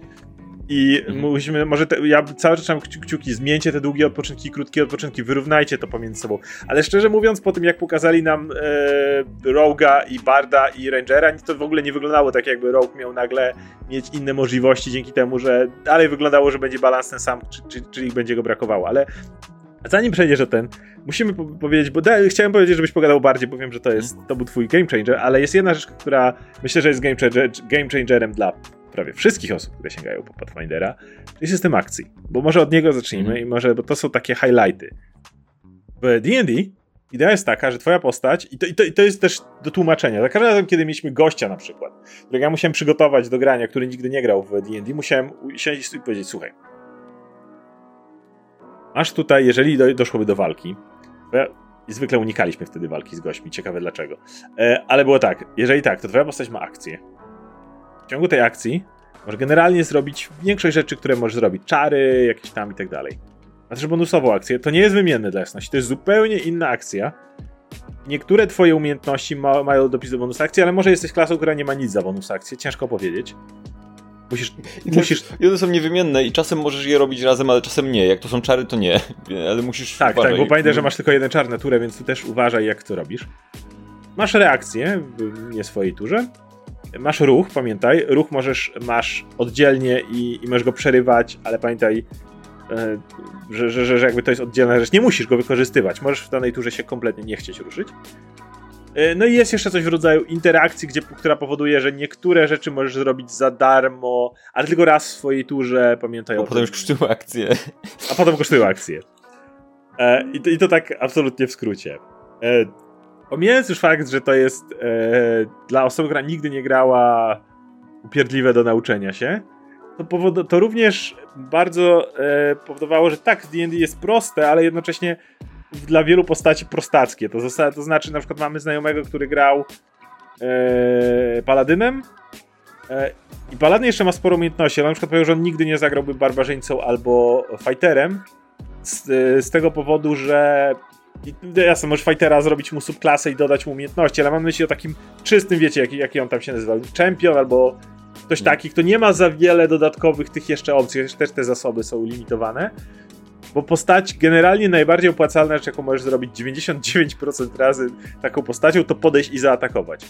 I mhm. musimy, może te, ja cały czas mam kciuki, zmieńcie te długie odpoczynki, krótkie odpoczynki, wyrównajcie to pomiędzy sobą. Ale szczerze mówiąc, po tym jak pokazali nam e, Roga i Barda i Rangera, to w ogóle nie wyglądało tak, jakby Rogue miał nagle mieć inne możliwości dzięki temu, że dalej wyglądało, że będzie balans ten sam, czyli czy, czy będzie go brakowało. Ale zanim przejdziesz o ten, musimy po powiedzieć, bo da, chciałem powiedzieć, żebyś pogadał bardziej, bo wiem, że to jest, to był twój game changer, ale jest jedna rzecz, która myślę, że jest game, changer, game changerem dla prawie wszystkich osób, które sięgają po Pathfindera, czyli system akcji. Bo może od niego zacznijmy mm. i może, bo to są takie highlighty. W D&D idea jest taka, że twoja postać, i to, i to, i to jest też do tłumaczenia, za każdym razem, kiedy mieliśmy gościa na przykład, którego ja musiałem przygotować do grania, który nigdy nie grał w D&D, musiałem usiąść i powiedzieć, słuchaj, Masz tutaj, jeżeli do, doszłoby do walki, ja, zwykle unikaliśmy wtedy walki z gośćmi, ciekawe dlaczego, e, ale było tak, jeżeli tak, to twoja postać ma akcję. W ciągu tej akcji możesz generalnie zrobić większość rzeczy, które możesz zrobić, czary, jakieś tam i tak dalej. Ma też bonusową akcję, to nie jest wymienne dla jasności, to jest zupełnie inna akcja. Niektóre twoje umiejętności ma, mają dopis do bonus akcji, ale może jesteś klasą, która nie ma nic za bonus akcję, ciężko powiedzieć. Musisz, I musisz... I one są niewymienne i czasem możesz je robić razem, ale czasem nie. Jak to są czary, to nie. (laughs) Ale musisz Tak, uważać. tak, bo pamiętaj, że masz tylko jeden czar na turę, więc tu też uważaj, jak to robisz. Masz reakcję w nie swojej turze. Masz ruch, pamiętaj. Ruch możesz, masz oddzielnie i, i możesz go przerywać, ale pamiętaj, e, że, że, że, że jakby to jest oddzielna rzecz. Nie musisz go wykorzystywać. Możesz w danej turze się kompletnie nie chcieć ruszyć. E, no i jest jeszcze coś w rodzaju interakcji, gdzie, która powoduje, że niektóre rzeczy możesz zrobić za darmo, ale tylko raz w swojej turze, pamiętaj Bo o potem już kosztują akcje. A potem kosztują akcje. E, i, to, I to tak absolutnie w skrócie. E, pomijając już fakt, że to jest e, dla osoby, która nigdy nie grała upierdliwe do nauczenia się, to, powod- to również bardzo e, powodowało, że tak, D&D jest proste, ale jednocześnie dla wielu postaci prostackie. To, to znaczy, na przykład mamy znajomego, który grał e, Paladynem e, i Paladyn jeszcze ma sporo umiejętności, ale na przykład powiedział, że on nigdy nie zagrałby barbarzyńcą albo fighterem z, z tego powodu, że jasne, możesz fightera zrobić mu subklasę i dodać mu umiejętności, ale mam myśli o takim czystym, wiecie, jaki, jaki on tam się nazywa, champion albo ktoś hmm. taki, kto nie ma za wiele dodatkowych tych jeszcze opcji, też te zasoby są limitowane. Bo postać generalnie najbardziej opłacalna rzecz, jaką możesz zrobić 99% razy taką postacią, to podejść i zaatakować.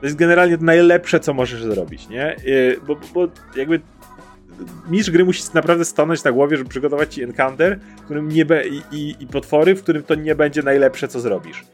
To jest generalnie najlepsze, co możesz zrobić, nie? Y, bo, bo jakby mistrz gry musi naprawdę stanąć na głowie, żeby przygotować ci encounter, którym nie be, i, i, i potwory, w którym to nie będzie najlepsze, co zrobisz.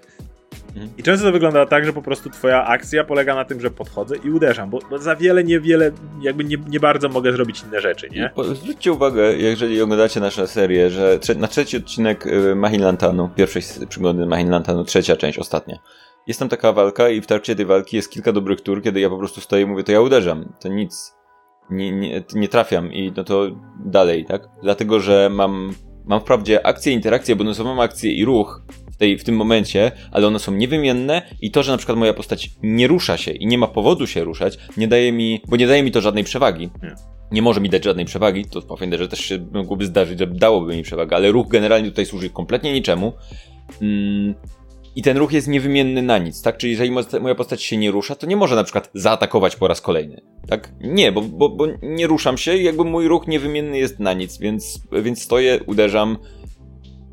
I często to wygląda tak, że po prostu twoja akcja polega na tym, że podchodzę i uderzam, bo, bo za wiele, niewiele, jakby nie, nie bardzo mogę zrobić inne rzeczy, nie? Zwróćcie uwagę, jeżeli oglądacie naszą serię, że na trzeci odcinek y, Mahin Lantanu, pierwszej przygody Mahin Lantanu, trzecia część, ostatnia, jest tam taka walka i w trakcie tej walki jest kilka dobrych tur, kiedy ja po prostu stoję i mówię, to ja uderzam, to nic, nie, nie, nie trafiam i no to dalej, tak? Dlatego, że mam, mam wprawdzie akcję, interakcję, bonusową akcję i ruch, tej, w tym momencie, ale one są niewymienne i to, że na przykład moja postać nie rusza się i nie ma powodu się ruszać, nie daje mi, bo nie daje mi to żadnej przewagi. Nie. nie może mi dać żadnej przewagi, to w Pathfinderze też się mogłoby zdarzyć, że dałoby mi przewagę, ale ruch generalnie tutaj służy kompletnie niczemu. Mm, i ten ruch jest niewymienny na nic, tak? Czyli jeżeli moja postać się nie rusza, to nie może na przykład zaatakować po raz kolejny, tak? Nie, bo, bo, bo nie ruszam się i jakby mój ruch niewymienny jest na nic, więc, więc stoję, uderzam,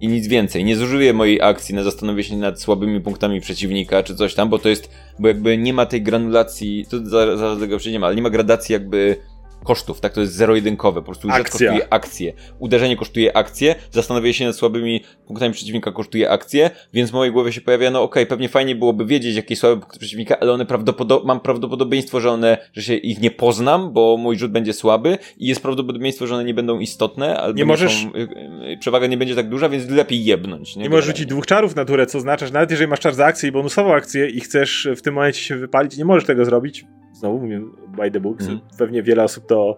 i nic więcej. Nie zużyję mojej akcji na zastanowienie się nad słabymi punktami przeciwnika czy coś tam, bo to jest, bo jakby nie ma tej granulacji, to zaraz tego przejdziemy, ale nie ma gradacji jakby kosztów, tak? To jest zero-jedynkowe, po prostu rzecz kosztuje akcję. Uderzenie kosztuje akcję, zastanowienie się nad słabymi punktami przeciwnika kosztuje akcję, więc w mojej głowie się pojawia, no okej, okay, pewnie fajnie byłoby wiedzieć, jakie słabe punkty przeciwnika, ale one prawdopodobnie, mam prawdopodobieństwo, że one, że się ich nie poznam, bo mój rzut będzie słaby i jest prawdopodobieństwo, że one nie będą istotne, albo nie możesz... Są, y, y, przewaga nie będzie tak duża, więc lepiej jebnąć. Nie, nie możesz rzucić dwóch czarów na turę, co oznacza, nawet jeżeli masz czar za akcję i bonusową akcję i chcesz w tym momencie się wypalić, nie możesz tego zrobić, znowu mówię by the books, mm. pewnie wiele osób to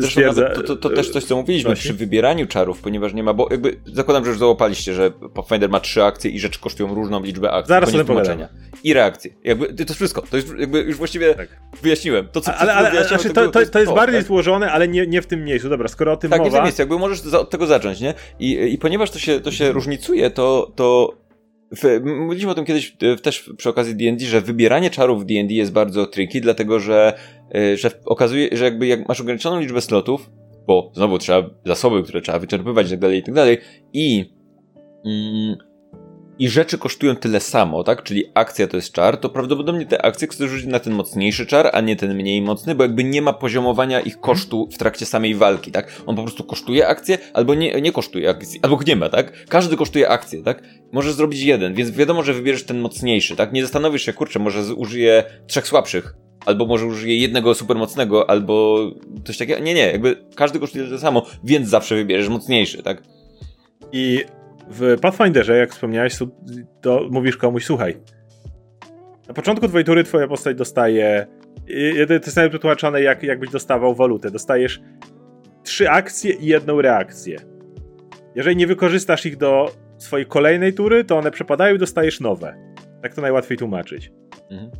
stwierdza. To, to, to, też coś, co mówiliśmy Właśnie? przy wybieraniu czarów, ponieważ nie ma, bo jakby zakładam, że już załapaliście, że Pathfinder ma trzy akcje i rzeczy kosztują różną liczbę akcji. Zaraz sobie tłumaczenia. I reakcje. Jakby, to jest wszystko. To jest jakby już właściwie tak. wyjaśniłem. To, co ale, ale, ale znaczy, to, to, to, jest bardziej tak? złożone, ale nie, nie w tym miejscu. Dobra, skoro o tym tak, mowa... Tak, nie w tym miejscu. Jakby możesz od tego zacząć, nie? I, i ponieważ to się, to się różnicuje, to, to w, mówiliśmy o tym kiedyś e, też przy okazji D&D, że wybieranie czarów w D&D jest bardzo tricky, dlatego że, e, że okazuje, że jakby jak masz ograniczoną liczbę slotów, bo znowu trzeba zasoby, które trzeba wyczerpywać i tak dalej, i tak dalej, i mm, i rzeczy kosztują tyle samo, tak? Czyli akcja to jest czar, to prawdopodobnie te akcje chcesz rzucić na ten mocniejszy czar, a nie ten mniej mocny, bo jakby nie ma poziomowania ich kosztu w trakcie samej walki, tak? On po prostu kosztuje akcję, albo nie, nie kosztuje akcji, albo nie ma, tak? Każdy kosztuje akcję, tak? Możesz zrobić jeden, więc wiadomo, że wybierzesz ten mocniejszy, tak? Nie zastanowisz się, kurczę, może użyję trzech słabszych, albo może użyję jednego supermocnego, albo coś takiego. Nie, nie, jakby każdy kosztuje to samo, więc zawsze wybierzesz mocniejszy, tak? I w Pathfinderze, jak wspomniałeś, to mówisz komuś, słuchaj, na początku twojej tury twoja postać dostaje, to jest nawet wytłumaczone jak, jakbyś dostawał walutę, dostajesz trzy akcje i jedną reakcję. Jeżeli nie wykorzystasz ich do swojej kolejnej tury, to one przepadają i dostajesz nowe. Tak to najłatwiej tłumaczyć. Mhm.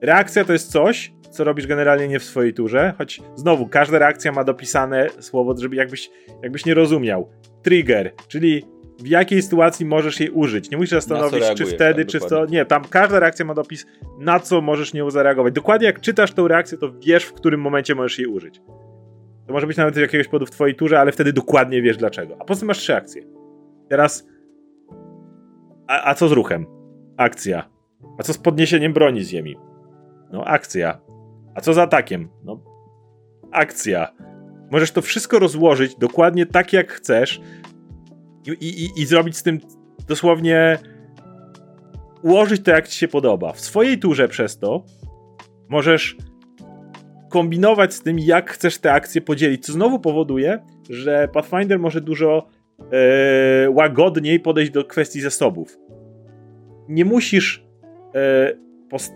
Reakcja to jest coś, co robisz generalnie nie w swojej turze, choć znowu każda reakcja ma dopisane słowo, żeby jakbyś, jakbyś nie rozumiał. Trigger, czyli w jakiej sytuacji możesz jej użyć. Nie musisz zastanowić, czy wtedy, tak, czy co. Nie, tam każda reakcja ma dopis, na co możesz nią zareagować. Dokładnie jak czytasz tą reakcję, to wiesz, w którym momencie możesz jej użyć. To może być nawet z jakiegoś powodu w twojej turze, ale wtedy dokładnie wiesz dlaczego. A potem masz trzy akcje. Teraz. A, a co z ruchem? Akcja. A co z podniesieniem broni z ziemi? No, akcja. A co z atakiem? No, akcja. Możesz to wszystko rozłożyć dokładnie tak, jak chcesz, i, i, i zrobić z tym dosłownie ułożyć to jak ci się podoba. W swojej turze przez to możesz kombinować z tym, jak chcesz te akcje podzielić, co znowu powoduje, że Pathfinder może dużo e, łagodniej podejść do kwestii zasobów. Nie musisz e,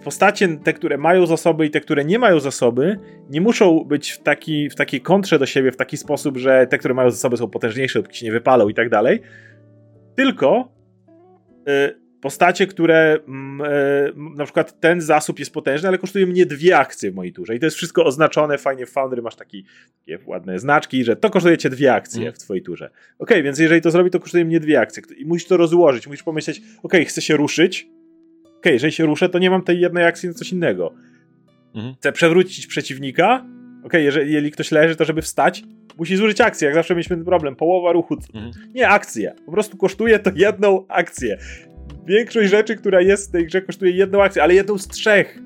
postacie, te, które mają zasoby i te, które nie mają zasoby, nie muszą być w, taki, w takiej kontrze do siebie w taki sposób, że te, które mają zasoby są potężniejsze, dopóki się nie wypalą i tak dalej. Tylko y, postacie, które mm, y, na przykład ten zasób jest potężny, ale kosztuje mnie dwie akcje w mojej turze. I to jest wszystko oznaczone fajnie w Foundry, masz taki, takie ładne znaczki, że to kosztuje cię dwie akcje mm. w twojej turze. Ok, więc jeżeli to zrobi, to kosztuje mnie dwie akcje. I musisz to rozłożyć, musisz pomyśleć, ok, chcę się ruszyć, okay, jeżeli się ruszę, to nie mam tej jednej akcji na coś innego. Mhm. Chcę przewrócić przeciwnika, ok, jeżeli, jeżeli ktoś leży, to żeby wstać, musi zużyć akcję, jak zawsze mieliśmy ten problem, połowa ruchu. Mhm. Nie akcję, po prostu kosztuje to jedną akcję. Większość rzeczy, która jest w tej grze kosztuje jedną akcję, ale jedną z trzech.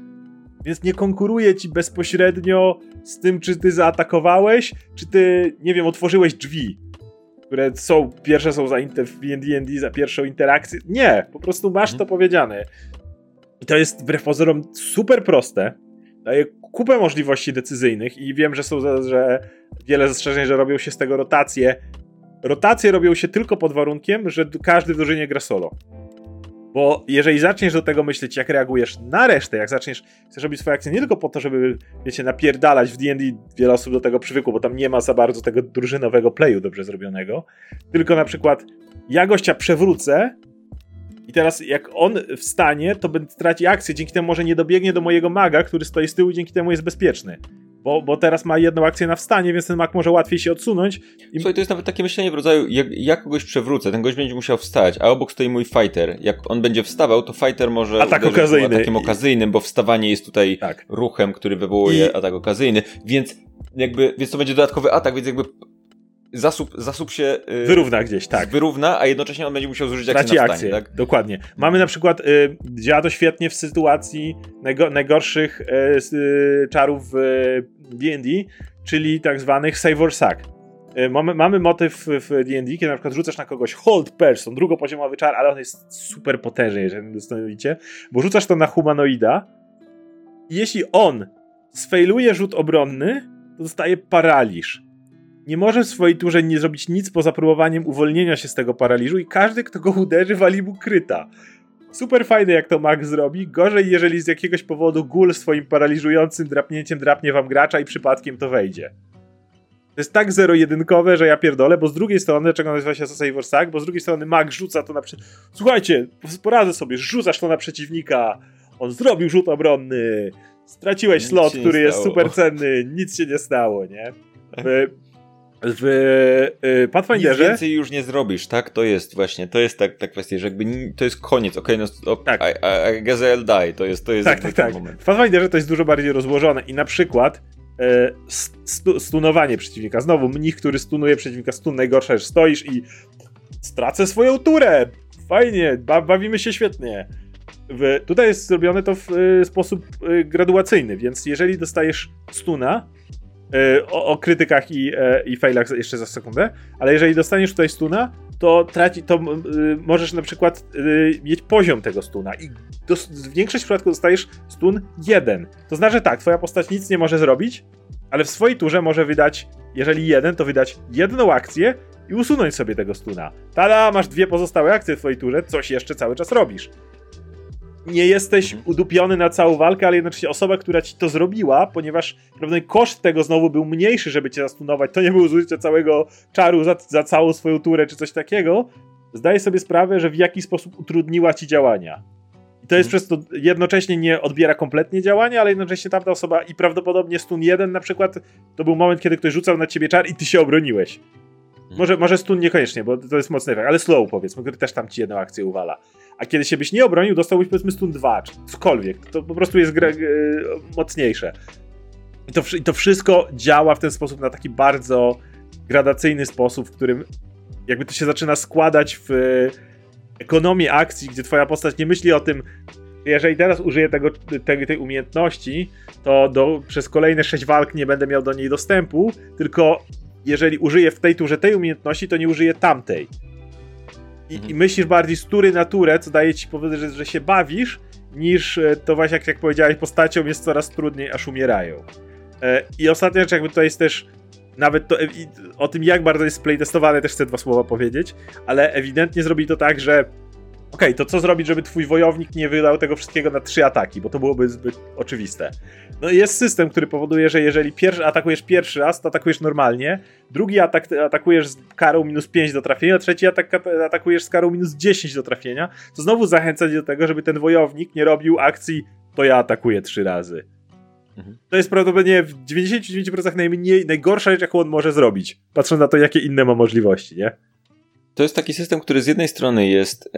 więc nie konkuruje ci bezpośrednio z tym, czy ty zaatakowałeś, czy ty, nie wiem, otworzyłeś drzwi, które są, pierwsze są za inter, w D&D za pierwszą interakcję. Nie, po prostu masz to mhm. powiedziane. I to jest wbrew pozorom super proste, daje kupę możliwości decyzyjnych i wiem, że są że wiele zastrzeżeń, że robią się z tego rotacje. Rotacje robią się tylko pod warunkiem, że każdy w drużynie gra solo. Bo jeżeli zaczniesz do tego myśleć, jak reagujesz na resztę, jak zaczniesz, chcesz robić swoje akcje nie tylko po to, żeby, wiecie, napierdalać w D&D, wiele osób do tego przywykło, bo tam nie ma za bardzo tego drużynowego playu dobrze zrobionego, tylko na przykład ja gościa przewrócę i teraz jak on wstanie, to traci akcję, dzięki temu może nie dobiegnie do mojego maga, który stoi z tyłu i dzięki temu jest bezpieczny. Bo, bo teraz ma jedną akcję na wstanie, więc ten mak może łatwiej się odsunąć. I... Słuchaj, to jest nawet takie myślenie w rodzaju, jak, jak kogoś przewrócę, ten gość będzie musiał wstać, a obok stoi mój fighter. Jak on będzie wstawał, to fighter może atak okazyjny. atakiem okazyjnym, bo wstawanie jest tutaj tak. ruchem, który wywołuje I... atak okazyjny, więc jakby, więc to będzie dodatkowy atak, więc jakby zasób, zasób się yy, wyrówna gdzieś, tak. Wyrówna, a jednocześnie on będzie musiał zużyć akcję Traci na akcję, tak? dokładnie. Mamy na przykład, yy, działa to świetnie w sytuacji najgo, najgorszych yy, czarów w D&D, czyli tak zwanych save or sack. Y, mamy, mamy motyw w D&D, kiedy na przykład rzucasz na kogoś hold person, drugopoziomowy czar, ale on jest super potężny, jeżeli dostanowicie, bo rzucasz to na humanoida i jeśli on sfailuje rzut obronny, to dostaje paraliż nie może w swojej turze nie zrobić nic poza próbowaniem uwolnienia się z tego paraliżu i każdy, kto go uderzy, wali mu kryta. Super fajne, jak to mag zrobi. Gorzej, jeżeli z jakiegoś powodu gul swoim paraliżującym drapnięciem drapnie wam gracza i przypadkiem to wejdzie. To jest tak zero-jedynkowe, że ja pierdolę, bo z drugiej strony, czego nazywa się Savor Sack, bo z drugiej strony mag rzuca to na przeciwnika. Słuchajcie, poradzę sobie, rzucasz to na przeciwnika, on zrobił rzut obronny, straciłeś slot, który jest super cenny, nic się nie stało, nie? (laughs) w y, Pathfinderze... Nic więcej już nie zrobisz, tak? To jest właśnie, to jest tak, ta kwestia, że jakby to jest koniec, okej, okay, no tak. I, I, I guess I'll die, to jest, to jest tak, tak, tak. moment. W Pathfinderze to jest dużo bardziej rozłożone i na przykład e, stu, stunowanie przeciwnika. Znowu mnich, który stunuje przeciwnika, stun najgorsze, że stoisz i stracę swoją turę. Fajnie, ba bawimy się świetnie. W, tutaj jest zrobione to w y, sposób y, graduacyjny, więc jeżeli dostajesz stuna, o, o, krytykach i, e, i failach jeszcze za sekundę, ale jeżeli dostaniesz tutaj stuna, to traci, to y, możesz na przykład y, mieć poziom tego stuna i w większości przypadków dostajesz stun jeden. To znaczy tak, twoja postać nic nie może zrobić, ale w swojej turze może wydać, jeżeli jeden, to wydać jedną akcję i usunąć sobie tego stuna. Tada, masz dwie pozostałe akcje w twojej turze, coś jeszcze cały czas robisz nie jesteś mhm. udupiony na całą walkę, ale jednocześnie osoba, która ci to zrobiła, ponieważ prawda, koszt tego znowu był mniejszy, żeby cię zastunować, to nie było zużycie całego czaru za, za całą swoją turę czy coś takiego, zdaje sobie sprawę, że w jakiś sposób utrudniła ci działania. I to jest hmm. przez to jednocześnie nie odbiera kompletnie działania, ale jednocześnie tamta osoba i prawdopodobnie stun jeden na przykład to był moment, kiedy ktoś rzucał na ciebie czar i ty się obroniłeś. Mhm. Może, może stun niekoniecznie, bo to jest mocny efekt, ale slow powiedzmy, który też tam ci jedną akcję uwala a kiedy się byś nie obronił, dostałbyś powiedzmy stun 2, czy cokolwiek. To po prostu jest gra, e, mocniejsze. I to, I to wszystko działa w ten sposób na taki bardzo gradacyjny sposób, w którym jakby to się zaczyna składać w ekonomię akcji, gdzie twoja postać nie myśli o tym, jeżeli teraz użyję tego, tej, tej umiejętności, to do, przez kolejne 6 walk nie będę miał do niej dostępu, tylko jeżeli użyję w tej turze tej umiejętności, to nie użyję tamtej i, mhm. i myślisz bardziej z tury na turę, co daje ci powiedzieć, że, że się bawisz, niż e, to właśnie jak, jak powiedziałeś, postacią jest coraz trudniej, aż umierają. E, I ostatnia rzecz, jakby to jest też nawet to, o tym, jak bardzo jest playtestowane, też chcę dwa słowa powiedzieć, ale ewidentnie zrobi to tak, że okay, to co zrobić, żeby twój wojownik nie wydał tego wszystkiego na trzy ataki, bo to byłoby zbyt oczywiste. No jest system, który powoduje, że jeżeli pierwszy, atakujesz pierwszy raz, to atakujesz normalnie, drugi atak atakujesz z karą minus 5 do trafienia, trzeci atak atakujesz z karą minus 10 do trafienia, to znowu zachęca cię do tego, żeby ten wojownik nie robił akcji to ja atakuję trzy razy. Mhm. To jest prawdopodobnie w 99% najmniej, najgorsza rzecz, jaką on może zrobić, patrząc na to, jakie inne ma możliwości, nie? To jest taki system, który z jednej strony jest,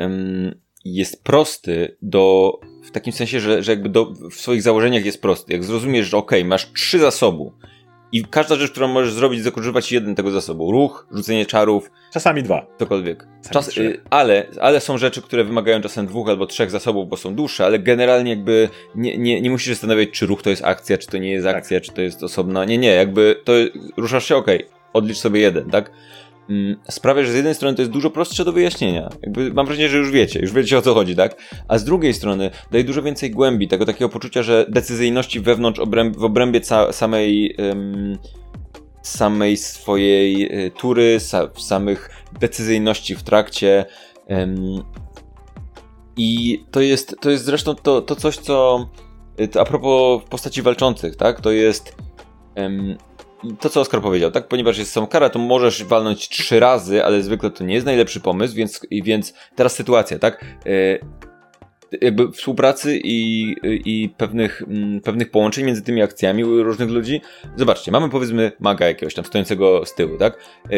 jest prosty do, w takim sensie, że, że jakby do, w swoich założeniach jest prosty. Jak zrozumiesz, że ok, masz trzy zasobu I każda rzecz, którą możesz zrobić, zakorzystywać jeden tego zasobu. Ruch, rzucenie czarów. Czasami dwa. Cokolwiek. Czas, y, ale, ale są rzeczy, które wymagają czasem dwóch albo trzech zasobów, bo są dłuższe, ale generalnie jakby nie, nie, nie musisz zastanawiać, czy ruch to jest akcja, czy to nie jest tak. akcja, tak. czy to jest osobna. Nie, nie, jakby to ruszasz się, okay, odlicz sobie jeden, tak? Mm, sprawia, że z jednej strony to jest dużo prostsze do wyjaśnienia. Jakby mam wrażenie, że już wiecie, już wiecie o co chodzi, tak? A z drugiej strony daje dużo więcej głębi, tego takiego poczucia, że decyzyjności wewnątrz, obręb, w obrębie samej, um, samej swojej y, tury, sa- samych decyzyjności w trakcie. Um, I to jest, to jest zresztą to, to coś, co y, to a propos postaci walczących, tak? To jest um, to, co Oskar powiedział, tak? Ponieważ jest są kara, to możesz walnąć trzy razy, ale zwykle to nie jest najlepszy pomysł, więc, więc teraz sytuacja, tak? E, jakby współpracy i, i pewnych, mm, pewnych połączeń między tymi akcjami różnych ludzi. Zobaczcie, mamy powiedzmy maga jakiegoś tam stojącego z tyłu, tak? E,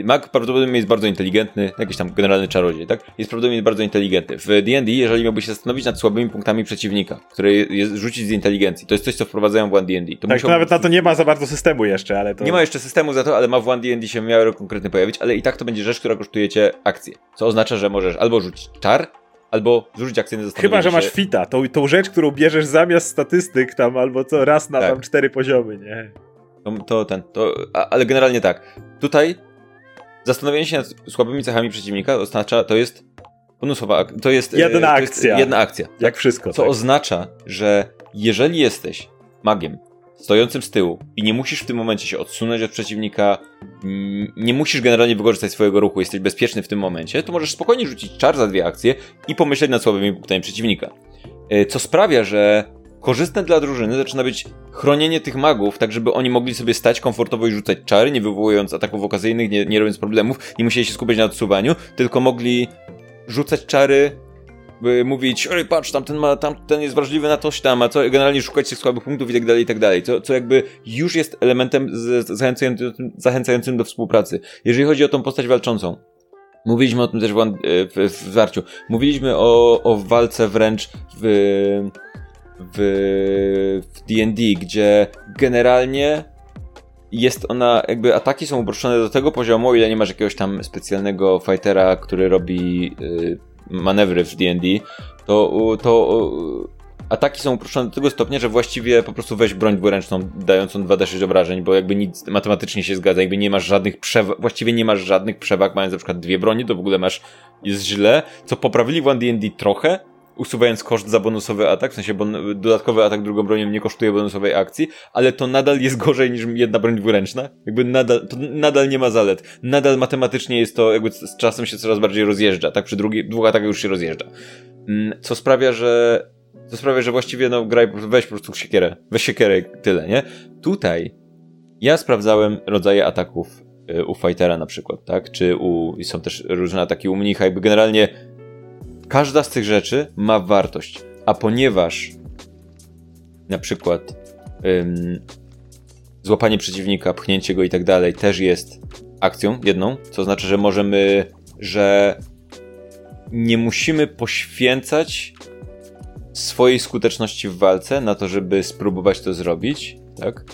e, mag prawdopodobnie jest bardzo inteligentny, jakiś tam generalny czarodziej, tak? Jest prawdopodobnie bardzo inteligentny. W D&D, jeżeli miałby się zastanowić nad słabymi punktami przeciwnika, które jest rzucić z inteligencji, to jest coś, co wprowadzają w One D&D. To tak, musiał... nawet na to nie ma za bardzo systemu jeszcze, ale to... Nie ma jeszcze systemu za to, ale ma w One D&D się miało konkretnie pojawić, ale i tak to będzie rzecz, która kosztuje cię akcję. Co oznacza, że możesz albo rzucić czar, albo zużyć akcyjne zastanowienie Chyba, że masz fita, tą, tą rzecz, którą bierzesz zamiast statystyk tam, albo co, raz na tak. tam cztery poziomy, nie? To, to ten, to, a, ale generalnie tak. Tutaj zastanowienie się nad słabymi cechami przeciwnika oznacza, to jest bonusowa, to jest... E, jedna to akcja. Jest jedna akcja. Jak tak? wszystko. Co tak. oznacza, że jeżeli jesteś magiem, stojącym z tyłu i nie musisz w tym momencie się odsunąć od przeciwnika, nie musisz generalnie wykorzystać swojego ruchu, jesteś bezpieczny w tym momencie, to możesz spokojnie rzucić czar za dwie akcje i pomyśleć nad słabymi punktami przeciwnika. E, co sprawia, że korzystne dla drużyny zaczyna być chronienie tych magów, tak żeby oni mogli sobie stać komfortowo i rzucać czary, nie wywołując ataków okazyjnych, nie, nie robiąc problemów, nie musieli się skupiać na odsuwaniu, tylko mogli rzucać czary mówić, oj patrz, tamten, ma, tamten jest wrażliwy na coś tam, a co generalnie szukać tych słabych punktów i tak dalej, i tak dalej. Co, co jakby już jest elementem zachęcającym, zachęcającym do współpracy. Jeżeli chodzi o tą postać walczącą, Mówiliśmy o tym też w, w, w Zwarciu. Mówiliśmy o, o walce wręcz w w D&D, gdzie generalnie jest ona, jakby ataki są uproszczone do tego poziomu, ile nie masz jakiegoś tam specjalnego fightera, który robi y, manewry w D&D, to, to ataki są uproszczone do tego stopnia, że właściwie po prostu weź broń dwuręczną dającą 2d6 obrażeń, bo jakby nic matematycznie się zgadza, jakby nie masz żadnych przewag, właściwie nie masz żadnych przewag, mając na przykład dwie broni, to w ogóle masz, jest źle, co poprawili w 1D&D trochę, usuwając koszt za bonusowy atak, w sensie bon dodatkowy atak drugą bronią nie kosztuje bonusowej akcji, ale to nadal jest gorzej niż jedna broń dwuręczna. Jakby nadal, to nadal nie ma zalet. Nadal matematycznie jest to, jakby z czasem się coraz bardziej rozjeżdża, tak? Przy drugi, dwóch atakach już się rozjeżdża. Mm, co sprawia, że to sprawia, że właściwie no graj, weź po prostu siekierę. Weź siekierę tyle, nie? Tutaj ja sprawdzałem rodzaje ataków y, u fightera na przykład, tak? Czy u, są też różne ataki u mnicha, jakby generalnie Każda z tych rzeczy ma wartość, a ponieważ na przykład ym, złapanie przeciwnika, pchnięcie go i tak dalej też jest akcją jedną, co znaczy, że możemy, że nie musimy poświęcać swojej skuteczności w walce na to, żeby spróbować to zrobić, tak?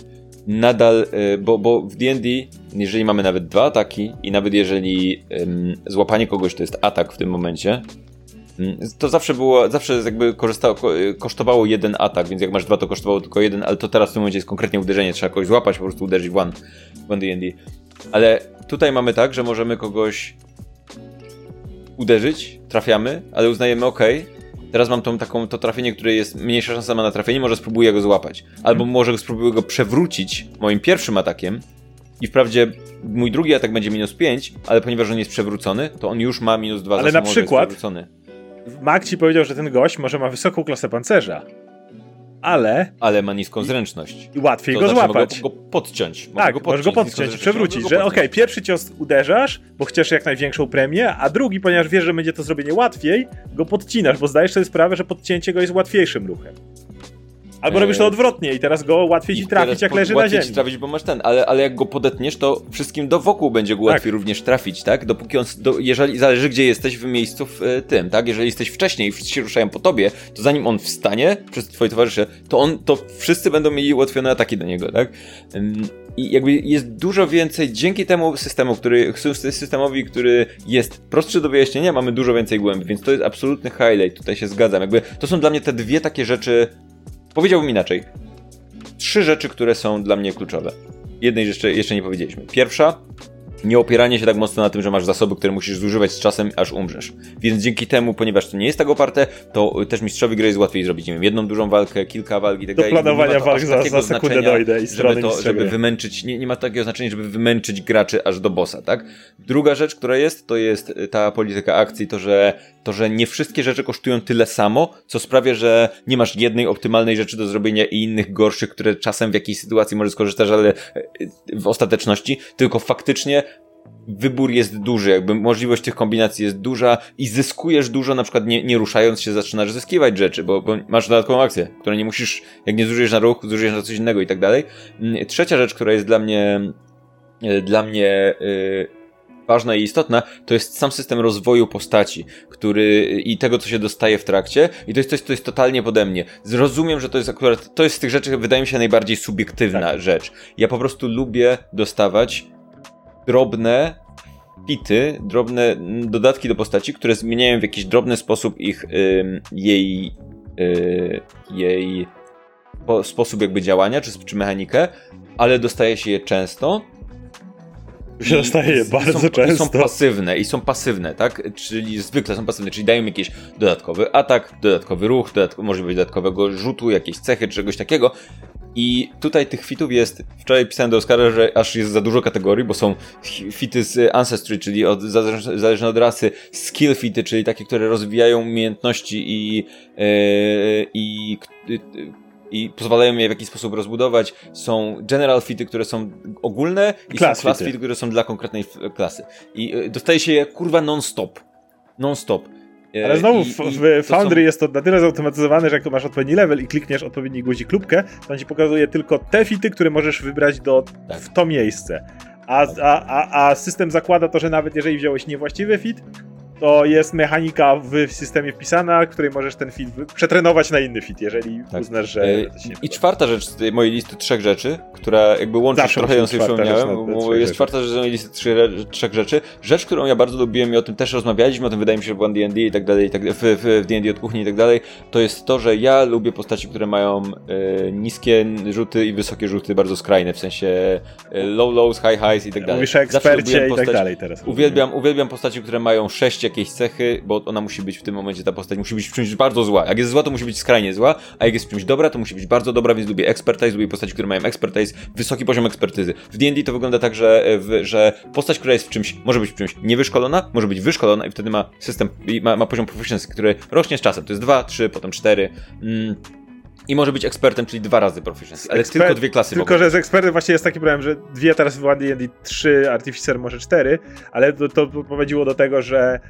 Nadal, y, bo, bo w D&D, jeżeli mamy nawet dwa ataki i nawet jeżeli ym, złapanie kogoś to jest atak w tym momencie, to zawsze było, zawsze jakby korzystało, kosztowało jeden atak, więc jak masz dwa, to kosztowało tylko jeden, ale to teraz w tym momencie jest konkretnie uderzenie, trzeba kogoś złapać, po prostu uderzyć w one, w one D&D. Ale tutaj mamy tak, że możemy kogoś uderzyć, trafiamy, ale uznajemy, ok, teraz mam tą taką, to trafienie, które jest mniejsza szansa ma na trafienie, może spróbuję go złapać. Albo może spróbuję go przewrócić moim pierwszym atakiem i wprawdzie mój drugi atak będzie minus 5, ale ponieważ on jest przewrócony, to on już ma minus 2 Ale na przykład, Mag ci powiedział, że ten gość może ma wysoką klasę pancerza. Ale. Ale ma niską zręczność. I łatwiej to go znaczy złapać. Mogę go podciąć. Mogę tak, go podciąć, możesz go podciąć, przewrócić, że okej, okay, pierwszy cios uderzasz, bo chcesz jak największą premię, a drugi, ponieważ wiesz, że będzie to zrobienie łatwiej, go podcinasz, bo zdajesz sobie sprawę, że podcięcie go jest łatwiejszym ruchem. Albo robisz to odwrotnie i teraz go łatwiej ci trafić, jak leży na ziemi. Ci trafić, bo masz ten, ale, ale jak go podetniesz, to wszystkim do wokół będzie go łatwiej tak. również trafić, tak? Dopóki on, do, jeżeli zależy gdzie jesteś w miejscu w y, tym, tak? Jeżeli jesteś wcześniej i wszyscy się ruszają po tobie, to zanim on wstanie przez twoi towarzysze, to on, to wszyscy będą mieli ułatwione ataki do niego, tak? I jakby jest dużo więcej, dzięki temu systemu, który, systemowi, który jest prostszy do wyjaśnienia, mamy dużo więcej głębi, więc to jest absolutny highlight, tutaj się zgadzam. Jakby to są dla mnie te dwie takie rzeczy, powiedziałbym inaczej. Trzy rzeczy, które są dla mnie kluczowe. Jednej jeszcze, jeszcze nie powiedzieliśmy. Pierwsza, nie opieranie się tak mocno na tym, że masz zasoby, które musisz zużywać z czasem, aż umrzesz. Więc dzięki temu, ponieważ to nie jest tak oparte, to też mistrzowi gry jest łatwiej zrobić, nie wiem, jedną dużą walkę, kilka walk i tak dalej. Do planowania walk za, za sekundę dojdę i żeby to, żeby wymęczyć, nie, nie ma takiego znaczenia, żeby wymęczyć graczy aż do bossa, tak? Druga rzecz, która jest, to jest ta polityka akcji, to, że to, że nie wszystkie rzeczy kosztują tyle samo, co sprawia, że nie masz jednej optymalnej rzeczy do zrobienia i innych gorszych, które czasem w jakiejś sytuacji możesz skorzystać, ale e, w ostateczności, tylko faktycznie wybór jest duży, jakby możliwość tych kombinacji jest duża i zyskujesz dużo, na przykład nie, nie ruszając się zaczynasz zyskiwać rzeczy, bo, bo masz dodatkową akcję, którą nie musisz, jak nie zużyjesz na ruch, zużyjesz na coś innego i tak dalej. Mm, trzecia rzecz, która jest dla mnie e, dla mnie yy, ważna i istotna, to jest sam system rozwoju postaci, który i tego, co się dostaje w trakcie i to jest coś, co jest totalnie pode mnie. Zrozumiem, że to jest akurat, to jest z tych rzeczy, wydaje mi się, najbardziej subiektywna tak. rzecz. Ja po prostu lubię dostawać drobne pity, drobne dodatki do postaci, które zmieniają w jakiś drobny sposób ich, jej, y, jej po, sposób jakby działania, czy, czy mechanikę, ale dostaje się je często. Się dostaje je bardzo są, często. I są pasywne, i są pasywne, tak? Czyli zwykle są pasywne, czyli dają jakiś dodatkowy atak, dodatkowy ruch, dodatkowy, możliwość dodatkowego rzutu, jakieś cechy, czegoś takiego, i tutaj tych fitów jest, wczoraj pisałem do Oscara, że aż jest za dużo kategorii, bo są fity z Ancestry, czyli od, zależne od rasy, skill fity, czyli takie, które rozwijają umiejętności i, yy, i, i pozwalają je w jakiś sposób rozbudować. Są general fity, które są ogólne i class są class fity. fity, które są dla konkretnej klasy. I e, dostaje się je kurwa non-stop. Non-stop. E, Ale znowu I, w, w Foundry są... jest to na tyle zautomatyzowane, że jak masz odpowiedni level i klikniesz odpowiedni guzik lubkę, to on ci pokazuje tylko te fity, które możesz wybrać do, tak. w to miejsce. A, a, a, a system zakłada to, że nawet jeżeli wziąłeś niewłaściwy fit, to jest mechanika w systemie wpisana, której możesz ten fit przetrenować na inny fit, jeżeli tak. uznasz, że. E, I czwarta rzecz z tej mojej listy trzech rzeczy, która jakby łączy Zawsze trochę ją sobie przypomniałem, bo jest czwarta rzecz z mojej listy trzech, trzech rzeczy. Rzecz, którą ja bardzo lubiłem i o tym też rozmawialiśmy, o tym wydaje mi się, że w One D&D i tak dalej, i tak, w D&D od kuchni i tak dalej, to jest to, że ja lubię postaci, które mają e, niskie rzuty i wysokie rzuty, bardzo skrajne, w sensie e, low lows, high highs i tak dalej. Mówisz o ekspercie i tak dalej teraz. Uwielbiam, uwielbiam postaci, które mają sześć jakieś cechy, bo ona musi być w tym momencie, ta postać musi być w czymś bardzo zła. Jak jest zła, to musi być skrajnie zła, a jak jest w czymś dobra, to musi być bardzo dobra, więc lubię expertise, lubię postaci, które mają expertise, wysoki poziom ekspertyzy. W D&D to wygląda tak, że, w, że postać, która jest w czymś, może być w czymś niewyszkolona, może być wyszkolona i wtedy ma system, ma, ma poziom proficiency, który rośnie z czasem. To jest 2, 3, potem 4. Mm i może być ekspertem, czyli dwa razy proficiency, ale tylko dwie klasy Tylko, że z ekspertem właśnie jest taki problem, że dwie teraz w D&D, trzy, Artificer może cztery, ale to, to prowadziło do tego, że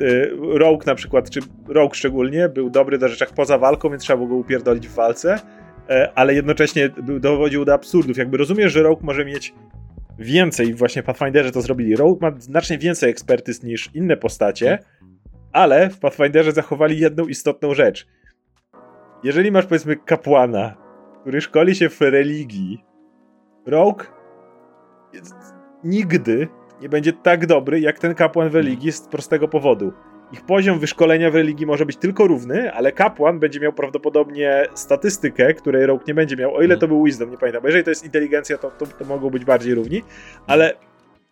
y, Rogue na przykład, czy Rogue szczególnie, był dobry do rzeczach poza walką, więc trzeba było go upierdolić w walce, e, ale jednocześnie dowodził do absurdów. Jakby rozumiesz, że Rogue może mieć więcej, właśnie Pathfinderze to zrobili. Rogue ma znacznie więcej ekspertyz niż inne postacie, ale w Pathfinderze zachowali jedną istotną rzecz – jeżeli masz powiedzmy kapłana, który szkoli się w religii, Rogue nigdy nie będzie tak dobry jak ten kapłan w religii z prostego powodu. Ich poziom wyszkolenia w religii może być tylko równy, ale kapłan będzie miał prawdopodobnie statystykę, której Rogue nie będzie miał, o ile to był Wisdom, nie pamiętam. Jeżeli to jest inteligencja, to, to, to mogą być bardziej równi, ale,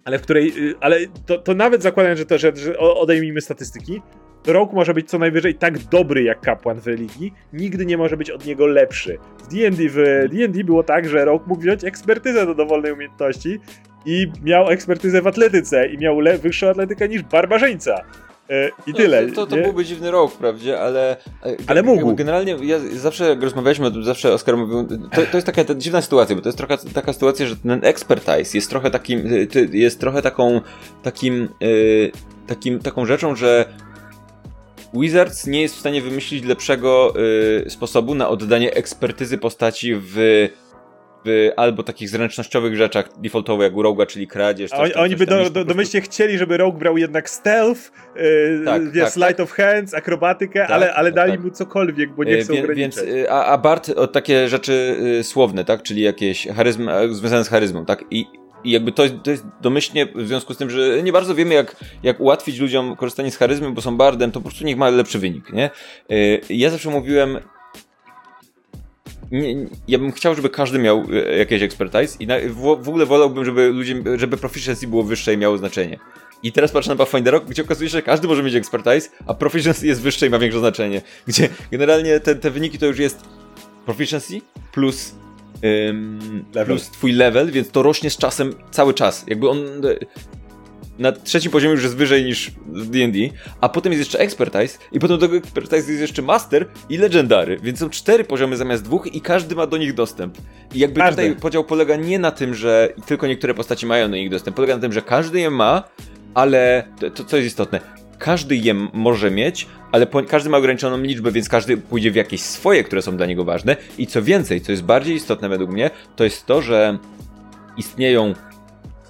ale w której, y, ale to, to nawet zakładając, że, to, że, że odejmijmy statystyki, Rogue może być co najwyżej tak dobry jak kapłan w religii, nigdy nie może być od niego lepszy. W D&D, w D&D było tak, że Rogue mógł wziąć ekspertyzę do dowolnej umiejętności i miał ekspertyzę w atletyce i miał wyższą atletykę niż barbarzyńca. E, I no, tyle. To, to, to byłby dziwny rok, wprawdzie, ale. E, ale mógł. Generalnie, ja zawsze jak rozmawialiśmy o tym, zawsze Oskar mówił. To, to jest taka ta dziwna sytuacja, bo to jest trochę taka sytuacja, że ten expertise jest trochę takim. Jest trochę taką. takim. Yy, takim taką rzeczą, że Wizards nie jest w stanie wymyślić lepszego y, sposobu na oddanie ekspertyzy postaci w w albo takich zręcznościowych rzeczach defaultowo jak u Rogue'a, czyli kradzież. Coś, oni by do, do, domyślnie chcieli, żeby Rogue brał jednak stealth, yy, tak, tak, light tak. of hands, akrobatykę, tak, ale, ale dali tak. mu cokolwiek, bo nie chcą Wie, Więc, a, a Bart o takie rzeczy y, słowne, tak, czyli jakieś charyzm, związane z charyzmą, tak, i i jakby to, to jest domyślnie w związku z tym, że nie bardzo wiemy, jak, jak ułatwić ludziom korzystanie z charyzmy, bo są bardem, to po prostu niech ma lepszy wynik, nie? Y, ja zawsze mówiłem, nie, ja bym chciał, żeby każdy miał e, jakieś expertise i na, w, w, ogóle wolałbym, żeby ludzie, żeby proficiency było wyższe i miało znaczenie. I teraz patrzę na Pathfindera, gdzie okazuje się, że każdy może mieć expertise, a proficiency jest wyższe i ma większe znaczenie. Gdzie generalnie te, te wyniki to już jest proficiency plus Ym, plus twój level, więc to rośnie z czasem cały czas. Jakby on na trzecim poziomie już jest wyżej niż w D&D, a potem jest jeszcze Expertise i potem do tego Expertise jest jeszcze Master i Legendary, więc są cztery poziomy zamiast dwóch i każdy ma do nich dostęp. I jakby każdy. tutaj podział polega nie na tym, że tylko niektóre postaci mają do nich dostęp, polega na tym, że każdy je ma, ale to, to co jest istotne, każdy je może mieć, ale po, każdy ma ograniczoną liczbę, więc każdy pójdzie w jakieś swoje, które są dla niego ważne. I co więcej, co jest bardziej istotne według mnie, to jest to, że istnieją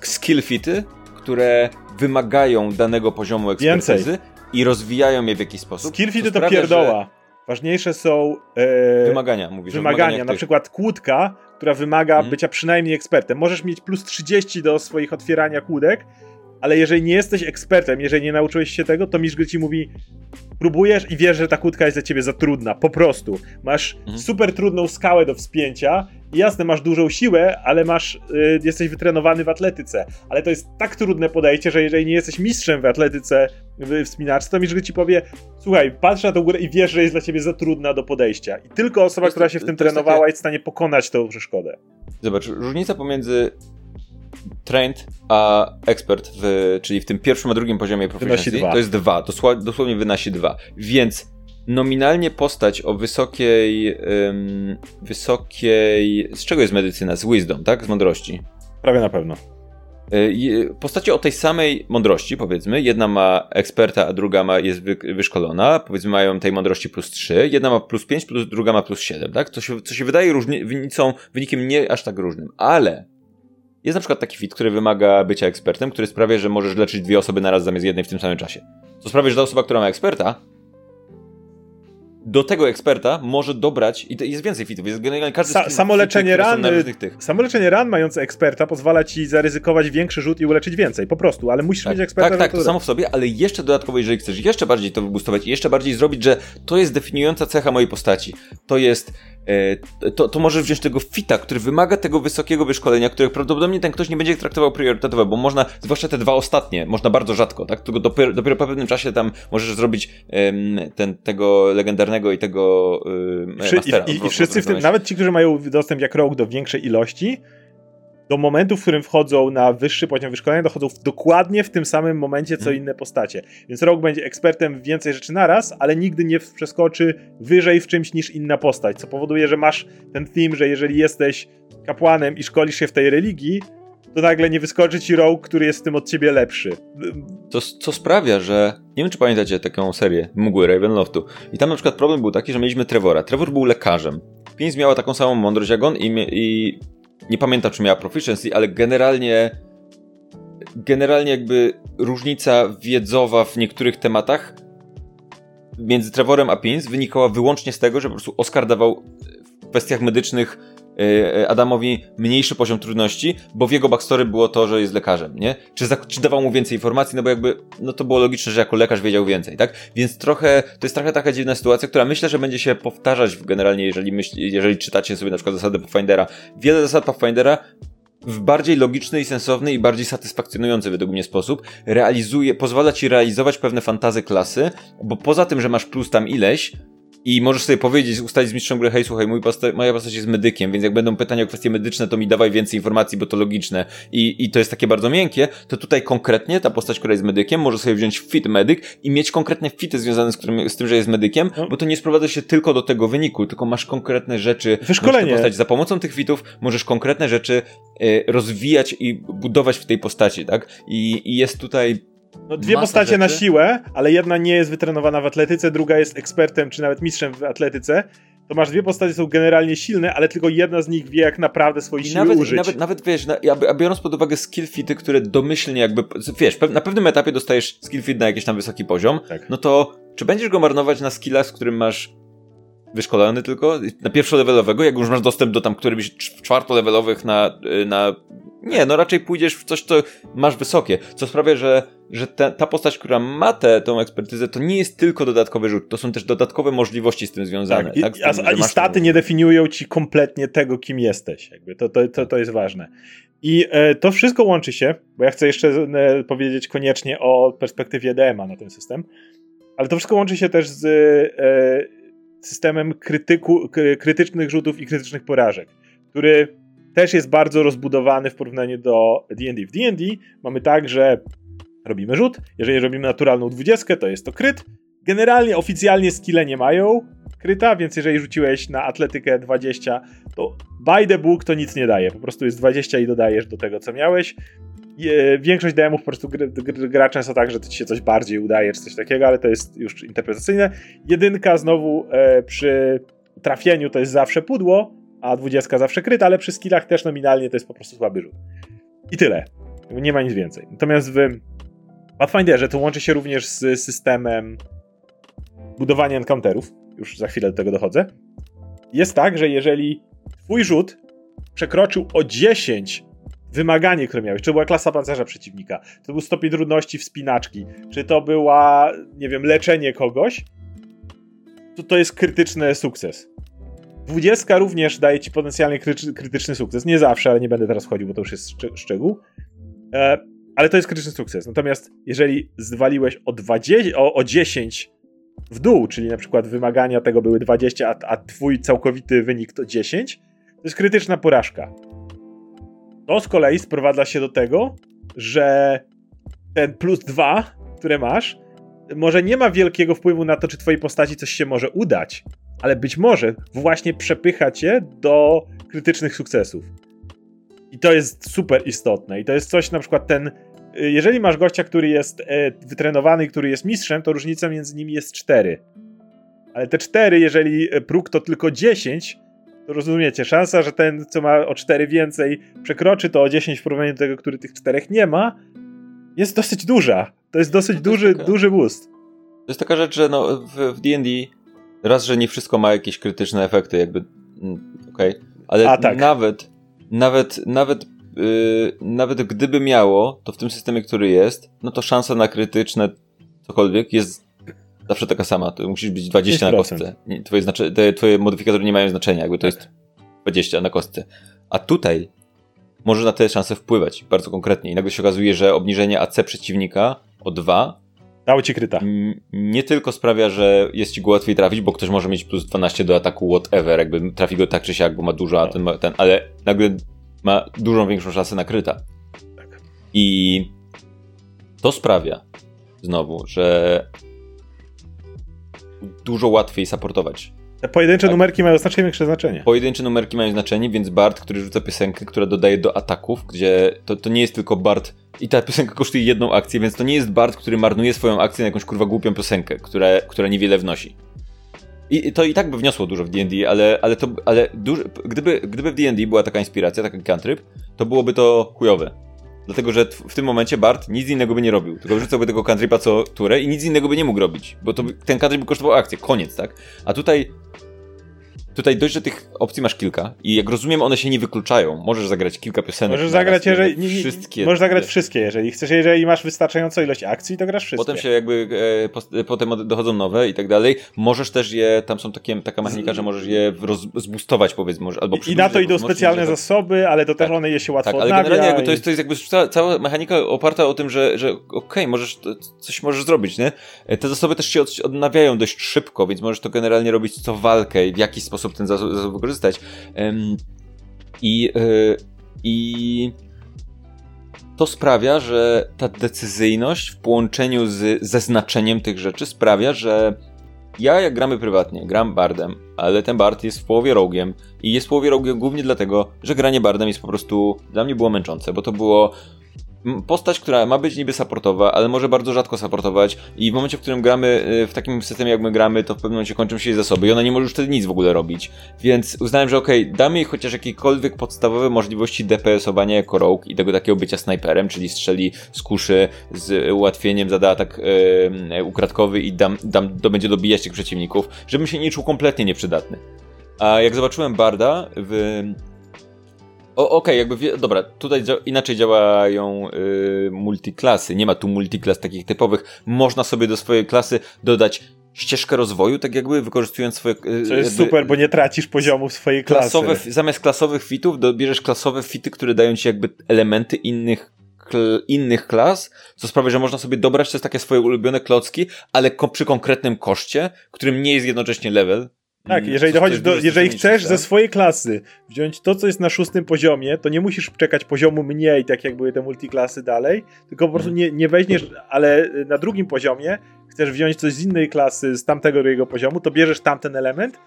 skill fity, które wymagają danego poziomu ekspertyzy Więcej. i rozwijają je w jakiś sposób. Skillfity to pierdoła. Że... Ważniejsze są e... wymagania, mówisz. Wymagania, na przykład kłódka, która wymaga hmm. bycia przynajmniej ekspertem. Możesz mieć plus 30 do swoich otwierania kłódek, ale jeżeli nie jesteś ekspertem, jeżeli nie nauczyłeś się tego, to mistrz gry ci mówi próbujesz i wiesz, że ta kłódka jest dla ciebie za trudna, po prostu. Masz mhm. super trudną skałę do wspięcia i jasne, masz dużą siłę, ale masz, y, jesteś wytrenowany w atletyce, ale to jest tak trudne podejście, że jeżeli nie jesteś mistrzem w atletyce, w wspinaczce, to mistrz gry ci powie słuchaj, patrz na tą górę i wiesz, że jest dla ciebie za trudna do podejścia. I tylko osoba, która się w tym trenowała takie... jest w stanie pokonać tą przeszkodę. Zobacz, różnica pomiędzy trained, a expert, w, czyli w tym pierwszym a drugim poziomie proficiency, to jest dwa, dosłownie, dosłownie wynosi dwa. Więc nominalnie postać o wysokiej, wysokiej, z czego jest medycyna? Z wisdom, tak? Z mądrości. Prawie na pewno. E, postacie o tej samej mądrości, powiedzmy, jedna ma eksperta, a druga ma, jest wy, wyszkolona, powiedzmy mają tej mądrości plus 3, jedna ma plus 5, plus, druga ma plus 7, tak? Co się, co się wydaje różnicą, wynikiem nie aż tak różnym, ale jest na przykład taki fit, który wymaga bycia ekspertem, który sprawia, że możesz leczyć dwie osoby naraz zamiast jednej w tym samym czasie. Co sprawia, że ta osoba, która ma eksperta, do tego eksperta może dobrać, i to jest więcej fitów, jest generalnie każdy Sa, samo leczenie ran, tych, tych. Samo leczenie ran mające eksperta pozwala ci zaryzykować większy rzut i uleczyć więcej, po prostu, ale musisz tak, mieć eksperta. Tak, tak, to samo w sobie, ale jeszcze dodatkowo, jeżeli chcesz jeszcze bardziej to wybustować i jeszcze bardziej zrobić, że to jest definiująca cecha mojej postaci, to jest to, to możesz wziąć tego fita, który wymaga tego wysokiego wyszkolenia, których prawdopodobnie ten ktoś nie będzie traktował priorytetowo, bo można, zwłaszcza te dwa ostatnie, można bardzo rzadko, tak? Tylko dopiero, dopiero po pewnym czasie tam możesz zrobić um, ten, tego legendarnego i tego um, mastera. I, i, i wszyscy w tym, nawet ci, którzy mają dostęp jak rok do większej ilości, do momentu, w którym wchodzą na wyższy poziom wyszkolenia, dochodzą w, dokładnie w tym samym momencie, co hmm. inne postacie. Więc Rogue będzie ekspertem w więcej rzeczy naraz, ale nigdy nie przeskoczy wyżej w czymś niż inna postać, co powoduje, że masz ten theme, że jeżeli jesteś kapłanem i szkolisz się w tej religii, to nagle nie wyskoczy ci Rogue, który jest w tym od ciebie lepszy. Co, co sprawia, że... Nie wiem, czy pamiętacie taką serię Mgły Ravenloftu. I tam na przykład problem był taki, że mieliśmy Trevora. Trevor był lekarzem. Pięć miała taką samą mądrość jak on i, i nie pamiętam, czy miała proficiency, ale generalnie generalnie jakby różnica wiedzowa w niektórych tematach między Trevorem a Pins wynikała wyłącznie z tego, że po prostu Oscar dawał w kwestiach medycznych Adamowi mniejszy poziom trudności, bo w jego backstory było to, że jest lekarzem, nie? Czy, za, czy dawał mu więcej informacji, no bo jakby, no to było logiczne, że jako lekarz wiedział więcej, tak? Więc trochę, to jest trochę taka dziwna sytuacja, która myślę, że będzie się powtarzać generalnie, jeżeli myśli, jeżeli czytacie sobie na przykład zasady Pathfindera. Wiele zasad Pathfindera w bardziej logiczny i sensowny i bardziej satysfakcjonujący według mnie sposób realizuje, pozwala ci realizować pewne fantazy klasy, bo poza tym, że masz plus tam ileś, i możesz sobie powiedzieć, ustalić z mistrzem gry, hej, słuchaj, mój posta moja postać jest medykiem, więc jak będą pytania o kwestie medyczne, to mi dawaj więcej informacji, bo to logiczne i, i to jest takie bardzo miękkie, to tutaj konkretnie ta postać, która jest medykiem, może sobie wziąć fit medyk i mieć konkretne fity związane z, którym, z tym, że jest medykiem, no. bo to nie sprowadza się tylko do tego wyniku, tylko masz konkretne rzeczy, Wyszkolenie. postać za pomocą tych fitów możesz konkretne rzeczy y, rozwijać i budować w tej postaci, tak? I, i jest tutaj No, dwie postacie rzeczy. na siłę, ale jedna nie jest wytrenowana w atletyce, druga jest ekspertem czy nawet mistrzem w atletyce. To masz dwie postacie, są generalnie silne, ale tylko jedna z nich wie, jak naprawdę swoje siły nawet, użyć. Nawet, nawet wiesz, na, a biorąc pod uwagę skill fity, które domyślnie jakby, wiesz, na pewnym etapie dostajesz skill fit na jakiś tam wysoki poziom, tak. no to czy będziesz go marnować na skillach, z którym masz wyszkolony tylko, na pierwszolevelowego, jak już masz dostęp do tam któryś czwartolevelowych na, y, na... Nie, no raczej pójdziesz w coś, co masz wysokie, co sprawia, że, że ta, ta postać, która ma tę tą ekspertyzę, to nie jest tylko dodatkowy rzut, to są też dodatkowe możliwości z tym związane. Tak, tak? Tym, a, i staty nie definiują ci kompletnie tego, kim jesteś. Jakby to, to, to, to jest ważne. I e, to wszystko łączy się, bo ja chcę jeszcze e, powiedzieć koniecznie o perspektywie DMA na ten system, ale to wszystko łączy się też z e, systemem krytyku, krytycznych rzutów i krytycznych porażek, który też jest bardzo rozbudowany w porównaniu do D&D. W D&D mamy tak, że robimy rzut, jeżeli robimy naturalną dwudziestkę, to jest to kryt. Generalnie oficjalnie skille nie mają kryta, więc jeżeli rzuciłeś na atletykę 20, to by the book to nic nie daje. Po prostu jest 20 i dodajesz do tego, co miałeś większość DM-ów po prostu gra często tak, że ci się coś bardziej udaje, czy coś takiego, ale to jest już interpretacyjne. Jedynka znowu e, przy trafieniu to jest zawsze pudło, a dwudziestka zawsze kryta, ale przy skillach też nominalnie to jest po prostu słaby rzut. I tyle. Nie ma nic więcej. Natomiast w Pathfinderze to łączy się również z systemem budowania encounterów. Już za chwilę do tego dochodzę. Jest tak, że jeżeli twój rzut przekroczył o 10 wymaganie, które miałeś, czy to była klasa pancerza przeciwnika, czy to był stopień trudności wspinaczki, czy to była, nie wiem, leczenie kogoś, to to jest krytyczny sukces. Dwudziestka również daje ci potencjalnie krytyczny sukces. Nie zawsze, ale nie będę teraz wchodził, bo to już jest szczegół. E, ale to jest krytyczny sukces. Natomiast jeżeli zwaliłeś o, 20, o, o 10 w dół, czyli na przykład wymagania tego były 20, a, a twój całkowity wynik to 10, to jest krytyczna porażka. To z kolei sprowadza się do tego, że ten plus dwa, które masz, może nie ma wielkiego wpływu na to, czy twojej postaci coś się może udać, ale być może właśnie przepycha cię do krytycznych sukcesów. I to jest super istotne. I to jest coś, na przykład ten. Y, jeżeli masz gościa, który jest e, wytrenowany, który jest mistrzem, to różnica między nimi jest 4. Ale te 4, jeżeli próg to tylko 10, to rozumiecie, szansa, że ten, co ma o 4 więcej, przekroczy to o 10 w porównaniu do tego, który tych 4 nie ma, jest dosyć duża. To jest dosyć to duży, jest taka, duży boost. To jest taka rzecz, że no, w D&D raz, że nie wszystko ma jakieś krytyczne efekty, jakby mm, okej, okay. ale tak. nawet nawet, nawet Yy, nawet gdyby miało, to w tym systemie, który jest, no to szansa na krytyczne cokolwiek jest zawsze taka sama. To musisz być 20 5%. na kostce. Twoje, znaczy, te, twoje modyfikatory nie mają znaczenia, jakby to tak. jest 20 na kostce. A tutaj może na te szanse wpływać bardzo konkretnie. I nagle się okazuje, że obniżenie AC przeciwnika o 2 Dało ci kryta. Nie tylko sprawia, że jest ci go łatwiej trafić, bo ktoś może mieć plus 12 do ataku whatever, jakby trafi go tak czy siak, bo ma dużo, a ten, ten ale nagle ma dużą większą szansę na kryta. Tak. I to sprawia znowu, że dużo łatwiej supportować. Te pojedyncze tak. numerki mają znacznie większe znaczenie. Pojedyncze numerki mają znaczenie, więc Bart, który rzuca piosenkę, która dodaje do ataków, gdzie to, to nie jest tylko Bart i ta piosenka kosztuje jedną akcję, więc to nie jest Bart, który marnuje swoją akcję na jakąś kurwa głupią piosenkę, która, która niewiele wnosi. I to i tak by wniosło dużo w D&D, ale, ale, to, ale duży, gdyby, gdyby w D&D była taka inspiracja, taki cantrip, to byłoby to chujowe. Dlatego, że w tym momencie Bart nic innego by nie robił. Tylko wrzucałby tego countrypa co turę i nic innego by nie mógł robić. Bo to, ten countryp by kosztował akcję. Koniec, tak? A tutaj Tutaj dość, że tych opcji masz kilka i jak rozumiem, one się nie wykluczają. Możesz zagrać kilka piosenek. Możesz zagrać, jeżeli, nie, nie, wszystkie. Możesz zagrać wszystkie, jeżeli chcesz. Jeżeli masz wystarczającą ilość akcji, to grasz wszystkie. Potem się jakby, e, post, potem dochodzą nowe i tak dalej. Możesz też je, tam są takie, taka mechanika, że możesz je roz, zbustować powiedzmy. Może, albo I na to idą specjalne zasoby, ale to tak, też one je się łatwo tak, ale generalnie jakby to, jest, to jest jakby cała, cała mechanika oparta o tym, że, że okej, okay, możesz, coś możesz zrobić, nie? E, te zasoby też się odnawiają dość szybko, więc możesz to generalnie robić co walkę i w jaki sposób ten zasób, zasób wykorzystać. I, e, i to sprawia, że ta decyzyjność w połączeniu z, ze znaczeniem tych rzeczy sprawia, że ja jak gramy prywatnie, gram bardem, ale ten bard jest w połowie rogiem i jest w połowie rogiem głównie dlatego, że granie bardem jest po prostu dla mnie było męczące, bo to było postać, która ma być niby supportowa, ale może bardzo rzadko supportować i w momencie, w którym gramy y, w takim systemie jak my gramy, to w pewnym momencie kończą się jej zasoby i ona nie może już wtedy nic w ogóle robić. Więc uznałem, że okej, okay, damy jej chociaż jakiekolwiek podstawowe możliwości DPS-owania jako rogue i tego takiego bycia snajperem, czyli strzeli z kuszy z ułatwieniem, zada atak yy, ukradkowy i dam, dam, będzie dobijać tych przeciwników, żebym się nie czuł kompletnie nieprzydatny. A jak zobaczyłem Barda w Okej, okay, jakby, wie, dobra, tutaj dzia inaczej działają yy, multiklasy. Nie ma tu multiklas takich typowych. Można sobie do swojej klasy dodać ścieżkę rozwoju, tak jakby wykorzystując swoje... Yy, to jest super, bo nie tracisz poziomów swojej klasy. Zamiast klasowych fitów dobierzesz klasowe fity, które dają ci jakby elementy innych innych klas, co sprawia, że można sobie dobrać te takie swoje ulubione klocki, ale ko przy konkretnym koszcie, którym nie jest jednocześnie level, tak, jeżeli dochodzisz do, jeżeli chcesz ze swojej klasy wziąć to, co jest na szóstym poziomie, to nie musisz czekać poziomu mniej, tak jak były te multiklasy dalej, tylko po prostu mhm. nie, nie weźmiesz, ale na drugim poziomie chcesz wziąć coś z innej klasy, z tamtego drugiego poziomu, to bierzesz tamten element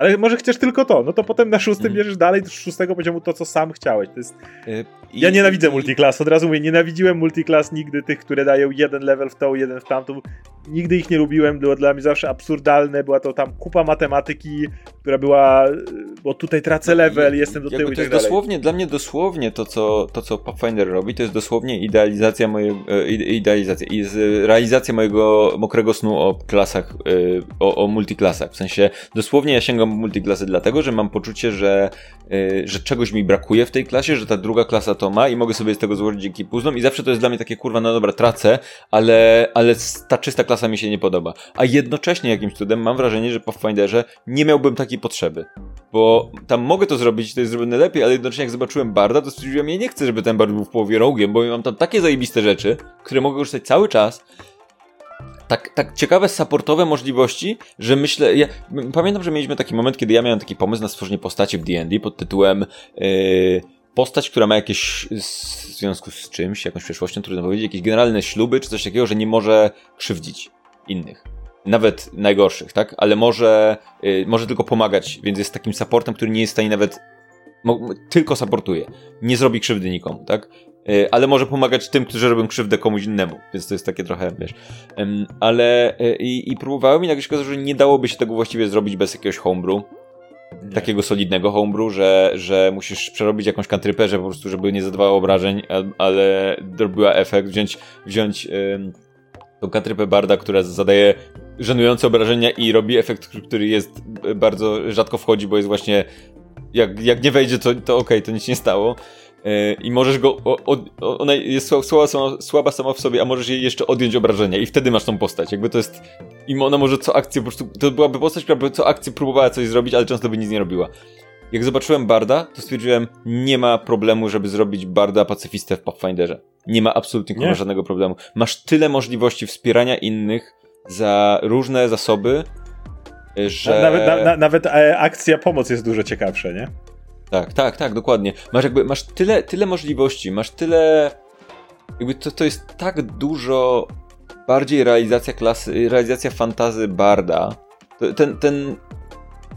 ale może chcesz tylko to, no to potem na szóstym mm. bierzesz dalej do szóstego poziomu to, co sam chciałeś. To jest... Y ja nienawidzę i... multiklas, od razu mówię, nienawidziłem multiklas nigdy tych, które dają jeden level w tą, jeden w tamtą. Nigdy ich nie lubiłem, było dla mnie zawsze absurdalne, była to tam kupa matematyki, która była, bo tutaj tracę level, jestem do tyłu to jest tak dosłownie, dla mnie dosłownie to co, to, co Pathfinder robi, to jest dosłownie idealizacja mojego, e, idealizacja, jest realizacja mojego mokrego snu o klasach, o, o multiklasach. W sensie, dosłownie ja sięgam multiklasy dlatego, że mam poczucie, że, e, że czegoś mi brakuje w tej klasie, że ta druga klasa to ma i mogę sobie z tego złożyć dzięki puzzlom i zawsze to jest dla mnie takie kurwa, no dobra, tracę, ale, ale ta czysta klasa mi się nie podoba. A jednocześnie jakimś cudem mam wrażenie, że po Pathfinderze nie miałbym takiej potrzeby. Bo tam mogę to zrobić, to jest zrobione lepiej, ale jednocześnie jak zobaczyłem Barda, to stwierdziłem, ja nie chcę, żeby ten Bard był w połowie rogiem, bo mam tam takie zajebiste rzeczy, które mogę korzystać cały czas, tak, tak ciekawe supportowe możliwości, że myślę, ja pamiętam, że mieliśmy taki moment, kiedy ja miałem taki pomysł na stworzenie postaci w D&D pod tytułem yy, postać, która ma jakieś w związku z czymś, jakąś przeszłością, trudno powiedzieć, jakieś generalne śluby, czy coś takiego, że nie może krzywdzić innych. Nawet najgorszych, tak? Ale może, yy, może tylko pomagać, więc jest takim supportem, który nie jest w stanie nawet tylko supportuje. Nie zrobi krzywdy nikomu, tak? Yy, ale może pomagać tym, którzy robią krzywdę komuś innemu, więc to jest takie trochę, wiesz. Ale yy, i próbowałem i nagle się okazało, że nie dałoby się tego właściwie zrobić bez jakiegoś homebrew nie. takiego solidnego homebrew, że, że musisz przerobić jakąś kantryperze po prostu, żeby nie zadawała obrażeń, ale robiła efekt, wziąć, wziąć ym, tą kantrypę Barda, która zadaje żenujące obrażenia i robi efekt, który jest bardzo rzadko wchodzi, bo jest właśnie jak, jak nie wejdzie, to, to okej, okay, to nic nie stało. E, i możesz go. ona jest słaba sama, słaba sama w sobie, a możesz jej jeszcze odjąć obrażenia, i wtedy masz tą postać. Jakby to jest. I ona może co akcję po prostu. To byłaby postać, która by co akcję próbowała coś zrobić, ale często by nic nie robiła. Jak zobaczyłem Barda, to stwierdziłem, nie ma problemu, żeby zrobić Barda pacyfistę w Pathfinderze. Nie ma absolutnie nie. żadnego problemu. Masz tyle możliwości wspierania innych za różne zasoby, że... Nawet, na, na, nawet e, akcja pomoc jest dużo ciekawsza, nie? Tak, tak, tak, dokładnie. Masz jakby, masz tyle, tyle możliwości, masz tyle... Jakby to, to jest tak dużo bardziej realizacja klasy, realizacja fantazy Barda. Ten, ten,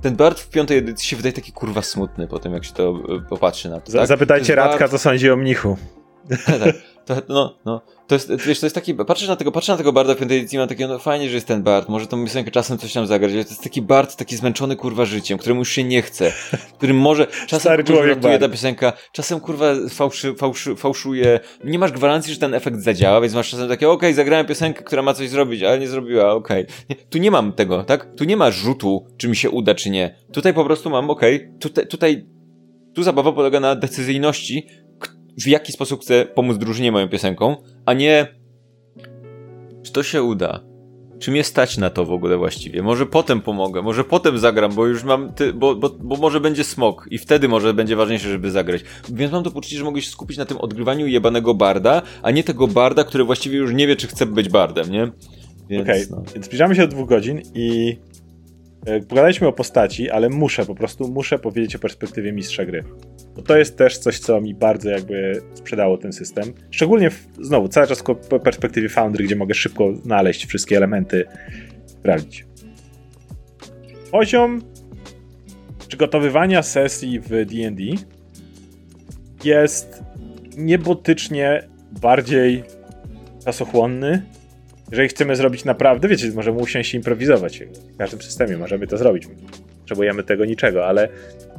ten Bard w piątej edycji się wydaje taki kurwa smutny po tym, jak się to e, popatrzy na to. Tak? Zapytajcie Radka, Bard... co sądzi o mnichu. (laughs) tak, to, no, no. To jest, wiesz, to jest taki, patrzysz na tego, patrzę na tego Barda w piątej edycji, mam takie, no fajnie, że jest ten Bard, może tą piosenkę czasem coś tam zagrać, ale to jest taki Bard, taki zmęczony kurwa życiem, któremu już się nie chce, którym może, (laughs) czasem Stary kurwa ratuje ta piosenka, czasem kurwa fałszy, fałszy, fałszuje, nie masz gwarancji, że ten efekt zadziała, więc masz czasem takie, okej, okay, zagrałem piosenkę, która ma coś zrobić, ale nie zrobiła, okej. Okay. Tu nie mam tego, tak? Tu nie ma rzutu, czy mi się uda, czy nie. Tutaj po prostu mam, okej, okay, tutaj, tutaj, tu zabawa polega na decyzyjności, w jaki sposób chcę pomóc drużynie moją piosenką, a nie czy to się uda. Czy mnie stać na to w ogóle właściwie? Może potem pomogę, może potem zagram, bo już mam, ty, bo, bo, bo może będzie smok i wtedy może będzie ważniejsze, żeby zagrać. Więc mam to poczucie, że mogę się skupić na tym odgrywaniu jebanego barda, a nie tego barda, który właściwie już nie wie, czy chce być bardem, nie? Okej, okay. no. więc zbliżamy się do dwóch godzin i pogadaliśmy o postaci, ale muszę, po prostu muszę powiedzieć o perspektywie mistrza gry. Bo to jest też coś, co mi bardzo jakby sprzedało ten system. Szczególnie, w, znowu, cały czas w perspektywie Foundry, gdzie mogę szybko znaleźć wszystkie elementy, sprawdzić. Poziom przygotowywania sesji w D&D jest niebotycznie bardziej czasochłonny. Jeżeli chcemy zrobić naprawdę, wiecie, możemy usiąść i improwizować. W każdym systemie możemy to zrobić. Potrzebujemy tego niczego, ale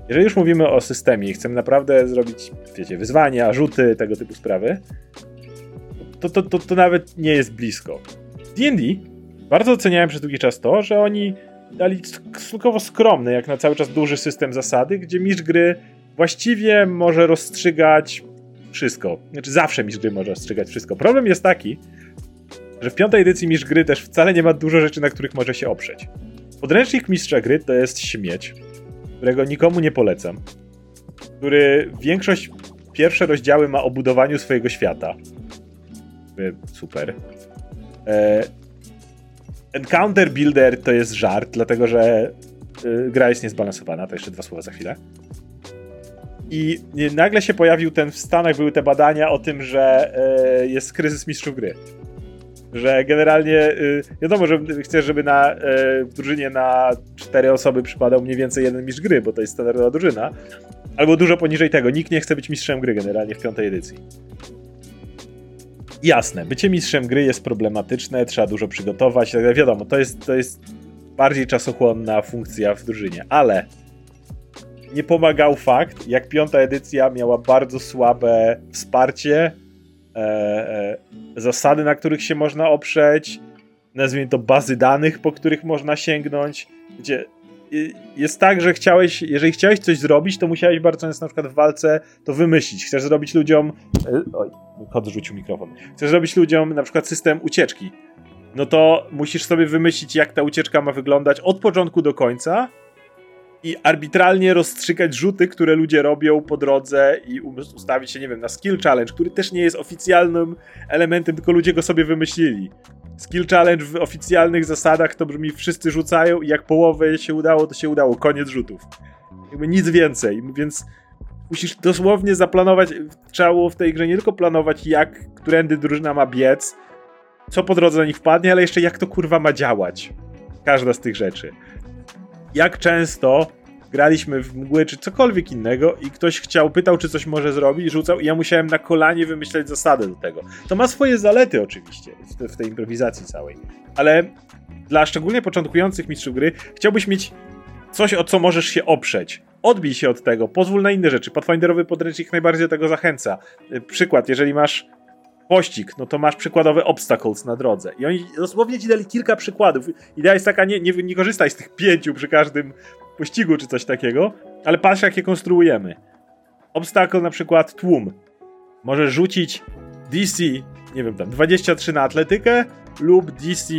jeżeli już mówimy o systemie i chcemy naprawdę zrobić, wiecie, wyzwania, rzuty, tego typu sprawy, to, to, to, to nawet nie jest blisko. D&D bardzo oceniałem przez długi czas to, że oni dali stosunkowo skromny, jak na cały czas duży system zasady, gdzie mistrz gry właściwie może rozstrzygać wszystko. Znaczy zawsze mistrz gry może rozstrzygać wszystko. Problem jest taki, że w piątej edycji mistrz gry też wcale nie ma dużo rzeczy, na których może się oprzeć. Podręcznik mistrza gry to jest śmieć, którego nikomu nie polecam, który większość pierwsze rozdziały ma o budowaniu swojego świata. Super. E, Encounter Builder to jest żart, dlatego że y, gra jest niezbalansowana, to jeszcze dwa słowa za chwilę. I nagle się pojawił ten, w Stanach były te badania o tym, że y, jest kryzys mistrzów gry. Że generalnie y, wiadomo, że chcesz, żeby na, y, w drużynie na cztery osoby przypadał mniej więcej jeden mistrz gry, bo to jest standardowa drużyna. Albo dużo poniżej tego. Nikt nie chce być mistrzem gry generalnie w piątej edycji. Jasne, bycie mistrzem gry jest problematyczne, trzeba dużo przygotować, tak wiadomo, to jest, to jest bardziej czasochłonna funkcja w drużynie, ale nie pomagał fakt, jak piąta edycja miała bardzo słabe wsparcie, e, e, zasady, na których się można oprzeć, nazwijmy to bazy danych, po których można sięgnąć, gdzie jest tak, że chciałeś, jeżeli chciałeś coś zrobić, to musiałeś bardzo często na przykład w walce to wymyślić. Chcesz zrobić ludziom. E, oj, kod rzucił mikrofon. Chcesz zrobić ludziom na przykład system ucieczki. No to musisz sobie wymyślić, jak ta ucieczka ma wyglądać od początku do końca i arbitralnie rozstrzygać rzuty, które ludzie robią po drodze i ustawić się, nie wiem, na skill challenge, który też nie jest oficjalnym elementem, tylko ludzie go sobie wymyślili. Skill challenge w oficjalnych zasadach to brzmi wszyscy rzucają i jak połowę się udało, to się udało. Koniec rzutów. Jakby nic więcej, więc musisz dosłownie zaplanować, trzeba było w tej grze nie tylko planować jak, którędy drużyna ma biec, co po drodze na nich wpadnie, ale jeszcze jak to kurwa ma działać. Każda z tych rzeczy. Jak często graliśmy w mgły czy cokolwiek innego i ktoś chciał, pytał, czy coś może zrobić, rzucał i ja musiałem na kolanie wymyśleć zasady do tego. To ma swoje zalety oczywiście w, w tej improwizacji całej, ale dla szczególnie początkujących mistrzów gry chciałbyś mieć coś, o co możesz się oprzeć. Odbij się od tego, pozwól na inne rzeczy. Pathfinderowy podręcznik najbardziej do tego zachęca. Przykład, jeżeli masz pościg, no to masz przykładowe obstacles na drodze. I oni dosłownie ci dali kilka przykładów. Idea jest taka, nie, nie, nie korzystaj z tych pięciu przy każdym pościgu czy coś takiego, ale patrz jak je konstruujemy. Obstacle na przykład tłum. Możesz rzucić DC, nie wiem tam, 23 na atletykę lub DC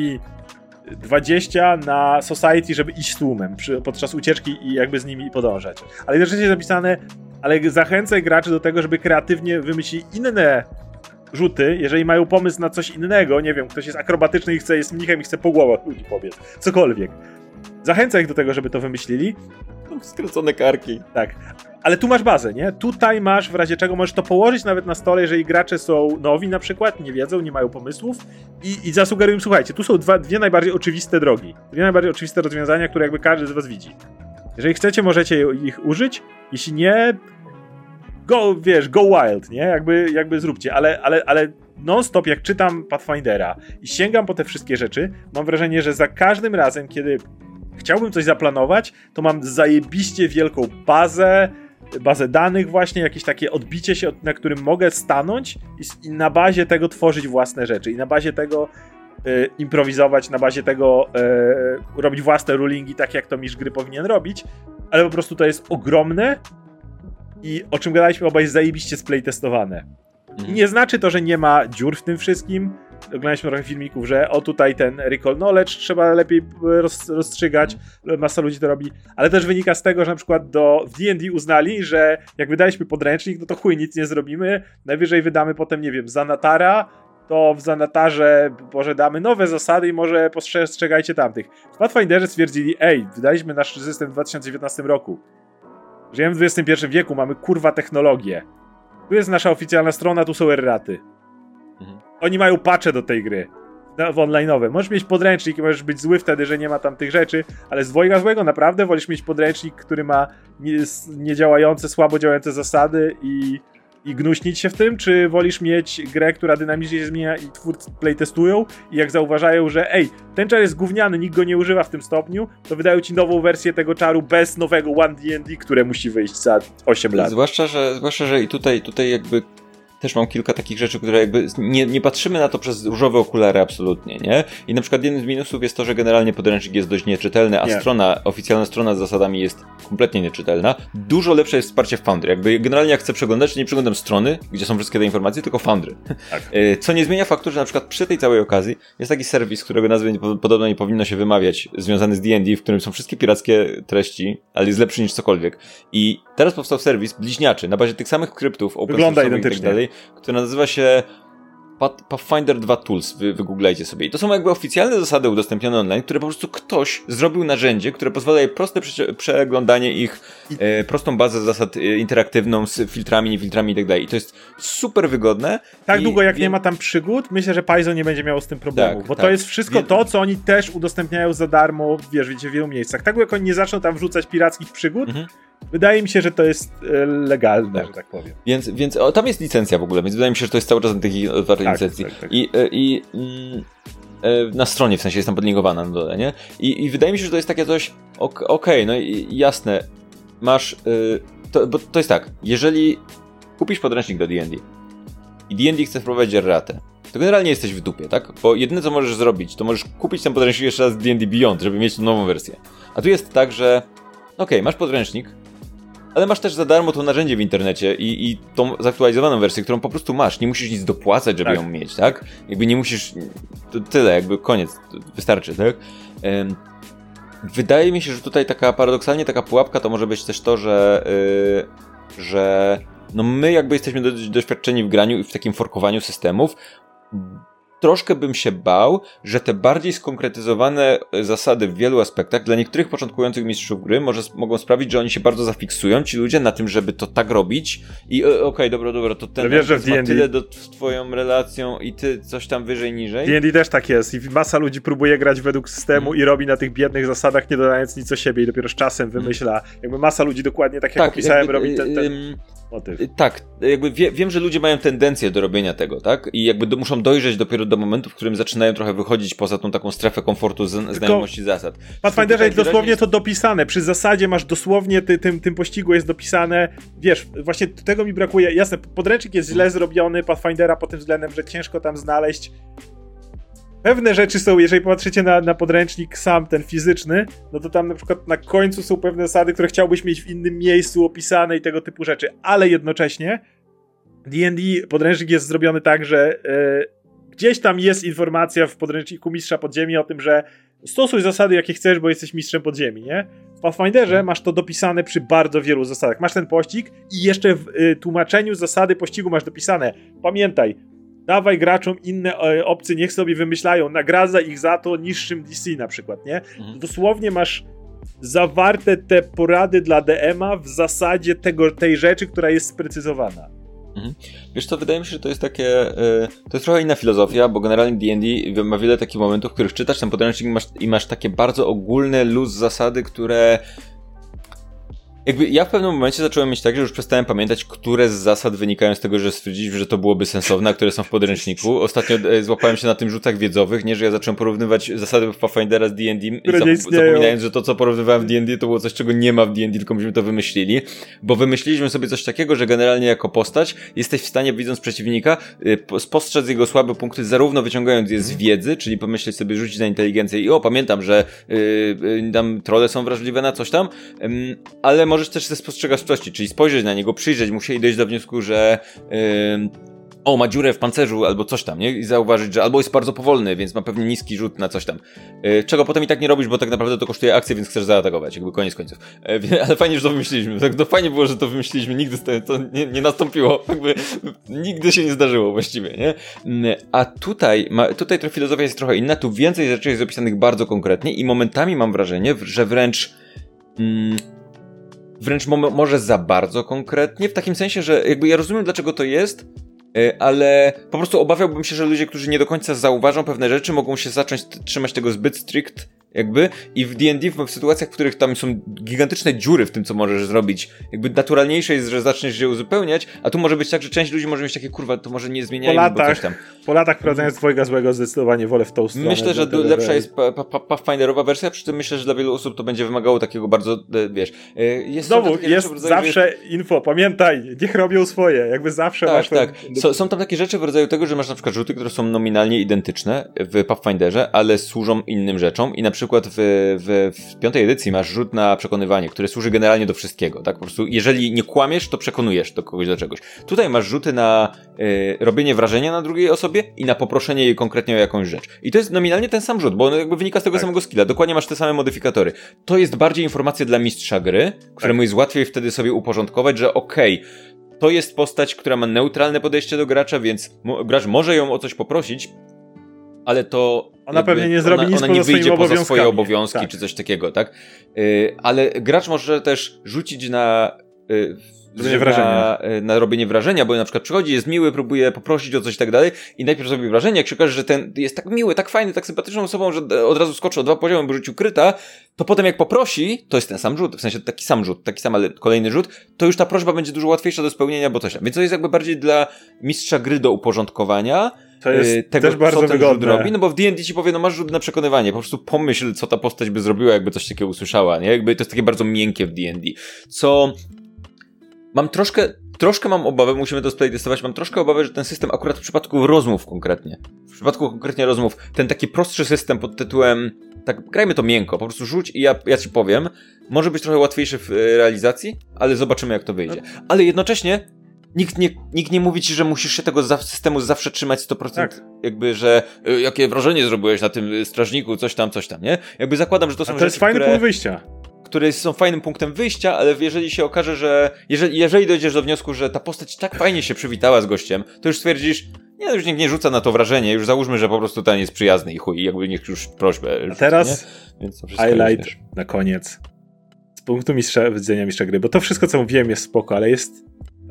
20 na society, żeby iść tłumem przy, podczas ucieczki i jakby z nimi podążać. Ale jednocześnie jest napisane, ale zachęcaj graczy do tego, żeby kreatywnie wymyślić inne rzuty, jeżeli mają pomysł na coś innego, nie wiem, ktoś jest akrobatyczny i chce, jest mnichem i chce po głowach ludzi powiedz, cokolwiek Zachęca ich do tego, żeby to wymyślili. Skrócone karki. Tak. Ale tu masz bazę, nie? Tutaj masz, w razie czego możesz to położyć nawet na stole, jeżeli gracze są nowi na przykład, nie wiedzą, nie mają pomysłów i, i zasugerują im, słuchajcie, tu są dwa, dwie najbardziej oczywiste drogi. Dwie najbardziej oczywiste rozwiązania, które jakby każdy z was widzi. Jeżeli chcecie, możecie ich użyć. Jeśli nie, go, wiesz, go wild, nie? Jakby, jakby zróbcie, ale, ale, ale non-stop jak czytam Pathfindera i sięgam po te wszystkie rzeczy, mam wrażenie, że za każdym razem, kiedy chciałbym coś zaplanować, to mam zajebiście wielką bazę, bazę danych właśnie, jakieś takie odbicie się, na którym mogę stanąć i, na bazie tego tworzyć własne rzeczy i na bazie tego y, improwizować, na bazie tego y, robić własne rulingi, tak jak to mistrz gry powinien robić, ale po prostu to jest ogromne i o czym gadaliśmy obaj zajebiście splaytestowane. Mhm. Nie znaczy to, że nie ma dziur w tym wszystkim, oglądaliśmy trochę filmików, że o tutaj ten recall knowledge trzeba lepiej roz, rozstrzygać, masa ludzi to robi, ale też wynika z tego, że na przykład do D&D uznali, że jak wydaliśmy podręcznik, no to chuj, nic nie zrobimy, najwyżej wydamy potem, nie wiem, Zanatara, to w Zanatarze może damy nowe zasady i może postrzegajcie tamtych. W Pathfinderze stwierdzili, ej, wydaliśmy nasz system w 2019 roku. Żyjemy w XXI wieku, mamy kurwa technologię. Tu jest nasza oficjalna strona, tu są erraty. Mhm. Oni mają pacze do tej gry. W online'owe. Możesz mieć podręcznik i możesz być zły wtedy, że nie ma tam tych rzeczy, ale z dwojga złego naprawdę wolisz mieć podręcznik, który ma niedziałające, słabo działające zasady i i gnuśnić się w tym, czy wolisz mieć grę, która dynamicznie się zmienia i twórcy playtestują i jak zauważają, że ej, ten czar jest gówniany, nikt go nie używa w tym stopniu, to wydają ci nową wersję tego czaru bez nowego One D&D, które musi wyjść za 8 lat. Zwłaszcza, że, zwłaszcza, że i tutaj, tutaj jakby też mam kilka takich rzeczy, które jakby nie, nie patrzymy na to przez różowe okulary absolutnie, nie? I na przykład jeden z minusów jest to, że generalnie podręcznik jest dość nieczytelny, a nie. strona, oficjalna strona z zasadami jest kompletnie nieczytelna. Dużo lepsze jest wsparcie w Foundry. Jakby generalnie jak chcę przeglądać, nie przeglądam strony, gdzie są wszystkie te informacje, tylko Foundry. Tak. (laughs) E, co nie zmienia faktu, że na przykład przy tej całej okazji jest taki serwis, którego nazwy podobno nie powinno się wymawiać, związany z D&D, w którym są wszystkie pirackie treści, ale jest lepszy niż cokolwiek. I teraz powstał serwis bliźniaczy na bazie tych samych kryptów, open Wygląda i tak dalej, który nazywa się Pathfinder 2 Tools, wy, wygooglajcie sobie. I to są jakby oficjalne zasady udostępnione online, które po prostu ktoś zrobił narzędzie, które pozwala jej proste prze przeglądanie ich, e, prostą bazę zasad e, interaktywną z filtrami, nie filtrami i tak. I to jest super wygodne. Tak długo jak nie ma tam przygód, myślę, że Python nie będzie miało z tym problemu, tak, bo tak. to jest wszystko to, co oni też udostępniają za darmo, wiesz, wiecie, w wielu miejscach. Tak jak oni nie zaczną tam wrzucać pirackich przygód, mhm Wydaje mi się, że to jest e, legalne, tak. że tak powiem. Więc, więc o, tam jest licencja w ogóle, więc wydaje mi się, że to jest cały czas na tych tak. Tak, tak. I, e, i mm, e, na stronie, w sensie jest tam podlinkowana na dole, nie? I, I, wydaje mi się, że to jest takie coś, okej, okay, no i jasne, masz, to, bo to jest tak, jeżeli kupisz podręcznik do D&D i D&D chce wprowadzić erratę, to generalnie jesteś w dupie, tak? Bo jedyne co możesz zrobić, to możesz kupić ten podręcznik jeszcze raz D&D Beyond, żeby mieć nową wersję. A tu jest tak, że okej, okay, masz podręcznik, ale masz też za darmo to narzędzie w internecie i, i tą zaktualizowaną wersję, którą po prostu masz. Nie musisz nic dopłacać, żeby tak. ją mieć, tak? Jakby nie musisz. To tyle, jakby koniec, wystarczy, tak? Wydaje mi się, że tutaj taka paradoksalnie taka pułapka to może być też to, że. Yy, że no my jakby jesteśmy doświadczeni w graniu i w takim forkowaniu systemów, troszkę bym się bał, że te bardziej skonkretyzowane e, zasady w wielu aspektach dla niektórych początkujących mistrzów gry może, mogą sprawić, że oni się bardzo zafiksują, ci ludzie, na tym, żeby to tak robić i e, okej, okay, dobra, dobra, to ten wiesz, ma tyle do, z twoją relacją i ty coś tam wyżej, niżej. D&D też tak jest i masa ludzi próbuje grać według systemu hmm. i robi na tych biednych zasadach, nie dodając nic o siebie i dopiero z czasem hmm. wymyśla. Jakby masa ludzi dokładnie tak, jak tak, opisałem, robi ten, ten motyw. Tak, jakby wie, wiem, że ludzie mają tendencję do robienia tego, tak? I jakby do, muszą dojrzeć dopiero do momentu, w którym zaczynają trochę wychodzić poza tą taką strefę komfortu z, znajomości zasad. Pathfinderze jest dosłownie jest... to dopisane. Przy zasadzie masz dosłownie ty, tym, tym pościgu jest dopisane. Wiesz, właśnie tego mi brakuje. Jasne, podręcznik jest źle zrobiony, Pathfindera pod tym względem, że ciężko tam znaleźć pewne rzeczy są, jeżeli popatrzycie na, na podręcznik sam, ten fizyczny, no to tam na przykład na końcu są pewne zasady, które chciałbyś mieć w innym miejscu opisane i tego typu rzeczy, ale jednocześnie D&D podręcznik jest zrobiony tak, że yy, gdzieś tam jest informacja w podręczniku Mistrza Podziemi o tym, że stosuj zasady jakie chcesz, bo jesteś mistrzem podziemi, nie? W Pathfinderze masz to dopisane przy bardzo wielu zasadach. Masz ten pościg i jeszcze w y, tłumaczeniu zasady pościgu masz dopisane. Pamiętaj, dawaj graczom inne e, opcje, niech sobie wymyślają, nagradza ich za to niższym DC na przykład, nie? Mhm. Dosłownie masz zawarte te porady dla DM-a w zasadzie tego, tej rzeczy, która jest sprecyzowana. Mhm. Wiesz co, wydaje mi się, że to jest takie, yy, to jest trochę inna filozofia, bo generalnie D&D ma wiele takich momentów, w których czytasz ten podręcznik i masz, i masz takie bardzo ogólne luz zasady, które jakby ja w pewnym momencie zacząłem mieć tak, że już przestałem pamiętać, które z zasad wynikają z tego, że stwierdziliśmy, że to byłoby sensowne, a które są w podręczniku. Ostatnio e, złapałem się na tym rzutach wiedzowych, nie, że ja zacząłem porównywać zasady Pathfindera z D&D zap zapominając, że to, co porównywałem w D&D, to było coś, czego nie ma w D&D, tylko myśmy to wymyślili, bo wymyśliliśmy sobie coś takiego, że generalnie jako postać jesteś w stanie, widząc przeciwnika, e, spostrzec jego słabe punkty, zarówno wyciągając je z mhm. wiedzy, czyli pomyśleć sobie, rzucić na inteligencję i o, pamiętam, że yy, tam trole są wrażliwe na coś tam, yy, ale możesz też ze spostrzegawczości, czyli spojrzeć na niego, przyjrzeć mu się i dojść do wniosku, że yy, o, ma dziurę w pancerzu albo coś tam, nie? I zauważyć, że albo jest bardzo powolny, więc ma pewnie niski rzut na coś tam. Yy, czego potem i tak nie robisz, bo tak naprawdę to kosztuje akcję, więc chcesz zaatakować, jakby koniec końców. Yy, (laughs) ale fajnie, że to wymyśliliśmy. Tak, to fajnie było, że to wymyśliliśmy, nigdy to nie, nie nastąpiło. Jakby nigdy się nie zdarzyło właściwie, nie? Yy, a tutaj, ma, tutaj to filozofia jest trochę inna, tu więcej rzeczy jest zapisanych bardzo konkretnie i momentami mam wrażenie, że wręcz... Mm, wręcz mo może za bardzo konkretnie, w takim sensie, że jakby ja rozumiem, dlaczego to jest, e, ale po prostu obawiałbym się, że ludzie, którzy nie do końca zauważą pewne rzeczy, mogą się zacząć trzymać tego zbyt strict jakby i w D&D w sytuacjach, w których tam są gigantyczne dziury w tym, co możesz zrobić, jakby naturalniejsze jest, że zaczniesz się uzupełniać, a tu może być tak, że część ludzi może mieć takie, kurwa, to może nie zmieniajmy, bo coś tam. Po latach prowadzenia twojego złego zdecydowanie wolę w tą stronę. Myślę, że lepsza jest Pathfinderowa wersja, przy tym myślę, że dla wielu osób to będzie wymagało takiego bardzo, e, wiesz... e, Jest Znowu, jest zawsze info, pamiętaj, niech robią swoje, jakby zawsze tak, masz... Tak, ten... są tam takie rzeczy w rodzaju tego, że masz na przykład rzuty, które są nominalnie identyczne w Pathfinderze, ale służą innym rzeczom i na przykład w, w, w piątej edycji masz rzut na przekonywanie, które służy generalnie do wszystkiego, tak? Po prostu jeżeli nie kłamiesz, to przekonujesz do kogoś do czegoś. Tutaj masz rzuty na y, robienie wrażenia na drugiej osobie i na poproszenie jej konkretnie o jakąś rzecz. I to jest nominalnie ten sam rzut, bo on jakby wynika z tego tak. samego skilla. Dokładnie masz te same modyfikatory. To jest bardziej informacja dla mistrza gry, któremu tak. jest łatwiej wtedy sobie uporządkować, że okej, okay, to jest postać, która ma neutralne podejście do gracza, więc gracz może ją o coś poprosić, ale to. Ona jakby, pewnie nie zrobi ona, nic ona nie wyjdzie poza swoje obowiązki tak. czy coś takiego, tak? Yy, ale gracz może też rzucić na. Yy. Na, na robienie wrażenia, bo na przykład przychodzi, jest miły, próbuje poprosić o coś i tak dalej i najpierw zrobi wrażenie, jak się okaże, że ten jest tak miły, tak fajny, tak sympatyczną osobą, że od razu skoczy o dwa poziomy, bo rzucił kryta, to potem jak poprosi, to jest ten sam rzut, w sensie taki sam rzut, taki sam, ale kolejny rzut, to już ta prośba będzie dużo łatwiejsza do spełnienia, bo coś tam. Więc to jest jakby bardziej dla mistrza gry do uporządkowania, to jest y, tego, też bardzo co ten wygodne. robi, no bo w D&D ci powie, no masz rzut na przekonywanie, po prostu pomyśl, co ta postać by zrobiła, jakby coś takiego usłyszała, nie? Jakby to jest takie bardzo miękkie w D&D, co mam troszkę, troszkę mam obawę, musimy to testować, mam troszkę obawę, że ten system akurat w przypadku rozmów konkretnie, w przypadku konkretnie rozmów, ten taki prostszy system pod tytułem tak, grajmy to miękko, po prostu rzuć i ja, ja ci powiem, może być trochę łatwiejszy w e, realizacji, ale zobaczymy jak to wyjdzie. Ale jednocześnie nikt nie, nikt nie mówi ci, że musisz się tego systemu zawsze trzymać 100%, tak. jakby, że y, jakie wrażenie zrobiłeś na tym strażniku, coś tam, coś tam, nie? Jakby zakładam, że to są A to rzeczy, jest fajny które... punkt wyjścia które są fajnym punktem wyjścia, ale jeżeli się okaże, że jeżeli, jeżeli dojdziesz do wniosku, że ta postać tak fajnie się przywitała z gościem, to już stwierdzisz, nie, już nikt nie rzuca na to wrażenie, już załóżmy, że po prostu ten jest przyjazny i chuj, jakby niech już prośbę. A teraz highlight na koniec. Z punktu mistrza, widzenia mistrza gry, bo to wszystko, co mówiłem, jest spoko, ale jest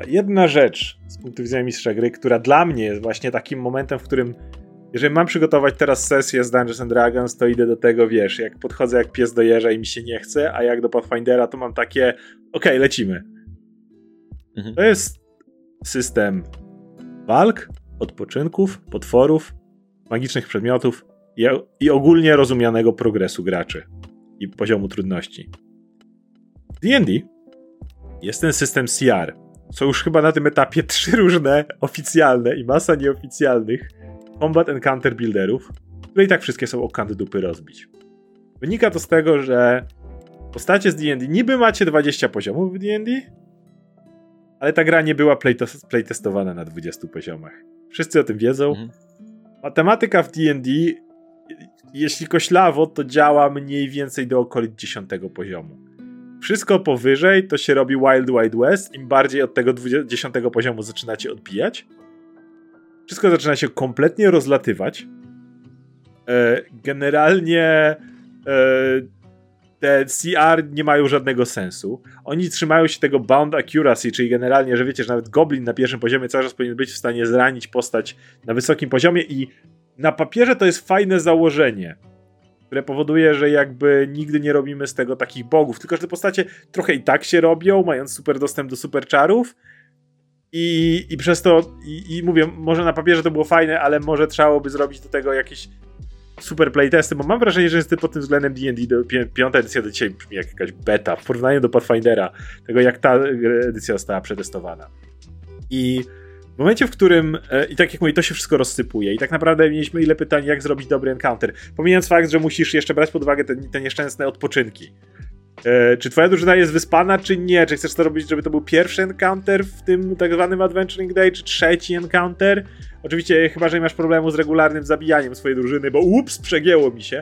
jedna rzecz z punktu widzenia mistrza gry, która dla mnie jest właśnie takim momentem, w którym jeżeli mam przygotować teraz sesję z Dungeons and Dragons, to idę do tego, wiesz, jak podchodzę jak pies do jeża i mi się nie chce, a jak do Pathfindera, to mam takie, okej, okay, lecimy. Mhm. To jest system walk, odpoczynków, potworów, magicznych przedmiotów i, i ogólnie rozumianego progresu graczy i poziomu trudności. D&D jest ten system CR. Są już chyba na tym etapie trzy różne oficjalne i masa nieoficjalnych Combat Encounter Builderów, które i tak wszystkie są o kant dupy rozbić. Wynika to z tego, że postacie z D&D, niby macie 20 poziomów w D&D, ale ta gra nie była playtestowana na 20 poziomach. Wszyscy o tym wiedzą. Mhm. Matematyka w D&D, jeśli koślawo, to działa mniej więcej do okolic 10 poziomu. Wszystko powyżej to się robi Wild Wild West. Im bardziej od tego 10 poziomu zaczynacie odbijać, wszystko zaczyna się kompletnie rozlatywać. E, generalnie e, te CR nie mają żadnego sensu. Oni trzymają się tego bound accuracy, czyli generalnie, że wiecie, że nawet goblin na pierwszym poziomie cały czas powinien być w stanie zranić postać na wysokim poziomie i na papierze to jest fajne założenie, które powoduje, że jakby nigdy nie robimy z tego takich bogów, tylko że te postacie trochę i tak się robią, mając super dostęp do super czarów, i, i przez to, i, i mówię, może na papierze to było fajne, ale może trzeba by zrobić do tego jakieś super playtesty, bo mam wrażenie, że jest pod tym względem D&D do, piąta edycja do dzisiaj brzmi jak jakaś beta w porównaniu do Pathfindera, tego jak ta edycja została przetestowana. I w momencie, w którym, e, i tak jak mówię, to się wszystko rozsypuje i tak naprawdę mieliśmy ile pytań, jak zrobić dobry encounter, pomijając fakt, że musisz jeszcze brać pod uwagę te, te nieszczęsne odpoczynki. E, czy twoja drużyna jest wyspana, czy nie? Czy chcesz to robić, żeby to był pierwszy encounter w tym tak zwanym Adventuring Day, czy trzeci encounter? Oczywiście, chyba, że nie masz problemu z regularnym zabijaniem swojej drużyny, bo ups, przegięło mi się.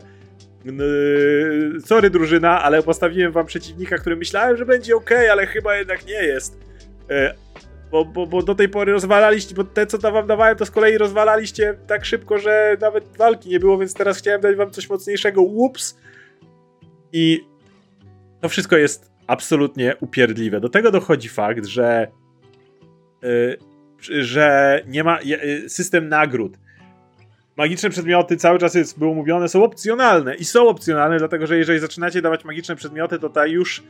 Yy, sorry drużyna, ale postawiłem wam przeciwnika, który myślałem, że będzie ok, ale chyba jednak nie jest. Yy, bo, bo, bo do tej pory rozwalaliście, bo te co tam wam dawałem, to z kolei rozwalaliście tak szybko, że nawet walki nie było, więc teraz chciałem dać wam coś mocniejszego. Ups. I to wszystko jest absolutnie upierdliwe. Do tego dochodzi fakt, że yy, że nie ma yy, system nagród. magiczne przedmioty cały czas jest, było mówione, są opcjonalne i są opcjonalne, dlatego że jeżeli zaczynacie dawać magiczne przedmioty, to ta już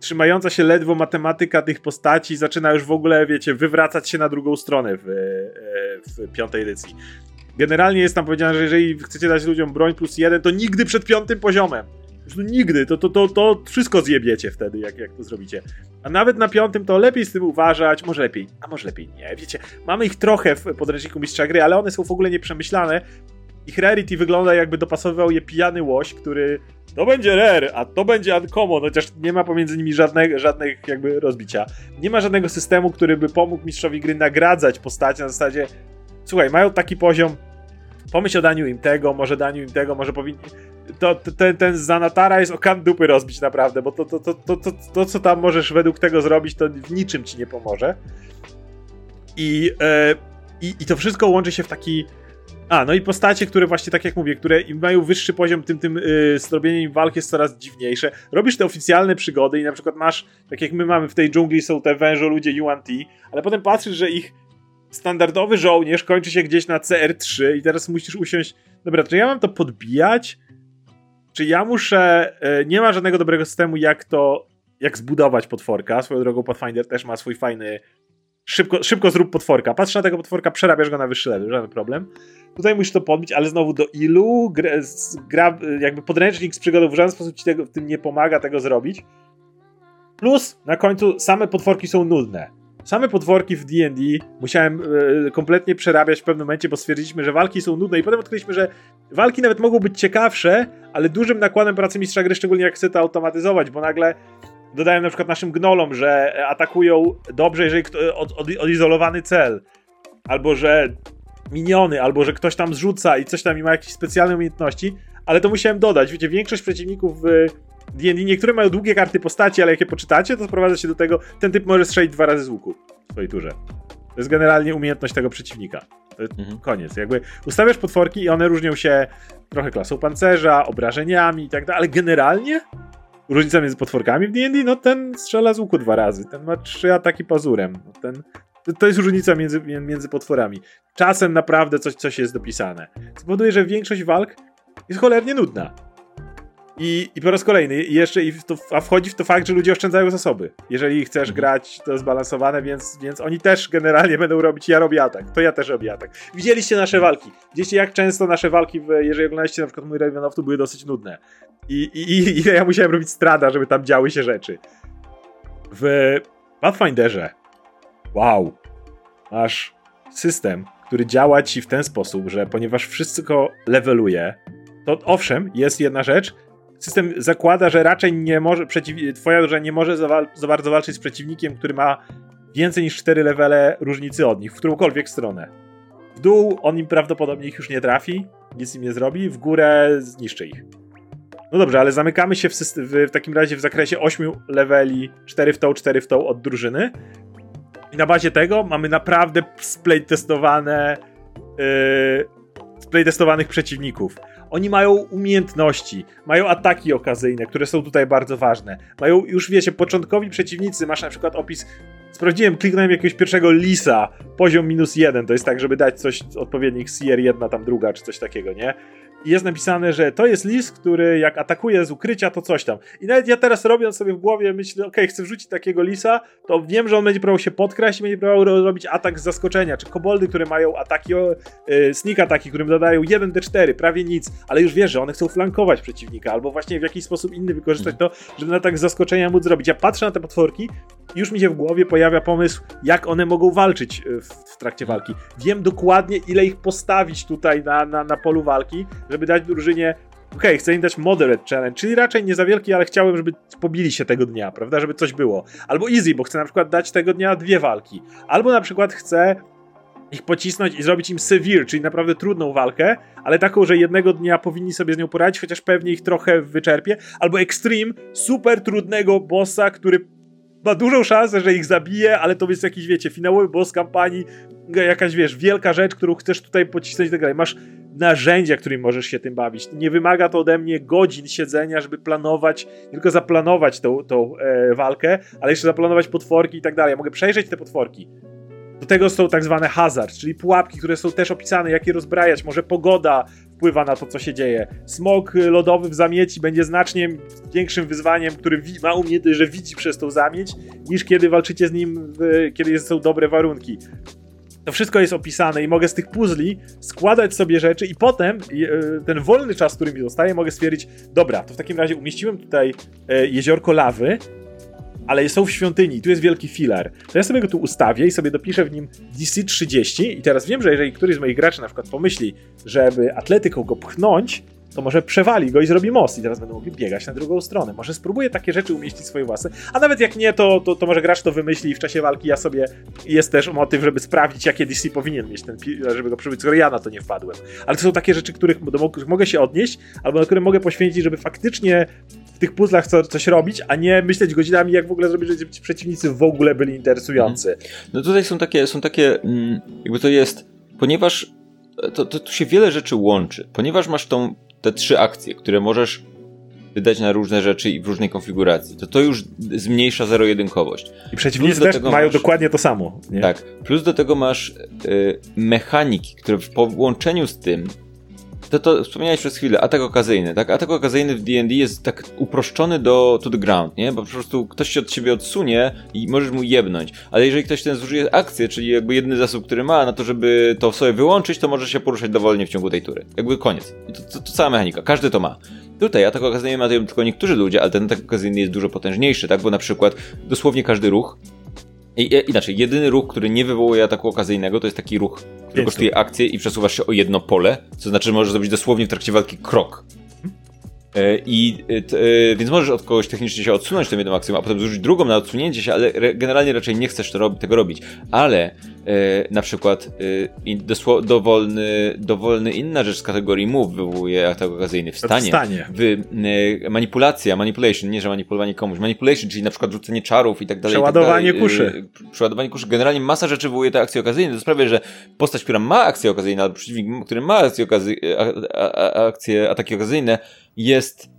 trzymająca się ledwo matematyka tych postaci zaczyna już w ogóle, wiecie, wywracać się na drugą stronę w, e, w piątej edycji. Generalnie jest tam powiedziane, że jeżeli chcecie dać ludziom broń plus jeden, to nigdy przed piątym poziomem. Nigdy, to, to, to, to wszystko zjebiecie wtedy, jak, jak to zrobicie. A nawet na piątym to lepiej z tym uważać, może lepiej, a może lepiej nie, wiecie. Mamy ich trochę w podręczniku Mistrza Gry, ale one są w ogóle nieprzemyślane. Ich rarity wygląda jakby dopasowywał je pijany łoś, który to będzie rare, a to będzie uncommon, chociaż nie ma pomiędzy nimi żadnych, żadnych jakby rozbicia. Nie ma żadnego systemu, który by pomógł mistrzowi gry nagradzać postaci na zasadzie słuchaj, mają taki poziom, pomyśl o daniu im tego, może daniu im tego, może powinni... To, ten, ten Zanatara jest o kan dupy rozbić naprawdę, bo to, to, to, to, to, to, co tam możesz według tego zrobić, to w niczym ci nie pomoże. I, e, i, i to wszystko łączy się w taki... A, no i postacie, które właśnie, tak jak mówię, które mają wyższy poziom, tym tym yy, zrobienie im walki jest coraz dziwniejsze. Robisz te oficjalne przygody i na przykład masz, tak jak my mamy w tej dżungli, są te wężo ludzie UNT, ale potem patrzysz, że ich standardowy żołnierz kończy się gdzieś na CR3 i teraz musisz usiąść. Dobra, czy ja mam to podbijać? Czy ja muszę. E, nie ma żadnego dobrego systemu, jak to. Jak zbudować potworka. Swoją drogą, Pathfinder też ma swój fajny. Szybko, szybko zrób potworka. Patrz na tego potworka, przerabiasz go na wyższy level, żaden problem. Tutaj musisz to podbić, ale znowu do ilu? Gra, gra, jakby podręcznik z przygodą w żaden sposób ci tego, w tym nie pomaga tego zrobić. Plus na końcu same potworki są nudne. Same potworki w D&D musiałem e, kompletnie przerabiać w pewnym momencie, bo stwierdziliśmy, że walki są nudne i potem odkryliśmy, że walki nawet mogą być ciekawsze, ale dużym nakładem pracy mistrza gry, szczególnie jak chce to automatyzować, bo nagle dodają na przykład naszym gnolom, że atakują dobrze, jeżeli od, od, odizolowany cel, albo że miniony, albo że ktoś tam zrzuca i coś tam i ma jakieś specjalne umiejętności, ale to musiałem dodać. Wiecie, większość przeciwników w D&D niektóre mają długie karty postaci, ale jak je poczytacie, to sprowadza się do tego, ten typ może strzelić dwa razy z łuku w swojej turze. To jest generalnie umiejętność tego przeciwnika. Mhm. Koniec. Jakby ustawiasz potworki i one różnią się trochę klasą pancerza, obrażeniami i tak dalej, ale generalnie różnica między potworkami w D&D, no ten strzela z łuku dwa razy, ten ma trzy ataki pazurem, no ten... To jest różnica między, między potworami. Czasem naprawdę coś, coś jest dopisane. Spowoduje, że większość walk jest cholernie nudna. I, I po raz kolejny, jeszcze i to, a wchodzi w to fakt, że ludzie oszczędzają zasoby. Jeżeli chcesz mhm. grać, to zbalansowane, więc, więc oni też generalnie będą robić, ja robię atak, to ja też robię atak. Widzieliście nasze walki. Widzieliście jak często nasze walki, jeżeli oglądaliście na przykład mój Raven of, to były dosyć nudne. I, i, i, I ja musiałem robić strada, żeby tam działy się rzeczy. W Pathfinderze wow, masz system, który działa ci w ten sposób, że ponieważ wszystko leveluje, to owszem, jest jedna rzecz, system zakłada, że raczej nie może, przeciw, twoja drużyna nie może za, za, bardzo walczyć z przeciwnikiem, który ma więcej niż 4 levele różnicy od nich, w którąkolwiek stronę. W dół on im prawdopodobnie ich już nie trafi, nic im nie zrobi, w górę zniszczy ich. No dobrze, ale zamykamy się w, w, w takim razie w zakresie 8 leveli, 4 w tą, 4 w tą od drużyny. I na bazie tego mamy naprawdę splaytestowane yy, splaytestowanych przeciwników. Oni mają umiejętności, mają ataki okazyjne, które są tutaj bardzo ważne. Mają już, wiecie, początkowi przeciwnicy, masz na przykład opis Sprawdziłem, kliknąłem jakiegoś pierwszego lisa, poziom minus jeden, to jest tak, żeby dać coś odpowiednik CR jedna, tam druga, czy coś takiego, nie? Jest napisane, że to jest list, który jak atakuje z ukrycia, to coś tam. I nawet ja teraz robiąc sobie w głowie, myślę, ok, chcę wrzucić takiego lisa, to wiem, że on będzie próbował się podkraść i będzie próbował robić atak z zaskoczenia, czy koboldy, które mają ataki, yy, sneak ataki, którym dodają 1d4, prawie nic, ale już wiesz, że one chcą flankować przeciwnika, albo właśnie w jakiś sposób inny wykorzystać to, żeby atak z zaskoczenia móc zrobić. Ja patrzę na te potworki już mi się w głowie pojawia pomysł, jak one mogą walczyć y, w, w trakcie walki. Wiem dokładnie, ile ich postawić tutaj na, na, na polu walki, żeby dać drużynie okay, chcę im dać moderate challenge, czyli raczej nie za wielki, ale chciałem, żeby pobili się tego dnia, prawda, żeby coś było. Albo easy, bo chcę na przykład dać tego dnia dwie walki. Albo na przykład chcę ich pocisnąć i zrobić im severe, czyli naprawdę trudną walkę, ale taką, że jednego dnia powinni sobie z nią poradzić, chociaż pewnie ich trochę wyczerpie. Albo extreme, super trudnego bossa, który ma dużą szansę, że ich zabije, ale to jest jakiś, wiecie, finałowy boss kampanii, jakaś, wiesz, wielka rzecz, którą chcesz tutaj pocisnąć tak dalej. Masz narzędzia, którymi możesz się tym bawić. Nie wymaga to ode mnie godzin siedzenia, żeby planować, tylko zaplanować tą, tą e, walkę, ale jeszcze zaplanować potworki i tak dalej. Ja mogę przejrzeć te potworki. Do tego są tak zwane hazard, czyli pułapki, które są też opisane, jak je rozbrajać. Może pogoda wpływa na to, co się dzieje. Smog lodowy w zamieci będzie znacznie większym wyzwaniem, który ma umiejętność, że widzi przez tą zamieć, niż kiedy walczycie z nim, kiedy są dobre warunki. To wszystko jest opisane i mogę z tych puzli składać sobie rzeczy i potem e, ten wolny czas, który mi zostaje, mogę stwierdzić, dobra, to w takim razie umieściłem tutaj e, jeziorko lawy, ale są w świątyni, tu jest wielki filar. To ja sobie go tu ustawię i sobie dopiszę w nim DC 30 i teraz wiem, że jeżeli któryś z moich graczy na przykład pomyśli, żeby atletyką go pchnąć, to może przewali go i zrobi most i teraz będą mogli biegać na drugą stronę. Może spróbuję takie rzeczy umieścić swoje własne, a nawet jak nie, to, to, to może gracz to wymyśli i w czasie walki ja sobie jest też motyw, żeby sprawdzić, jakie DC powinien mieć ten żeby go przybyć, skoro ja na to nie wpadłem. Ale to są takie rzeczy, których, do których mogę się odnieść, albo na które mogę poświęcić, żeby faktycznie tych puzzlach co, coś robić, a nie myśleć godzinami, jak w ogóle zrobić, żeby ci przeciwnicy w ogóle byli interesujący. No tutaj są takie, są takie, mm, jakby to jest, ponieważ to, to tu się wiele rzeczy łączy, ponieważ masz tą te trzy akcje, które możesz wydać na różne rzeczy i w różnej konfiguracji, to to już zmniejsza zero-jedynkowość. I przeciwnicy też mają masz, dokładnie to samo. Nie? Tak. Plus do tego masz y, mechaniki, które w połączeniu z tym to, to wspomniałeś przez chwilę, atak okazyjny, tak? Atak okazyjny w D&D jest tak uproszczony do to the ground, nie? Bo po prostu ktoś się od ciebie odsunie i możesz mu jebnąć. Ale jeżeli ktoś ten zużyje akcję, czyli jakby jedyny zasób, który ma na to, żeby to sobie wyłączyć, to może się poruszać dowolnie w ciągu tej tury. Jakby koniec. To, to, to cała mechanika. Każdy to ma. Tutaj atak okazyjny mają tylko niektórzy ludzie, ale ten atak okazyjny jest dużo potężniejszy, tak? Bo na przykład dosłownie każdy ruch inaczej, jedyny ruch, który nie wywołuje ataku okazyjnego, to jest taki ruch, który kosztuje akcję i przesuwasz się o jedno pole, co znaczy, że możesz zrobić dosłownie w trakcie walki krok. E, I e, więc możesz od kogoś technicznie się odsunąć tą jedną akcją, a potem zużyć drugą na odsunięcie się, ale generalnie raczej nie chcesz tego robić. Ale E, na przykład e, dowolny, dowolny inna rzecz z kategorii move wywołuje atak okazyjny w stanie. W stanie. W, e, manipulacja, manipulation, nie że manipulowanie komuś, manipulation, czyli na przykład rzucenie czarów i tak dalej. Przeładowanie tak kuszy. Przeładowanie kuszy. Generalnie masa rzeczy wywołuje te akcje okazyjne. To sprawia, że postać, która ma akcje okazyjne, albo przeciwnik, który ma akcje, okazy akcje ataki okazyjne, jest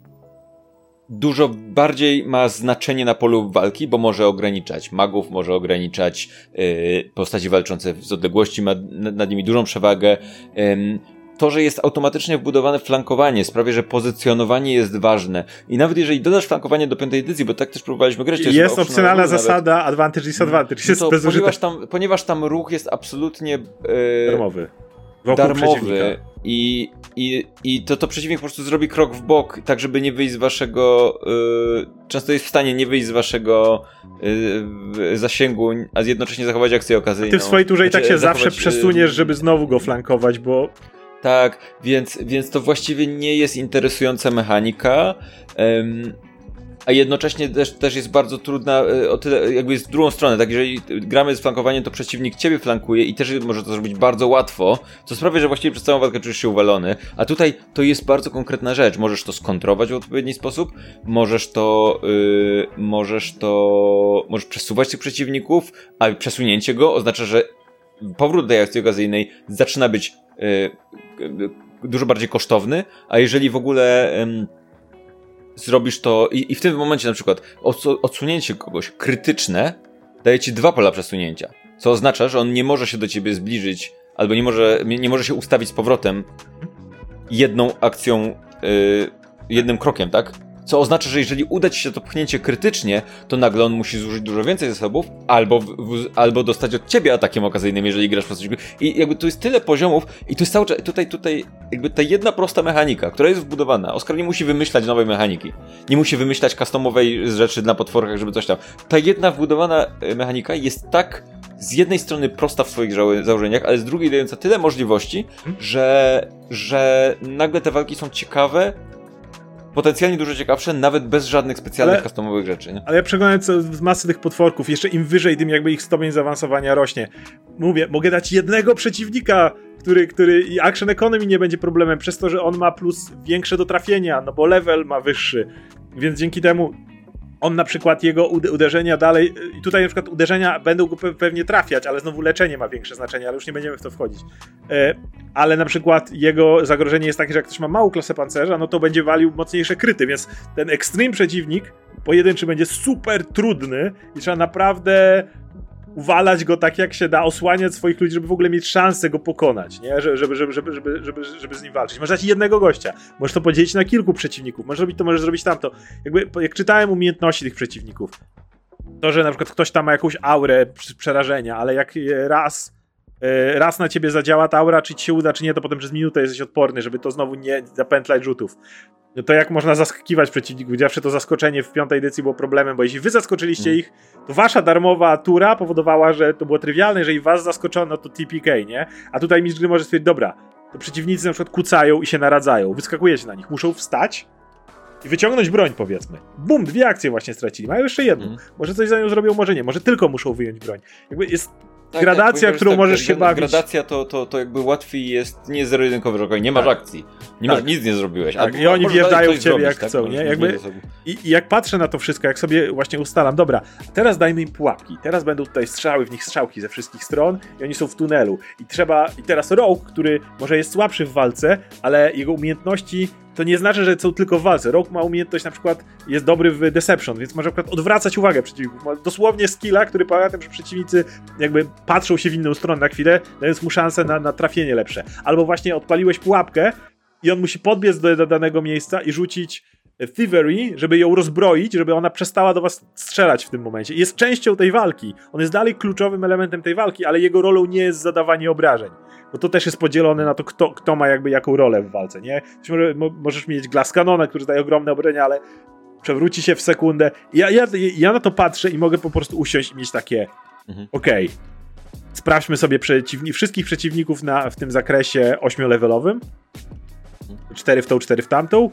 dużo bardziej ma znaczenie na polu walki, bo może ograniczać magów, może ograniczać yy, postaci walczące z odległości, ma nad nimi dużą przewagę. Yy, to, że jest automatycznie wbudowane flankowanie, sprawia, że pozycjonowanie jest ważne. I nawet jeżeli dodasz flankowanie do piątej edycji, bo tak też próbowaliśmy grać. Jest, jest opcjonalna zasada nawet, advantage disadvantage. No to ponieważ, tam, ponieważ tam ruch jest absolutnie... Yy, darmowy. Darmowy. I, i, i to, to przeciwnik po prostu zrobi krok w bok, tak żeby nie wyjść z waszego. Yy, często jest w stanie nie wyjść z waszego yy, zasięgu, a jednocześnie zachować akcję okazyjną. Ty w swojej turze i tak się zachować, zawsze przesuniesz, żeby znowu go flankować, bo. Tak, więc, więc to właściwie nie jest interesująca mechanika. Yy, a jednocześnie też, też jest bardzo trudna, e, o tyle jakby jest w drugą stronę, tak jeżeli gramy z flankowaniem, to przeciwnik ciebie flankuje i też może to zrobić bardzo łatwo, co sprawia, że właściwie przez całą walkę czujesz się uwalony, a tutaj to jest bardzo konkretna rzecz, możesz to skontrować w odpowiedni sposób, możesz to, yy, możesz to, możesz przesuwać tych przeciwników, a przesunięcie go oznacza, że powrót do akcji okazyjnej zaczyna być yy, dużo bardziej kosztowny, a jeżeli w ogóle... Zrobisz to i, i w tym momencie na przykład odsunięcie kogoś krytyczne daje ci dwa pola przesunięcia, co oznacza, że on nie może się do ciebie zbliżyć albo nie może, nie może się ustawić z powrotem jedną akcją, yy, jednym krokiem, tak? Co oznacza, że jeżeli uda ci się to pchnięcie krytycznie, to nagle on musi zużyć dużo więcej zasobów, albo, w, w, albo dostać od ciebie atakiem okazyjnym, jeżeli grasz po coś. I jakby tu jest tyle poziomów, i to jest cały czas, tutaj, tutaj, jakby ta jedna prosta mechanika, która jest wbudowana. Oskar nie musi wymyślać nowej mechaniki. Nie musi wymyślać customowej rzeczy na potworkach, żeby coś tam. Ta jedna wbudowana e, mechanika jest tak z jednej strony prosta w swoich założeniach, ale z drugiej dająca tyle możliwości, że, że nagle te walki są ciekawe, potencjalnie dużo ciekawsze, nawet bez żadnych specjalnych ale, customowych rzeczy. Nie? Ale ja przeglądam masę tych potworków, jeszcze im wyżej, tym jakby ich stopień zaawansowania rośnie. Mówię, mogę dać jednego przeciwnika, który, który i action economy nie będzie problemem, przez to, że on ma plus większe do trafienia, no bo level ma wyższy. Więc dzięki temu on na przykład jego uderzenia dalej, i tutaj na przykład uderzenia będą go pewnie trafiać, ale znowu leczenie ma większe znaczenie, ale już nie będziemy w to wchodzić. E, ale na przykład jego zagrożenie jest takie, że jak ktoś ma małą klasę pancerza, no to będzie walił mocniejsze kryty, więc ten extreme przeciwnik pojedynczy będzie super trudny i trzeba naprawdę uwalać go tak jak się da, osłaniać swoich ludzi, żeby w ogóle mieć szansę go pokonać, nie? Żeby, żeby, żeby, żeby, żeby, żeby, żeby z nim walczyć. Możesz dać jednego gościa, możesz to podzielić na kilku przeciwników, możesz robić to, możesz zrobić tamto. Jakby, jak czytałem umiejętności tych przeciwników, to, że na przykład ktoś tam ma jakąś aurę przerażenia, ale jak raz raz na ciebie zadziała ta aura, czy ci się uda, czy nie, to potem przez minutę jesteś odporny, żeby to znowu nie zapętlać rzutów. No to jak można zaskakiwać przeciwników? Zawsze to zaskoczenie w piątej edycji było problemem, bo jeśli wy zaskoczyliście hmm. ich, to wasza darmowa tura powodowała, że to było trywialne, jeżeli was zaskoczono, to TPK, nie? A tutaj mistrz gry może stwierdzić, dobra, to przeciwnicy na przykład kucają i się naradzają, wyskakujecie na nich, muszą wstać, i wyciągnąć broń, powiedzmy. Bum, dwie akcje właśnie stracili. Mają jeszcze jedną. Mm. Może coś za nią zrobią, może nie. Może tylko muszą wyjąć broń. Jakby jest tak, gradacja, tak, którą tak, możesz się bawić. Gradacja to, to, to jakby łatwiej jest nie zero-jedynkowy, że nie masz tak. akcji. Nie masz, tak. nic nie zrobiłeś. Tak, I oni wjeżdżają w ciebie zrobić, jak tak? chcą, nie? Jakby, i, I jak patrzę na to wszystko, jak sobie właśnie ustalam, dobra, teraz dajmy im pułapki. Teraz będą tutaj strzały, w nich strzałki ze wszystkich stron i oni są w tunelu. I trzeba, i teraz Rogue, który może jest słabszy w walce, ale jego umiejętności to nie znaczy, że są tylko w walce. Rogue ma umiejętność na przykład, jest dobry w Deception, więc może przykład odwracać uwagę przeciwników. Ma dosłownie skilla, który polega na tym, że przeciwnicy jakby patrzą się w inną stronę na chwilę, dając mu szansę na, na trafienie lepsze. Albo właśnie odpaliłeś pułapkę i on musi podbiec do, do danego miejsca i rzucić Thievery, żeby ją rozbroić, żeby ona przestała do was strzelać w tym momencie. Jest częścią tej walki. On jest dalej kluczowym elementem tej walki, ale jego rolą nie jest zadawanie obrażeń bo to też jest podzielone na to, kto, kto ma jakby jaką rolę w walce, nie? Może, możesz mieć Glass Canona, który daje ogromne obrenia, ale przewróci się w sekundę. Ja, ja, ja na to patrzę i mogę po prostu usiąść i mieć takie mhm. okej, okay, sprawdźmy sobie przeciwni wszystkich przeciwników na, w tym zakresie ośmiolevelowym. Cztery w tą, cztery w tamtą.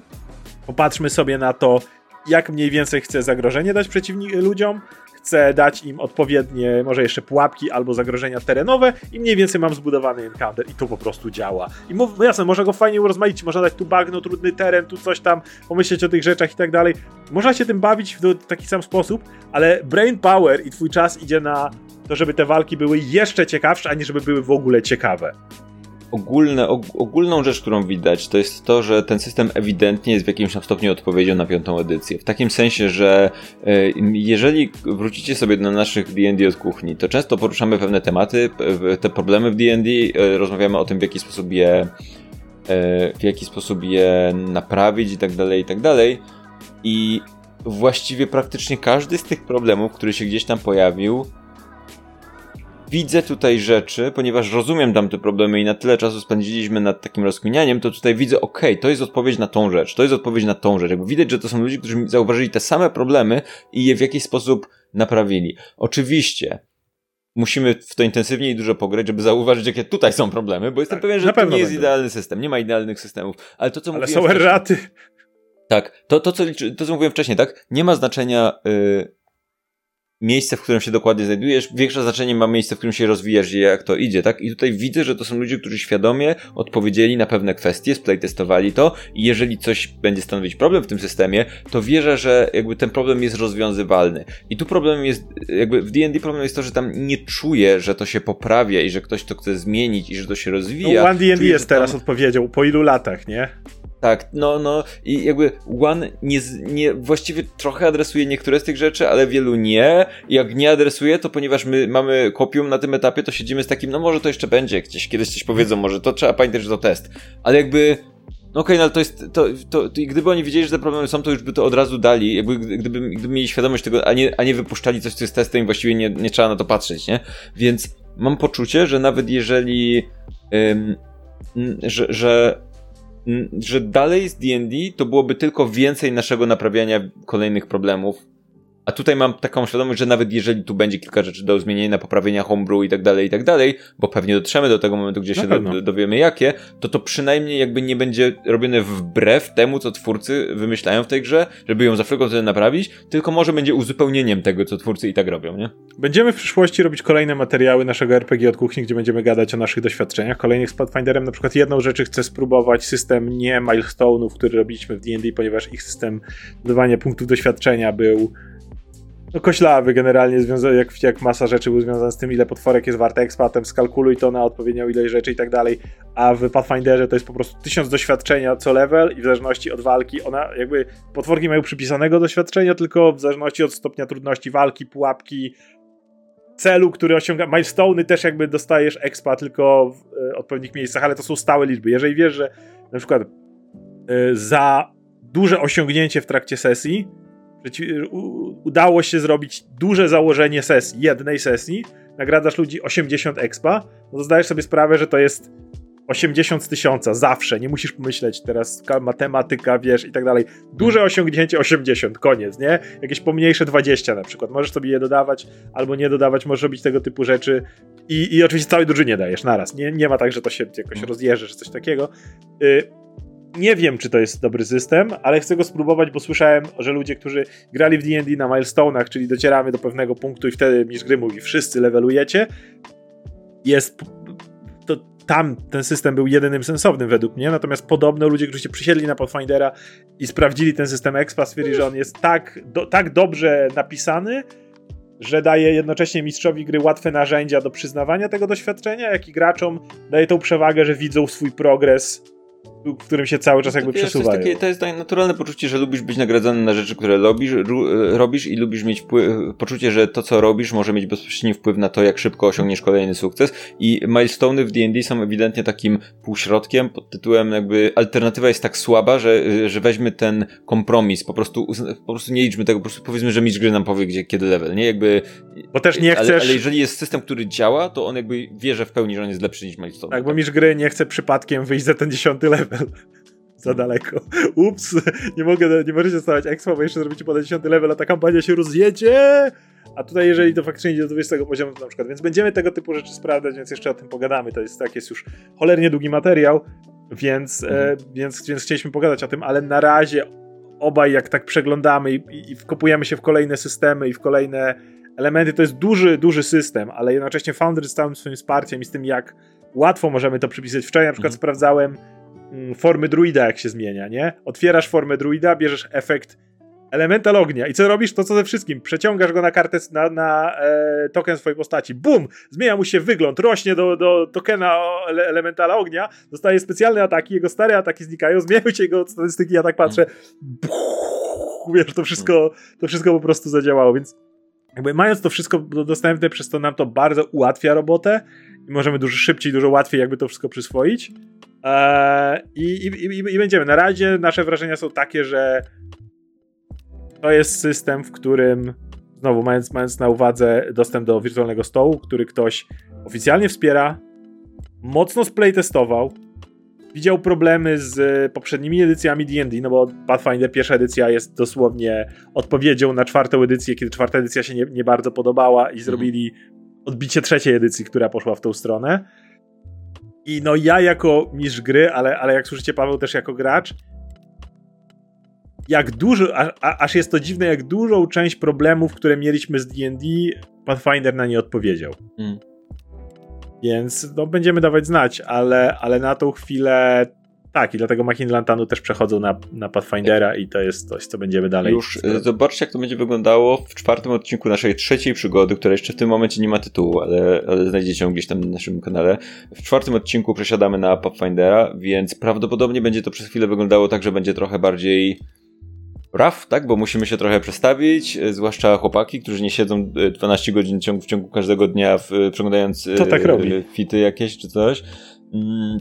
Popatrzmy sobie na to, jak mniej więcej chcę zagrożenie dać przeciwni ludziom, chcę dać im odpowiednie, może jeszcze pułapki albo zagrożenia terenowe i mniej więcej mam zbudowany encounter i to po prostu działa. I mów, no jasne, można go fajnie urozmaicić, można dać tu bagno, trudny teren, tu coś tam, pomyśleć o tych rzeczach i tak dalej. Można się tym bawić w taki sam sposób, ale brain power i twój czas idzie na to, żeby te walki były jeszcze ciekawsze, a nie żeby były w ogóle ciekawe ogólne, og, ogólną rzecz, którą widać, to jest to, że ten system ewidentnie jest w jakimś tam stopniu odpowiedzią na piątą edycję. W takim sensie, że e, jeżeli wrócicie sobie do naszych D&D od kuchni, to często poruszamy pewne tematy, te problemy w D&D, e, rozmawiamy o tym, w jaki sposób je e, w jaki sposób je naprawić i tak dalej, i tak dalej. I właściwie praktycznie każdy z tych problemów, który się gdzieś tam pojawił, widzę tutaj rzeczy, ponieważ rozumiem tam te problemy i na tyle czasu spędziliśmy nad takim rozkminianiem, to tutaj widzę, okej, okay, to jest odpowiedź na tą rzecz, to jest odpowiedź na tą rzecz. Jakby widać, że to są ludzie, którzy zauważyli te same problemy i je w jakiś sposób naprawili. Oczywiście, musimy w to intensywniej i dużo pograć, żeby zauważyć, jakie tutaj są problemy, bo jestem tak, pewien, że to nie jest idealny system, nie ma idealnych systemów. Ale to, co Ale są erraty. Tak, to, to, co, to, co mówiłem wcześniej, tak? Nie ma znaczenia, yy, miejsce, w którym się dokładnie znajdujesz, większe znaczenie ma miejsce, w którym się rozwijasz i jak to idzie, tak? I tutaj widzę, że to są ludzie, którzy świadomie odpowiedzieli na pewne kwestie, splaytestowali to i jeżeli coś będzie stanowić problem w tym systemie, to wierzę, że jakby ten problem jest rozwiązywalny. I tu problem jest, jakby w D&D problem jest to, że tam nie czuję, że to się poprawia i że ktoś to chce zmienić i że to się rozwija. No, One D&D jest tam... teraz odpowiedzią, po ilu latach, nie? Tak, no, no i jakby One nie, nie, właściwie trochę adresuje niektóre z tych rzeczy, ale wielu nie. Jak nie adresuje, to ponieważ my mamy kopium na tym etapie, to siedzimy z takim, no może to jeszcze będzie gdzieś, kiedyś coś powiedzą, może to trzeba pamiętać, że to test. Ale jakby, no okej, okay, no ale to jest, to, to, to, gdyby oni wiedzieli, że te problemy są, to już by to od razu dali, jakby gdyby, gdyby mieli świadomość tego, a nie, a nie wypuszczali coś, co jest testem i właściwie nie, nie trzeba na to patrzeć, nie? Więc mam poczucie, że nawet jeżeli, ym, że, że że dalej z D&D to byłoby tylko więcej naszego naprawiania kolejnych problemów a tutaj mam taką świadomość, że nawet jeżeli tu będzie kilka rzeczy do zmienienia, poprawienia homebrew i tak dalej, i tak dalej, bo pewnie dotrzemy do tego momentu, gdzie Na się do, dowiemy jakie, to to przynajmniej jakby nie będzie robione wbrew temu, co twórcy wymyślają w tej grze, żeby ją za wszelką cenę naprawić, tylko może będzie uzupełnieniem tego, co twórcy i tak robią, nie? Będziemy w przyszłości robić kolejne materiały naszego RPG od kuchni, gdzie będziemy gadać o naszych doświadczeniach. Kolejnych z Pathfinderem na przykład jedną rzeczy chcę spróbować, system nie milestone'ów, który robiliśmy w D&D, ponieważ ich system dodawania punktów doświadczenia był no koślawy generalnie, jak, jak masa rzeczy był związana z tym, ile potworek jest wart expa, potem skalkuluj to na odpowiednią ilość rzeczy i tak dalej, a w Pathfinderze to jest po prostu tysiąc doświadczenia co level i w zależności od walki, ona jakby, potworki mają przypisanego doświadczenia, tylko w zależności od stopnia trudności walki, pułapki, celu, który osiąga. Milestone'y też jakby dostajesz expa tylko w y, odpowiednich miejscach, ale to są stałe liczby. Jeżeli wiesz, że na przykład y, za duże osiągnięcie w trakcie sesji udało się zrobić duże założenie sesji, jednej sesji, nagradzasz ludzi 80 expa, no to zdajesz sobie sprawę, że to jest 80 z tysiąca, zawsze, nie musisz pomyśleć teraz matematyka, wiesz i tak dalej. Duże osiągnięcie 80, koniec, nie? Jakieś pomniejsze 20 na przykład, możesz sobie je dodawać albo nie dodawać, możesz robić tego typu rzeczy. I, i oczywiście całej drużynie dajesz naraz, nie, nie ma tak, że to się jakoś mhm. rozjeżdża czy coś takiego. Y nie wiem, czy to jest dobry system, ale chcę go spróbować, bo słyszałem, że ludzie, którzy grali w D&D na milestone'ach, czyli docieramy do pewnego punktu i wtedy mistrz gry mówi, wszyscy levelujecie, jest to tam ten system był jedynym sensownym według mnie, natomiast podobno ludzie, którzy się przysiedli na Pathfindera i sprawdzili ten system Expa, stwierdzili, że on jest tak, do, tak dobrze napisany, że daje jednocześnie mistrzowi gry łatwe narzędzia do przyznawania tego doświadczenia, jak i graczom daje tą przewagę, że widzą swój progres w którym się cały czas jakby przesuwa. przesuwają. To, to jest naturalne poczucie, że lubisz być nagradzany na rzeczy, które robisz, robisz i lubisz mieć poczucie, że to, co robisz, może mieć bezpośredni wpływ na to, jak szybko osiągniesz kolejny sukces. I milestone w D&D są ewidentnie takim półśrodkiem pod tytułem jakby alternatywa jest tak słaba, że, że weźmy ten kompromis, po prostu, po prostu nie liczmy tego, po prostu powiedzmy, że mistrz gry nam powie, gdzie, kiedy level, nie? Jakby... Bo też nie chcesz... Ale, ale jeżeli jest system, który działa, to on jakby wie, że w pełni, że on jest lepszy niż milestone. Tak, bo mistrz gry nie chce przypadkiem wyjść za ten dziesiąty level. (laughs) Za daleko. Ups, nie mogę, nie możecie stawać expo, bo jeszcze zrobicie po 10 level, a ta kampania się rozjedzie. A tutaj, jeżeli to faktycznie idzie do 20 poziomu, to na przykład, więc będziemy tego typu rzeczy sprawdzać, więc jeszcze o tym pogadamy. To jest tak, jest już cholernie długi materiał, więc, e, mhm. e, więc, więc chcieliśmy pogadać o tym, ale na razie obaj jak tak przeglądamy i, i, i wkopujemy się w kolejne systemy i w kolejne elementy, to jest duży, duży system, ale jednocześnie Foundry z całym swoim wsparciem i z tym, jak łatwo możemy to przypisać. Wczoraj na przykład mhm. sprawdzałem formy druida, jak się zmienia, nie? Otwierasz formę druida, bierzesz efekt elemental ognia i co robisz? To co ze wszystkim. Przeciągasz go na kartę, na, na e, token swojej postaci. Bum! Zmienia mu się wygląd, rośnie do, do tokena ele, elementala ognia, dostaje specjalne ataki, jego stare ataki znikają, zmieniają się jego statystyki, ja tak patrzę. Buh, wiesz, to wszystko, to wszystko po prostu zadziałało, więc jakby mając to wszystko dostępne, przez to nam to bardzo ułatwia robotę i możemy dużo szybciej, dużo łatwiej jakby to wszystko przyswoić. Eee, i, i, i, będziemy. Na razie nasze wrażenia są takie, że to jest system, w którym znowu mając, mając na uwadze dostęp do wirtualnego stołu, który ktoś oficjalnie wspiera, mocno splaytestował, widział problemy z poprzednimi edycjami D&D, no bo Pathfinder pierwsza edycja jest dosłownie odpowiedzią na czwartą edycję, kiedy czwarta edycja się nie, nie bardzo podobała i mhm. zrobili odbicie trzeciej edycji, która poszła w tą stronę. I no ja jako mistrz gry, ale, ale jak słyszycie Paweł też jako gracz, jak dużo, a, a, aż jest to dziwne, jak dużą część problemów, które mieliśmy z D&D, Pathfinder na nie odpowiedział. Mm. Więc no, będziemy dawać znać, ale, ale na tą chwilę tak, i dlatego Machiny Lantanu też przechodzą na, na Pathfindera i to jest coś, co będziemy dalej. Już y, zobaczcie, jak to będzie wyglądało w czwartym odcinku naszej trzeciej przygody, która jeszcze w tym momencie nie ma tytułu, ale, ale znajdziecie ją gdzieś tam na naszym kanale. W czwartym odcinku przesiadamy na Pathfindera, więc prawdopodobnie będzie to przez chwilę wyglądało tak, że będzie trochę bardziej rough, tak? Bo musimy się trochę przestawić, y, zwłaszcza chłopaki, którzy nie siedzą 12 y, godzin w ciągu, w ciągu każdego dnia w, przeglądając to tak robi. fity jakieś czy coś. Mm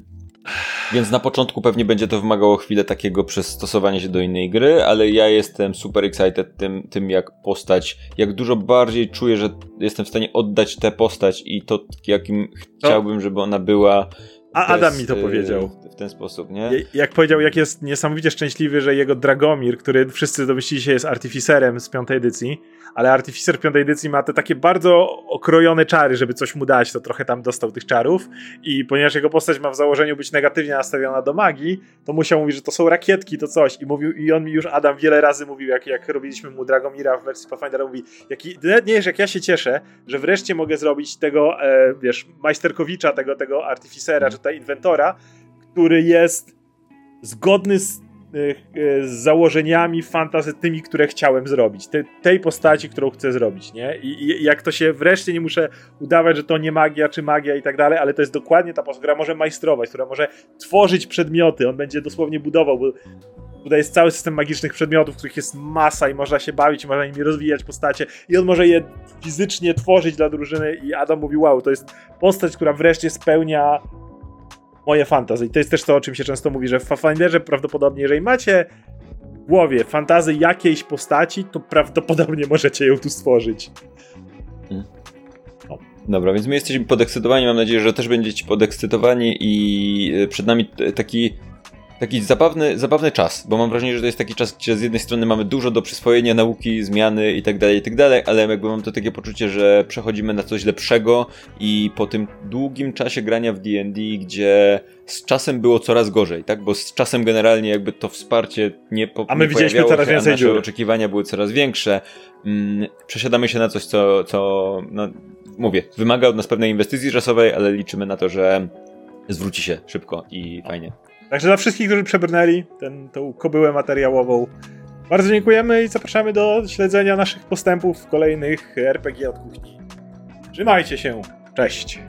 więc na początku pewnie będzie to wymagało chwilę takiego przystosowania się do innej gry, ale ja jestem super excited tym, tym jak postać, jak dużo bardziej czuję, że jestem w stanie oddać tę postać i to, jakim chciałbym, żeby ona była. A Adam mi to powiedział. W ten sposób, nie? Jak powiedział, jak jest niesamowicie szczęśliwy, że jego Dragomir, który wszyscy domyślili się jest artificerem z piątej edycji, ale Artificer piątej edycji ma te takie bardzo okrojone czary, żeby coś mu dać, to trochę tam dostał tych czarów. I ponieważ jego postać ma w założeniu być negatywnie nastawiona do magii, to musiał mówić, że to są rakietki, to coś. I mówił, i on mi już Adam wiele razy mówił, jak, jak robiliśmy mu Dragomira w wersji Pathfindera, mówi, jaki, nie wiesz, jak ja się cieszę, że wreszcie mogę zrobić tego, e, wiesz, majsterkowicza, tego, tego Artificera, czy tego Inventora, który jest zgodny z z założeniami fantazy tymi, które chciałem zrobić. Te, tej postaci, którą chcę zrobić, nie? I, I, jak to się wreszcie nie muszę udawać, że to nie magia, czy magia i tak dalej, ale to jest dokładnie ta postać, która może majstrować, która może tworzyć przedmioty, on będzie dosłownie budował, bo Tutaj jest cały system magicznych przedmiotów, których jest masa i można się bawić, można nimi rozwijać postacie i on może je fizycznie tworzyć dla drużyny i Adam mówi, wow, to jest postać, która wreszcie spełnia moje fantazy. I to jest też to, o czym się często mówi, że w Pathfinderze prawdopodobnie, jeżeli macie w głowie fantazy jakiejś postaci, to prawdopodobnie możecie ją tu stworzyć. Dobra, więc my jesteśmy podekscytowani. Mam nadzieję, że też będziecie podekscytowani i e, przed nami taki taki zabawny, zabawny czas, bo mam wrażenie, że to jest taki czas, gdzie z jednej strony mamy dużo do przyswojenia nauki, zmiany i tak dalej, i tak dalej, ale jakby mam to takie poczucie, że przechodzimy na coś lepszego i po tym długim czasie grania w D&D, gdzie z czasem było coraz gorzej, tak? Bo z czasem generalnie jakby to wsparcie nie po, A my nie widzieliśmy coraz się, więcej nasze oczekiwania były coraz większe. Mm, przesiadamy się na coś, co, co no, mówię, wymaga od nas pewnej inwestycji czasowej, ale liczymy na to, że zwróci się szybko i fajnie. Także dla wszystkich, którzy przebrnęli ten, tą kobyłę materiałową, bardzo dziękujemy i zapraszamy do śledzenia naszych postępów w kolejnych RPG od kuchni. Trzymajcie się. Cześć.